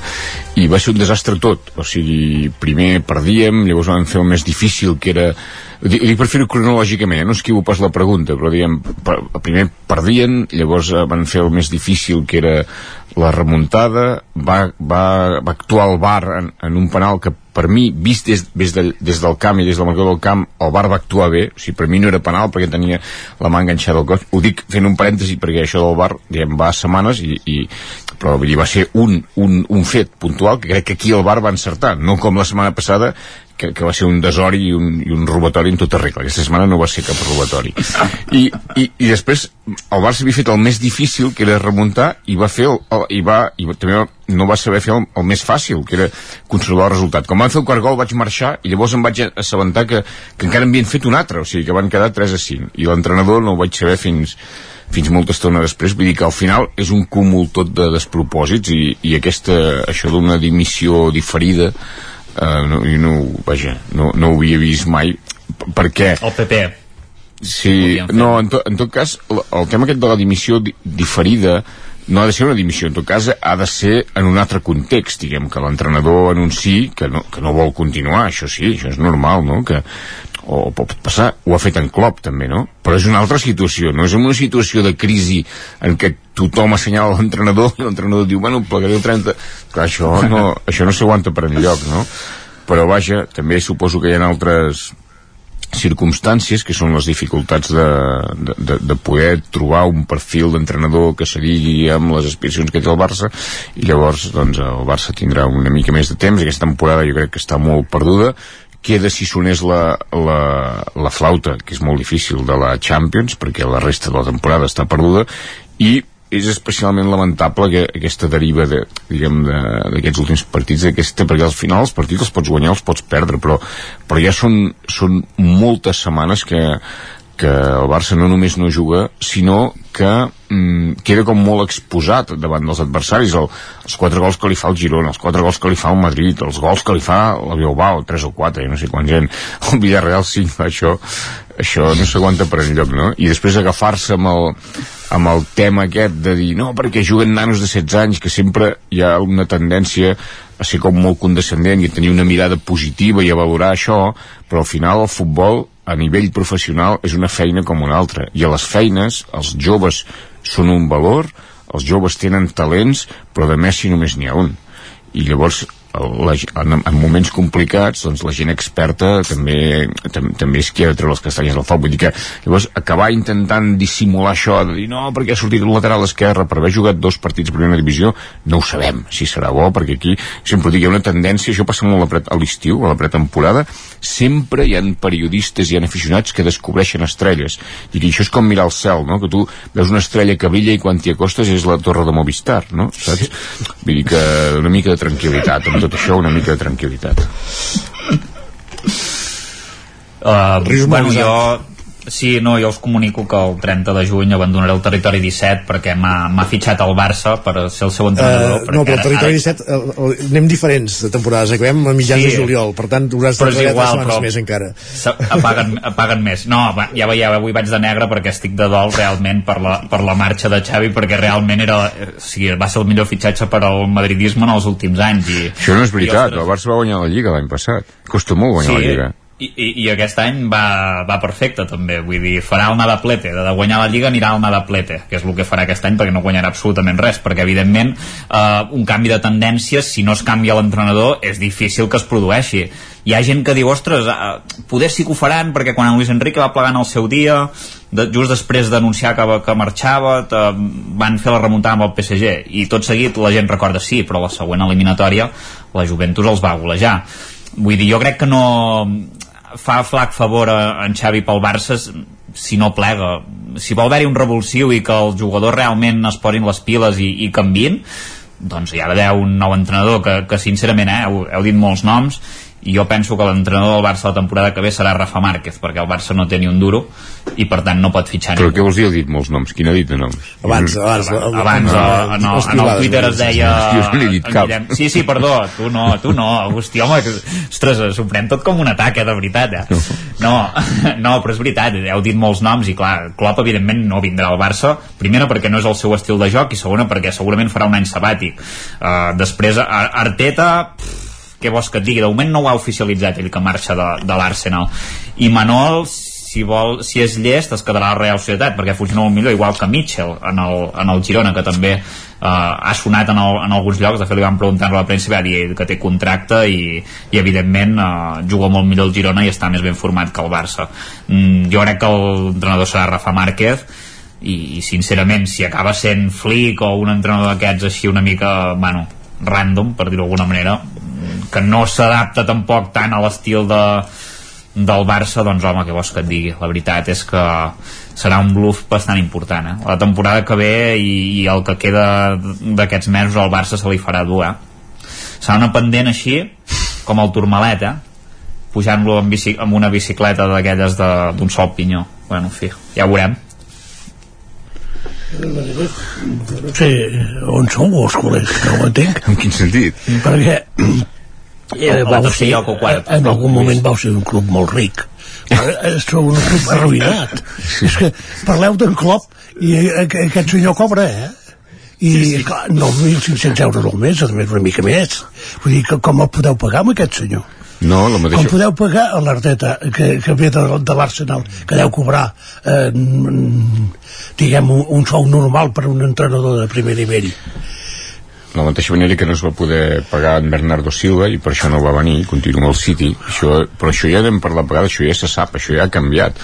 i va ser un desastre tot, o sigui, primer perdíem, llavors vam fer el més difícil que era per fer-ho cronològicament, eh? no esquivo pas la pregunta, però diguem, per, primer perdien, llavors eh, van fer el més difícil que era la remuntada, va, va, va actuar el VAR en, en un penal que per mi, vist des, des, del, des del camp i des del marcador del camp, el VAR va actuar bé, o sigui, per mi no era penal perquè tenia la mà enganxada al cos. Ho dic fent un parèntesi perquè això del VAR, diguem, va setmanes i, i però dir, va ser un, un, un fet puntual que crec que aquí el VAR va encertar, no com la setmana passada que, que va ser un desori i un, i un robatori en tota regla. Aquesta setmana no va ser cap robatori. I, i, i després el Barça havia fet el més difícil, que era remuntar, i va fer el, el, i va, i també no va saber fer el, el més fàcil, que era conservar el resultat. Com van fer el quart gol vaig marxar i llavors em vaig assabentar que, que encara en havien fet un altre, o sigui que van quedar 3 a 5. I l'entrenador no ho vaig saber fins, fins molta estona després, vull dir que al final és un cúmul tot de despropòsits i, i aquesta, això d'una dimissió diferida eh, no, jo no, vaja, no, no ho havia vist mai perquè El PP. Sí, no, en, to, en tot cas, el, el tema aquest de la dimissió di diferida no ha de ser una dimissió, en tot cas ha de ser en un altre context, diguem, que l'entrenador anunciï que no, que no vol continuar, això sí, això és normal, no?, que, o pot passar, ho ha fet en Klopp també, no? Però és una altra situació, no és una situació de crisi en què tothom assenyala l'entrenador i [laughs] l'entrenador diu, bueno, plegaré el 30... Clar, això no, [laughs] això no s'aguanta per enlloc, no? Però vaja, també suposo que hi ha altres circumstàncies que són les dificultats de, de, de, de poder trobar un perfil d'entrenador que s'adigui amb les aspiracions que té el Barça i llavors doncs, el Barça tindrà una mica més de temps aquesta temporada jo crec que està molt perduda queda si sonés la, la, la flauta, que és molt difícil de la Champions, perquè la resta de la temporada està perduda, i és especialment lamentable que aquesta deriva de, diguem d'aquests últims partits aquesta, perquè al final els partits els pots guanyar els pots perdre però, però ja són, són moltes setmanes que, que el Barça no només no juga, sinó que mm, queda com molt exposat davant dels adversaris. El, els quatre gols que li fa el Girona, els quatre gols que li fa el Madrid, els gols que li fa el Bilbao, tres o quatre, no sé quant gent, [laughs] el Villarreal 5, això, això no s'aguanta per enlloc, no? I després agafar-se amb el, amb el tema aquest de dir, no, perquè juguen nanos de 16 anys, que sempre hi ha una tendència a ser com molt condescendent i a tenir una mirada positiva i a valorar això, però al final el futbol a nivell professional és una feina com una altra. I a les feines els joves són un valor els joves tenen talents però de Messi només n'hi ha un. I llavors la, en, en moments complicats doncs la gent experta també, tam, també és qui ha de treure les castanyes del foc vull dir que llavors acabar intentant dissimular això de dir no perquè ha sortit el lateral esquerre per haver jugat dos partits a primera divisió no ho sabem si serà bo perquè aquí sempre dic hi ha una tendència, això passa molt a l'estiu a la pretemporada, sempre hi ha periodistes i hi ha aficionats que descobreixen estrelles i que això és com mirar el cel no? que tu veus una estrella que brilla i quan t'hi acostes és la torre de Movistar no? saps? vull dir que una mica de tranquil·litat amb tot això una mica de tranquil·litat. Uh, bueno, jo Sí, no, jo us comunico que el 30 de juny abandonaré el territori 17 perquè m'ha fitxat el Barça per ser el seu entrenador. Uh, no, però el territori ara... 17 uh, uh, anem diferents de temporades, acabem a mitjans sí, de juliol, per tant hauràs de treballar igual, setmanes més encara. Apaguen, apaguen més. No, ja veieu, avui vaig de negre perquè estic de dol realment per la, per la marxa de Xavi perquè realment era, o sigui, va ser el millor fitxatge per al madridisme en els últims anys. I, Això no és veritat, i, el Barça va guanyar la Lliga l'any passat. Costa molt guanyar sí, la Lliga i, i, i aquest any va, va perfecte també, vull dir, farà el Nadaplete de guanyar la Lliga anirà al Nadaplete que és el que farà aquest any perquè no guanyarà absolutament res perquè evidentment eh, un canvi de tendències si no es canvia l'entrenador és difícil que es produeixi. Hi ha gent que diu, ostres, eh, poder sí que ho faran perquè quan en Luis Enrique va plegar en el seu dia de, just després d'anunciar que, que marxava te, van fer la remuntada amb el PSG i tot seguit la gent recorda sí, però la següent eliminatòria la Juventus els va golejar vull dir, jo crec que no fa flac favor a en Xavi pel Barça si no plega. Si vol haver-hi un revulsiu i que els jugadors realment es posin les piles i, i canvin doncs hi ha d'haver un nou entrenador que, que sincerament eh, heu, heu dit molts noms i jo penso que l'entrenador del Barça la temporada que ve serà Rafa Márquez perquè el Barça no té ni un duro i per tant no pot fitxar però ningú. què vols dir? He dit molts noms quin ha dit de noms? abans, abans, abans, abans no, en, el, en el Twitter es deia no dit cap. Guillem, sí, sí, perdó, tu no, tu no Agustí, home, ostres, s'ho pren tot com un atac, eh, de veritat eh? no, no, però és veritat heu dit molts noms i clar, Klopp evidentment no vindrà al Barça, primera perquè no és el seu estil de joc i segona perquè segurament farà un any sabàtic uh, després Arteta pff, què vols que et digui? De moment no ho ha oficialitzat ell que marxa de, de l'Arsenal. I Manol, si, vol, si és llest, es quedarà a la Real Societat, perquè funciona molt millor, igual que Mitchell en el, en el Girona, que també uh, ha sonat en, el, en alguns llocs, de fet li van preguntar a la premsa i va dir que té contracte i, i evidentment uh, juga molt millor el Girona i està més ben format que el Barça. Mm, jo crec que l'entrenador serà Rafa Márquez, i, i sincerament si acaba sent Flick o un entrenador d'aquests així una mica bueno, random per dir-ho d'alguna manera que no s'adapta tampoc tant a l'estil de, del Barça, doncs home, què vols que et digui? La veritat és que serà un bluff bastant important, eh? La temporada que ve i, i el que queda d'aquests mesos al Barça se li farà dur, eh? Serà una pendent així, com el Turmalet, eh? Pujant-lo amb, bici, amb una bicicleta d'aquelles d'un sol pinyó. Bueno, en fi, ja ho veurem. No sé on sou els col·legs, no ho entenc. En quin sentit? Perquè eh, vau ser, en algun moment vau ser un club molt ric. Ara sou un club arruïnat. És que parleu d'en Klopp i aquest senyor cobra, eh? i sí, sí. clar, 9.500 euros al mes, a més una mica més. Vull dir, que com el podeu pagar amb aquest senyor? No, la mateixa... Com podeu pagar a l'Arteta, que, que ve de, de l'Arsenal, que deu cobrar, eh, diguem, un, un sou normal per un entrenador de primer nivell? de la mateixa manera que no es va poder pagar en Bernardo Silva i per això no va venir, continua al City. Això, però això ja hem parlat vegades, això ja se sap això ja ha canviat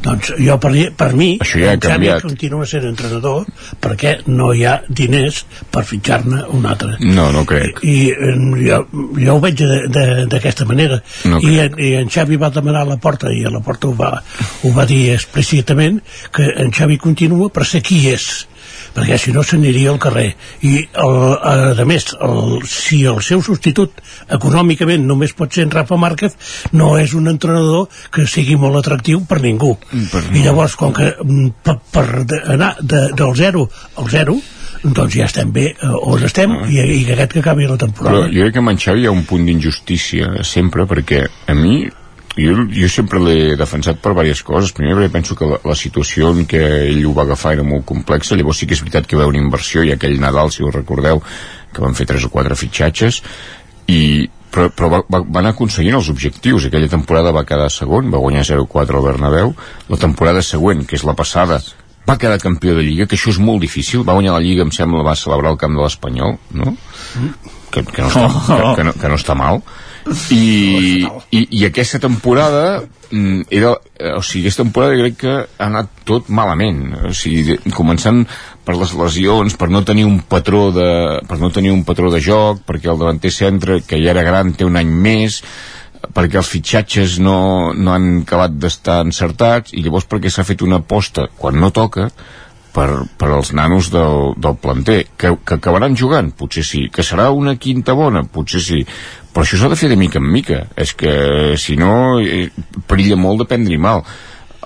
doncs jo per, per mi això ja ha canviat. continua sent entrenador perquè no hi ha diners per fitxar-ne un altre. No, no crec. I, i jo, jo ho veig d'aquesta manera. No I, en, i en Xavi va demanar a la porta i a la porta ho va, ho va dir explícitament que en Xavi continua per ser qui és perquè si no s'aniria al carrer. I el, a més el, si el seu substitut econòmicament només pot ser en Rafa Márquez no és un entrenador que sigui molt atractiu per ningú. Per i llavors com que mm, per, per anar de, del 0 al 0 doncs ja estem bé eh, on estem ah. i, i aquest que acabi la temporada. Però jo crec que amb en Xavi hi ha un punt d'injustícia sempre perquè a mi jo, jo sempre l'he defensat per diverses coses. Primer perquè penso que la, la situació en què ell ho va agafar era molt complexa. Llavors sí que és veritat que va haver una inversió i aquell Nadal si us recordeu que van fer 3 o 4 fitxatges i però, però va, va, van aconseguint els objectius. Aquella temporada va quedar segon va guanyar 0-4 al Bernabéu. La temporada següent, que és la passada va quedar campió de Lliga, que això és molt difícil. Va guanyar la Lliga, em sembla, va celebrar el camp de l'Espanyol no? Que, que, no està, que, que, no, que no està mal i, i, i aquesta temporada mm, era, eh, o sigui, aquesta temporada crec que ha anat tot malament. O sigui, començant per les lesions per no tenir un patró de per no tenir un patró de joc perquè el davanter centre, que ja era gran, té un any més perquè els fitxatges no, no han acabat d'estar encertats i llavors perquè s'ha fet una aposta quan no toca per, per als nanos del, del planter que, que acabaran jugant, potser sí. Que serà una quinta bona, potser sí però això s'ha de fer de mica en mica és que si no eh, perilla molt de prendre mal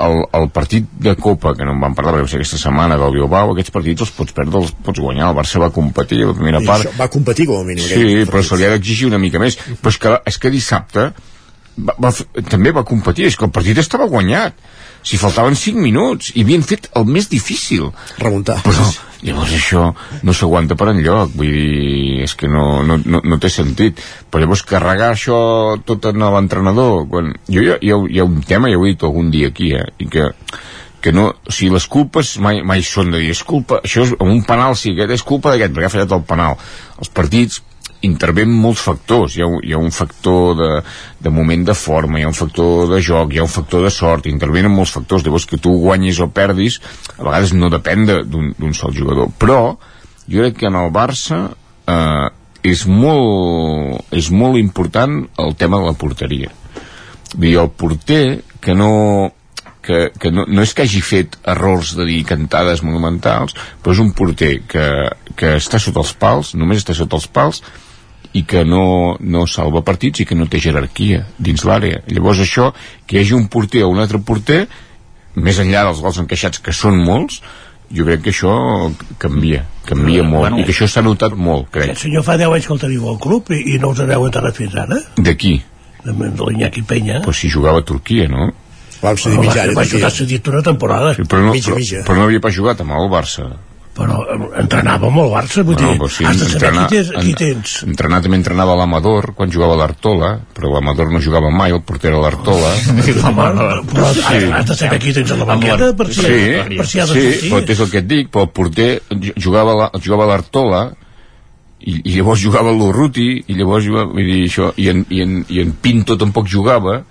el, el partit de Copa, que no en vam parlar perquè va ser aquesta setmana del Bilbao, aquests partits els pots perdre, els pots guanyar, el Barça va competir a la primera I part. va competir com a mínim. Sí, però se li ha d'exigir una mica més. Però és que, és que dissabte va, va, també va competir, és que el partit estava guanyat si faltaven 5 minuts i havien fet el més difícil. Remuntar. Però llavors això no s'aguanta per enlloc vull dir, és que no, no, no, no té sentit. Però llavors carregar això tot en l'entrenador quan... jo hi ha, hi, ha, hi ha un tema, ja ho he dit algun dia aquí eh, i que que no, o sigui, les culpes mai, mai són de dir, és culpa, això és, un penal sí, aquest és culpa d'aquest, perquè ha fallat el penal. Els partits intervé molts factors. Hi ha, hi ha un factor de, de moment de forma, hi ha un factor de joc, hi ha un factor de sort, intervenen molts factors. Llavors que tu guanyis o perdis, a vegades no depèn d'un sol jugador. Però jo crec que en el Barça eh, és, molt, és molt important el tema de la porteria. Dir, el porter que no, que, que no, no és que hagi fet errors de dir cantades monumentals, però és un porter que, que està sota els pals, només està sota els pals, i que no, no salva partits i que no té jerarquia dins l'àrea. Llavors això, que hi hagi un porter o un altre porter, més enllà dels gols encaixats, que són molts, jo crec que això canvia, canvia molt, bueno, i que això s'ha notat molt, crec. El senyor fa 10 anys que el teniu al club i, i no us aneu enterrat fins ara? De qui? De, de l'Iñaki Penya. Pues si jugava a Turquia, no? Vam ser mitjà, va, va jugar cedit una temporada. Sí, però, no, però, però no havia pas jugat amb el Barça però entrenava molt Barça vull bueno, dir, pues sí, has de saber entrenar, qui, tens, qui tens. entrenar també entrenava l'Amador quan jugava l'Artola però l'Amador no jugava mai, el porter era l'Artola. [laughs] Però sí. has de saber qui tens a la banqueta per si, sí, per si ha de sí, sortir. però és el que et dic però el porter jugava, la, jugava l'Artola i, i llavors jugava l'Urruti i llavors jugava, vull dir, això, i, en, i, en, i en Pinto tampoc jugava.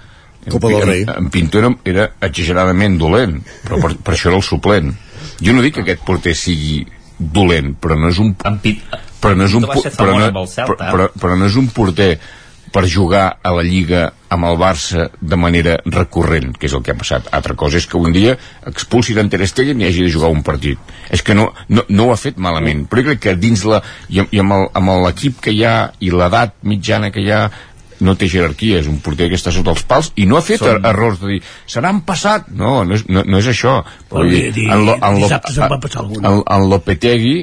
Copa del Rei. En, en Pinto era, era exageradament dolent, però per, per això era el suplent jo no dic que aquest porter sigui dolent però no és un Pit, però no és un, però, no, però, però, però no és un porter per jugar a la Lliga amb el Barça de manera recurrent, que és el que ha passat. Altra cosa és que un dia expulsi d'en Ter Stegen i hagi de jugar un partit. És que no, no, no ho ha fet malament, però crec que dins la... i, i amb l'equip que hi ha i l'edat mitjana que hi ha no té jerarquia, és un porter que està sota els pals i no ha fet er errors de dir se n'han passat, no, no és, no, no és això Però Vull di- di- dissabte se'n va passar algun. en, en Lopetegui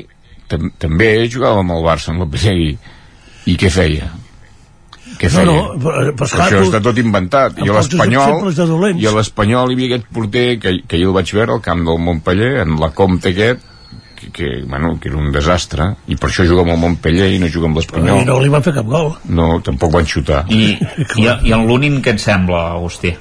tam, també jugava amb el Barça en Lopetegui i què feia? què No, feia? no, però- però esclar, això tu- està tot inventat i a l'Espanyol hi havia aquest porter que, que jo el vaig veure al camp del Montpellier en la Comte aquest que, que, bueno, que era un desastre i per això juga amb el Montpellier i no juga amb I l'Espanyol no li van fer cap gol. no, tampoc van xutar I, i, i en l'únic què et sembla, Agustí?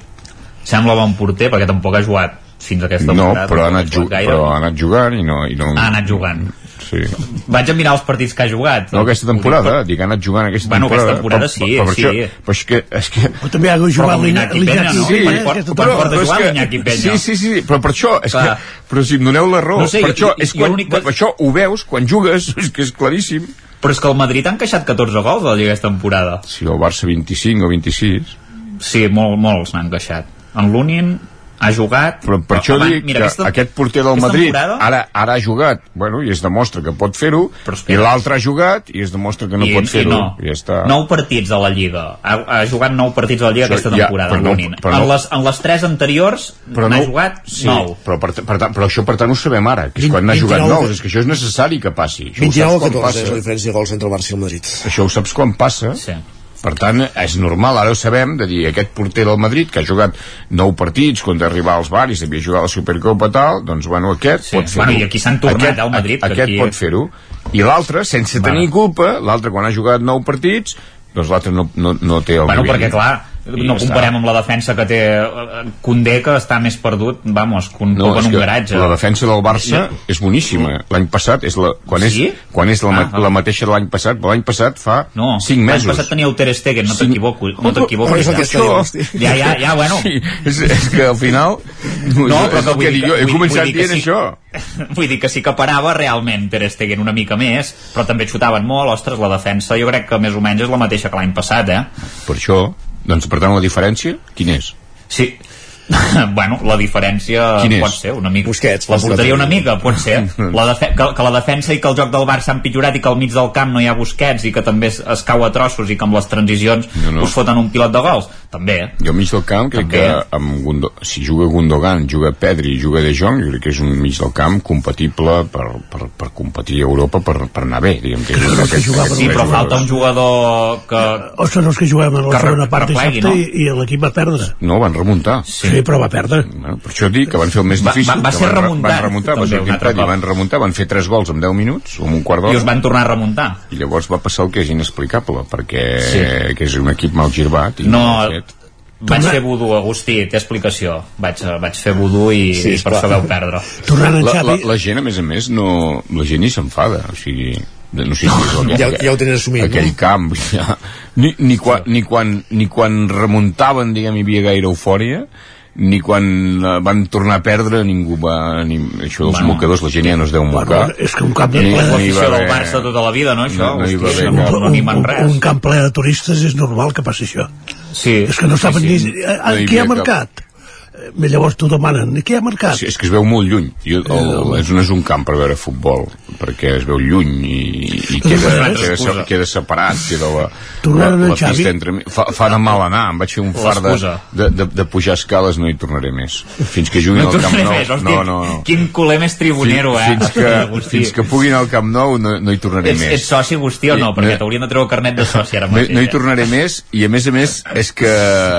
Sembla bon porter perquè tampoc ha jugat fins a aquesta no, temporada. però ha, anat, gaire. però ha anat jugant i no, i no... Ha anat jugant. Sí. Vaig a mirar els partits que ha jugat. No, aquesta temporada, dic, ha anat jugant aquesta Bueno, temporada. aquesta temporada Però- sí, però, per sí. Això, però és que... És que Però també ha jugat Però l'Iñaki Peña, no? Sí, Quan aquesta quan porta però és jugant que- l'Iñaki Peña. Sí, sí, sí, però per això, és que, però si em doneu l'error, No sé, per jo- això, jo- és quan, que- per això ho veus quan jugues, [laughs] és que és claríssim. Però és que el Madrid ha encaixat 14 gols a la Lliga aquesta temporada. Sí, el Barça 25 o 26. Sí, molt, molts n'han encaixat. En l'Unin ha jugat... Però per això dic mira, que aquesta- aquest porter del Madrid temporada- ara, ara ha jugat, bueno, i es demostra que pot fer-ho, i l'altre ha jugat i es demostra que no I- pot i fer-ho. no. I ja està. Nou partits de la Lliga. Ha, ha jugat nou partits de la Lliga Això aquesta ja, temporada, però en no- però en, no- les, en les tres anteriors n'ha jugat sí, nou. Però, per, per, tant, però això per tant ho sabem ara, que és quan n'ha 29 jugat de- nous, és que això és necessari que passi. Això ho 29 saps o quan 14 passa. és la diferència de gols entre el Barça i el Madrid. Això ho saps quan passa. Sí. Per tant, és normal, ara ho sabem, de dir, aquest porter del Madrid, que ha jugat nou partits contra rivals varis, havia jugat a la Supercopa tal, doncs, bueno, aquest Sí. pot fer-ho. Bueno, i aquí s'han tornat, Aquest- al Madrid, que Aquest aquí- pot fer-ho. I l'altre, sense tenir culpa, l'altre quan ha jugat nou partits, doncs l'altre no, no, no té el Bueno, nivell. perquè clar, I no ja comparem està. amb la defensa que té eh, Condé, que està més perdut, vamos, que un No, en un que garatge. la defensa del Barça és boníssima. L'any passat, és la, quan, Sí? és, quan és la, ma- Ah, la mateixa de l'any passat, però l'any passat fa No, 5 mesos. L'any passat teníeu Ter Stegen, no t'equivoco, no. Però que està dient, hosti. Ja, ja, ja, bueno. Sí, és, és que al final... [laughs] No, però és que vull que dir dic jo, he vull- començat vull que dient sí. això. [laughs] Vull dir que sí que parava realment Ter Stegen una mica més, però també xutaven molt, ostres, la defensa jo crec que més o menys és la mateixa que l'any passat, eh? Per això, doncs, per tant, la diferència, quina és? Sí. [laughs] bueno, la diferència pot ser una mica. Busquets, la la- una mica, pot ser. La defe que, que la defensa i que el joc del Barça han pitjorat i que al mig del camp no hi ha Busquets i que també es, es cau a trossos i que amb les transicions No, no. us foten un pilot de gols. També. Jo al mig del camp crec També. que amb Gundo, si juga Gundogan, juga Pedri, juga De Jong, jo crec que és un mig del camp compatible per, per, per competir a Europa per, per anar bé, diguem que és un d'aquests- jugava Sí, però jugadors. falta un jugador que... O són els que juguem a la Que segona part dissabte no? i, i l'equip va perdre. No, van remuntar. Sí. sí, però va perdre. Bueno, per això dic que van fer el més Va- difícil. va- va que ser van, re- remuntant, Van remuntar, va també, ser hem dit, cop. van remuntar, van fer 3 gols en 10 minuts, o en un quart I us d'hora, van tornar a remuntar. i llavors va passar el que és inexplicable, perquè Sí. que és un equip mal girbat. I No, fet. vaig fer vudú, Agustí, té explicació. Vaig, eh, vaig fer vudú i, Sí, i per això veu perdre. Tornant en la, la, la gent, a més a més, no, la gent ni s'enfada, o sigui, no sé si el, Ja- ja ho tenen assumit, aquell no? camp [laughs] ja, ni, ni, quan, ni, quan, ni quan remuntaven diguem hi havia gaire eufòria ni quan van tornar a perdre ningú va, ni, això dels Bueno. mocadors la gent ja no es deu mocar Bueno, és que un camp de Ni- ple... ni va del Barça tota la vida, no, això? No, no Hosti, haver no, cap- no un, res. un camp ple de turistes és normal que passi això. Sí, És que no saben sí, sí. ni... eh, No hi qui ha cap- marcat? Eh, Llavors t'ho demanen. Qui ha marcat? Sí, és que es veu molt lluny. Jo, el, és, no és un camp per veure futbol, perquè es veu lluny i, i queda, una queda, se- queda separat, queda la, la, la Xavi. pista entre mi. Fa, fa de mal anar, em vaig fer un far de, de, de, de pujar escales, no hi tornaré més. Fins que juguin No al Camp Nou. més, no, no, no. quin culer més tribunero, eh? fins, que, Agustí. fins que puguin al Camp Nou no, no hi tornaré Ets, més. ets soci, Agustí, o no? Perquè no. t'haurien de treure el carnet de soci ara No, mateix. no hi eh? tornaré més i a més a més és que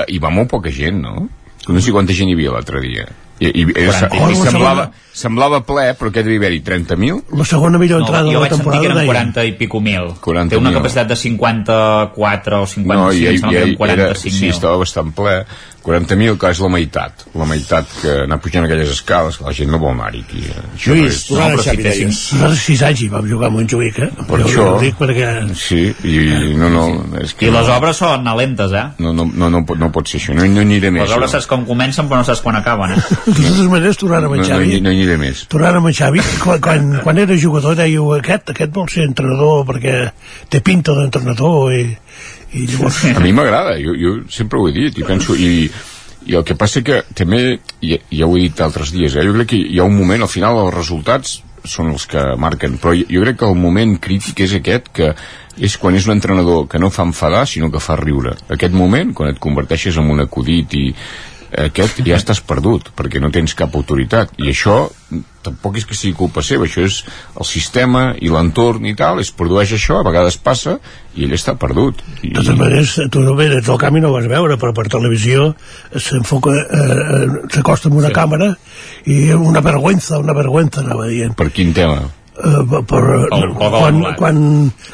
hi va molt poca gent, no? No sé quanta gent hi havia l'altre dia. I, i, i, Quaranta i i semblava, semblava ple, però què devia haver-hi? 30.000? La segona millor No, entrada jo de la vaig sentir que temporada eren deien. 40 i pico mil. 40 Té una mil. capacitat de 54 o 55, No, i, i, i, eren era, 45 sí, estava bastant ple. 40.000, que és la meitat. La meitat que anar pujant aquelles escales, que la gent no vol anar-hi eh. Lluís, tornant però a si fessin- deies. Nosaltres sis anys hi vam jugar a Montjuïc, eh? Per Jo això... ho dic perquè... Sí, i no, no, és que I les no, obres són lentes, eh? no, no, no, no, pot, no pot ser això, no, no aniré més. Les obres no. saps com comencen però no saps quan acaben, eh? [laughs] De totes maneres, tornant amb no, en no, no, no aniré més. Tornant amb en Xavi, quan, quan, quan [laughs] era jugador dèieu aquest, aquest vol ser entrenador perquè té pinta d'entrenador i, i llavors A mi m'agrada, jo, jo sempre ho he dit i penso, i, i el que passa que també, ja, ja ho he dit altres dies, eh, jo crec que hi ha un moment, al final els resultats són els que marquen, però jo, jo crec que el moment crític és aquest que és quan és un entrenador que no fa enfadar sinó que fa riure. Aquest moment, quan et converteixes en un acudit i aquest ja estàs perdut perquè no tens cap autoritat i això tampoc és que sigui culpa seva això és el sistema i l'entorn i tal, es produeix això, a vegades passa i ell està perdut I... De totes maneres, tu no ve del camp i no ho vas veure, però per televisió s'enfoca, eh, eh, s'acosta amb una sí. càmera i una vergüenza, una vergüenza, anava dient. Per quin tema? Uh, per, El- el gol quan, quan,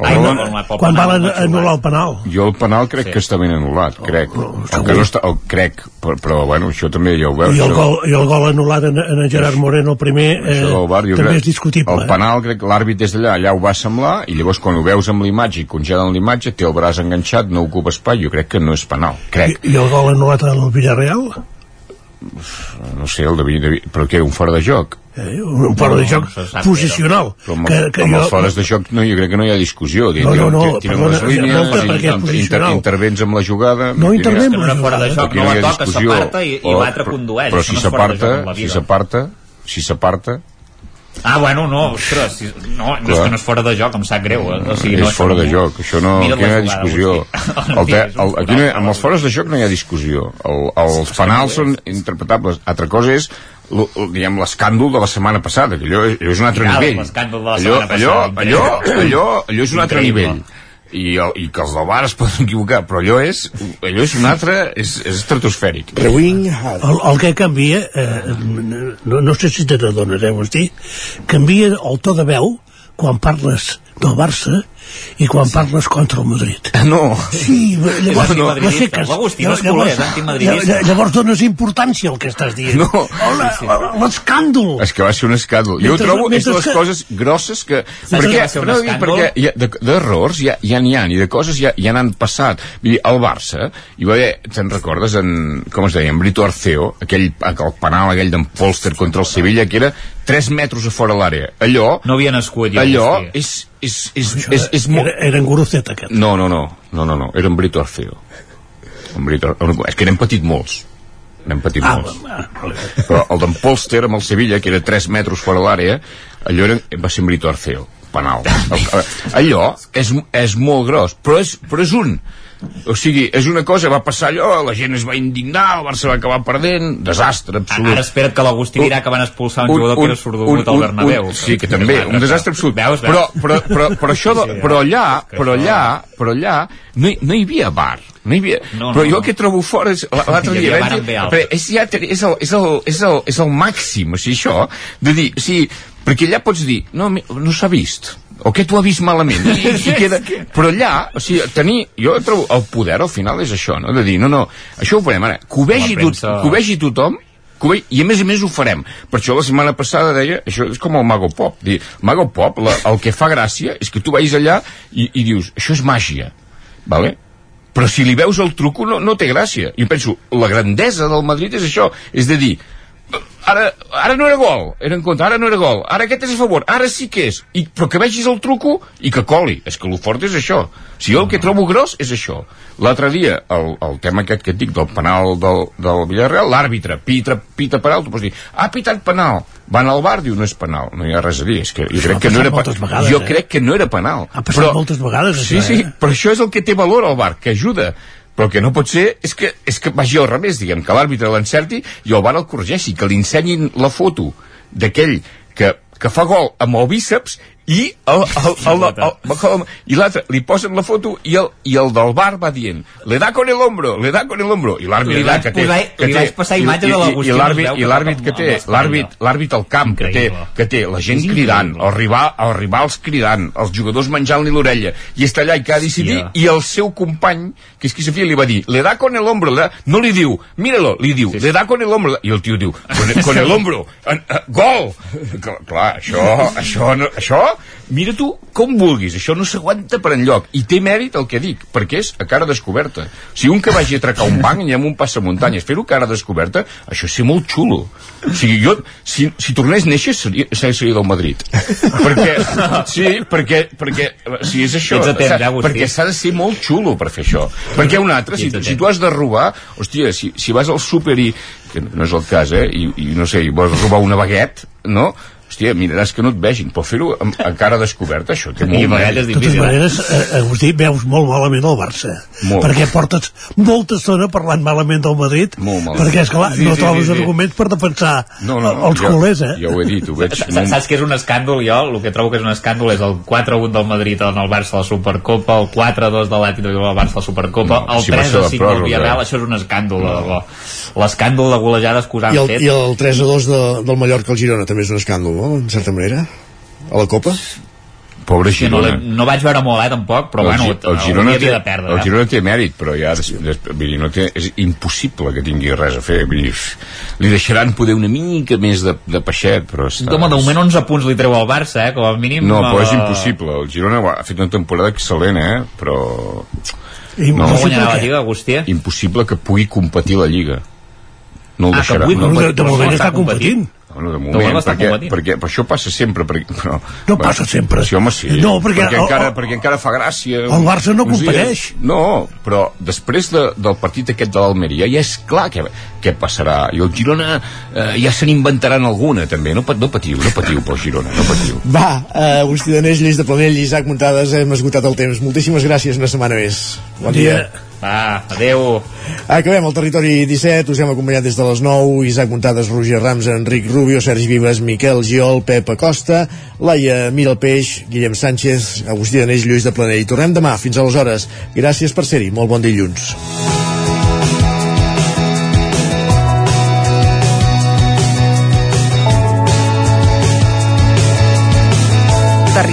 El gol quan, van anul·lar el penal. Jo el penal crec sí. que està ben anul·lat, crec. El que no està, el crec, però, però bueno, això també ja ho veus. I el, gol, i el gol anul·lat en, en Gerard Moreno, el primer, eh, jo també crec- és discutible. El penal, crec que l'àrbit des d'allà, allà ho va semblar, i llavors quan ho veus amb l'imatge i congelen l'imatge, té el braç enganxat, no ocupa espai, jo crec que no és penal, crec. I, I el gol anul·lat al Villarreal? No sé, el de, de, però que era un fora de joc. Eh, un fora de joc posicional. Però amb, que, que amb jo, els fores de joc no, jo crec que no hi ha discussió. No, no, no, Tenen perdona, les línies, perquè és inter, posicional. intervens amb la jugada... No intervé amb no era fora de joc, no hi la toca, discussió. s'aparta i- i l'altre condueix, Però si no s'aparta, la si s'aparta, si s'aparta, Ah, bueno, no, ostres, si, no, no és que no és fora de joc, em sap greu. eh? O sigui, no, és fora de joc, això no, aquí no hi la ha jugada, discussió. [laughs] El te, el, aquí no hi, amb els fores de joc no hi ha discussió. El, els penals són interpretables. Altra cosa és diguem l'escàndol de la setmana passada, que allò, allò és un altre Mirada, nivell. allò, allò, allò, allò, allò és un altre Increïble. nivell. I, el, i que els del bar es poden equivocar, però allò és, allò és un altre, és, és estratosfèric. Rewing, el, el que canvia, eh, no, no sé si te n'adones, eh, Agustí, canvia el to de veu quan parles del Barça i quan parles contra el Madrid. No. Sí, llavors, No, no. resseques. L'Agustí no és Llavors- culer, és antimadridista. lla- Llavors dones importància al que estàs dient. No. L'escàndol. És que va ser un escàndol. Jo ho Mentre- trobo, és de les que- coses grosses que... Saps perquè, què va ser un no, perquè hi ha, de- d'errors ja, ja n'hi ha, i de coses ja, ja n'han passat. Vull dir, el Barça, hi va haver, te'n recordes, en, com es deia, en Brito Arceo, aquell, el penal aquell d'en Polster contra el Sevilla, que era 3 metres a fora l'àrea. Allò... No havia nascut jo, Allò Agustí. és... és, és, és, és, molt... Era, era en Guruceta, aquest. No, no, no, no, no, no, era en Brito Arceo. En Brito, és que n'hem patit molts. N'hem patit Ah, molts. Però el d'en Polster amb el Sevilla, que era 3 metres fora l'àrea, allò era, va ser en Brito Arceo, penal. [laughs] Allò és, és molt gros, però és, però és un. O sigui, és una cosa, va passar allò, la gent es va indignar, el Barça va acabar perdent, desastre absolut. Ara espera't que l'Agustí dirà que van expulsar un, jugador que era sordogut al Bernabéu. sí, que també, un desastre absolut. Veus, veus? Però, però, però, però, això, de, però allà, però allà, però allà, no hi, no hi havia bar. No hi havia... No, no, però jo no. que trobo fora és... L'altre dia... vaig dir- perquè és, ja, és, el, és, el, és, el, és el màxim, o sigui, això, de dir, o sigui, perquè allà pots dir, no, no s'ha vist, o que tu ha vist malament, i, i queda, però allà, o sigui, tenir, jo trobo, el poder al final és això, no?, de dir, no, no, això ho farem ara, que ho vegi, tot, que ho vegi tothom, que ho vegi, i a més a més ho farem. Per això la setmana passada deia, això és com el Mago Pop. Dir, Mago Pop, la, el que fa gràcia és que tu vagis allà i, i dius, això és màgia, vale? però si li veus el truco no, no té gràcia. Jo penso, la grandesa del Madrid és això, és de dir, ara, ara no era gol, era en contra, ara no era gol, ara aquest és a favor, ara sí que és, I, però que vegis el truco i que coli, és que el fort és això. Si jo el que trobo gros és això. L'altre dia, el, el tema aquest que et dic del penal del, del Villarreal, l'àrbitre pita, pita penal, tu pots dir, ha pitat penal, van al bar, diu, no és penal, no hi ha res a dir, és que jo crec que no era vegades, Jo eh? crec que no era penal. Ha passat moltes vegades, Sí, això, sí, eh? però això és el que té valor al bar, que ajuda però el que no pot ser és que, és que vagi al revés, diguem, que l'àrbitre l'encerti i el bar el corregeixi, que li ensenyin la foto d'aquell que, que fa gol amb el bíceps i el, el, el, el, el, i l'altre li posen la foto i el, i el del bar va dient le da con el hombro, le da con el hombro i vaig que té, que té passar imatge i- i- i l'àrbit que l'àrbit té l'àrbit l'àrbit al camp que té, que té la gent cridant els, rival, els rivals cridant els jugadors menjant-li l'orella i està allà i que ha de decidir Hòstia. i el seu company que és qui s'afia li va dir le da con el hombro no li diu míralo, li diu le da con el hombro i el tio diu con, con el hombro eh, gol clar, això, això, això mira tu com vulguis, això no s'aguanta per enlloc. I té mèrit el que dic, perquè és a cara descoberta. Si un que vagi a atracar un banc i amb un passamuntanyes, fer-ho a cara descoberta, això és ser molt xulo. O sigui, jo, si, si tornés a néixer, seria, seria del Madrid. perquè, sí, perquè, perquè si és això, temps, ja, perquè s'ha de ser molt xulo per fer això. Perquè un altre, si, si tu has de robar, hòstia, si, si vas al súper i, que no és el cas, eh, i, i no sé, i vols robar una baguette, no? Hòstia, miraràs que no et vegin, però fer-ho amb- a cara descoberta, això té molt mèrit. De totes maneres, eh, Agustí, veus molt malament el Barça. Molt. Perquè portes molta estona parlant malament del Madrid, Molt malament. perquè, esclar, Sí, no sí, trobes sí, sí. arguments per defensar No, no, els jo- culers, eh? Ja ho he dit, ho veig... Saps, saps que és un escàndol, jo? El que trobo que és un escàndol és el 4-1 del Madrid en el Barça a la Supercopa, el 4-2 de l'Atlètic de Barça a la Supercopa, No, el si va ser la 3-5 del. Villarreal, això és un escàndol, debò. L'escàndol de golejades que us han I el, fet. i el 3 a 2 de, del Mallorca al Girona també és un escàndol, no? En certa manera. A la Copa. Pobre Sí, no, Girona. l'he- no vaig veure molt, eh, tampoc, però bueno, Gi- el Girona, té, de perdre. el? Girona té mèrit, però ja des, des, vull dir, no té, és impossible que tingui res a fer. Vull dir, li deixaran poder una mica més de, de peixet, però està... Home, de moment 11 punts li treu al Barça, eh, com a mínim. No, però és impossible. El Girona ha fet una temporada excel·lent, eh? Però... No guanyarà la Lliga, Agustí? Impossible que pugui competir a la Lliga. No el Ah, que deixarà. pugui no, no, de moment està competint. Bueno, de De moment, moment està perquè, perquè, perquè això passa sempre perquè, però, No passa sempre. sí, home, sí, No, perquè el- encara, el- perquè encara fa gràcia el Barça no dies. competeix. no, però després de, del partit aquest de l'Almeria ja és clar què, què passarà i el Girona eh, ja se n'inventaran alguna també, no, no patiu, no patiu pel Girona, no patiu Va, uh, Agustí Danés, Lluís de Planell, Isaac Muntades, hem esgotat el temps. Moltíssimes gràcies, una setmana més. Bon dia. Va, adeu. Acabem el territori 17, us hem acompanyat des de les 9, Isaac Muntades, Roger Rams, Enric Rubio, Sergi Vives, Miquel Giol, Pep Acosta, Laia Miralpeix, Guillem Sánchez, Agustí Danés, Lluís de Planell. Tornem demà, fins aleshores. Gràcies per ser-hi, molt bon dilluns.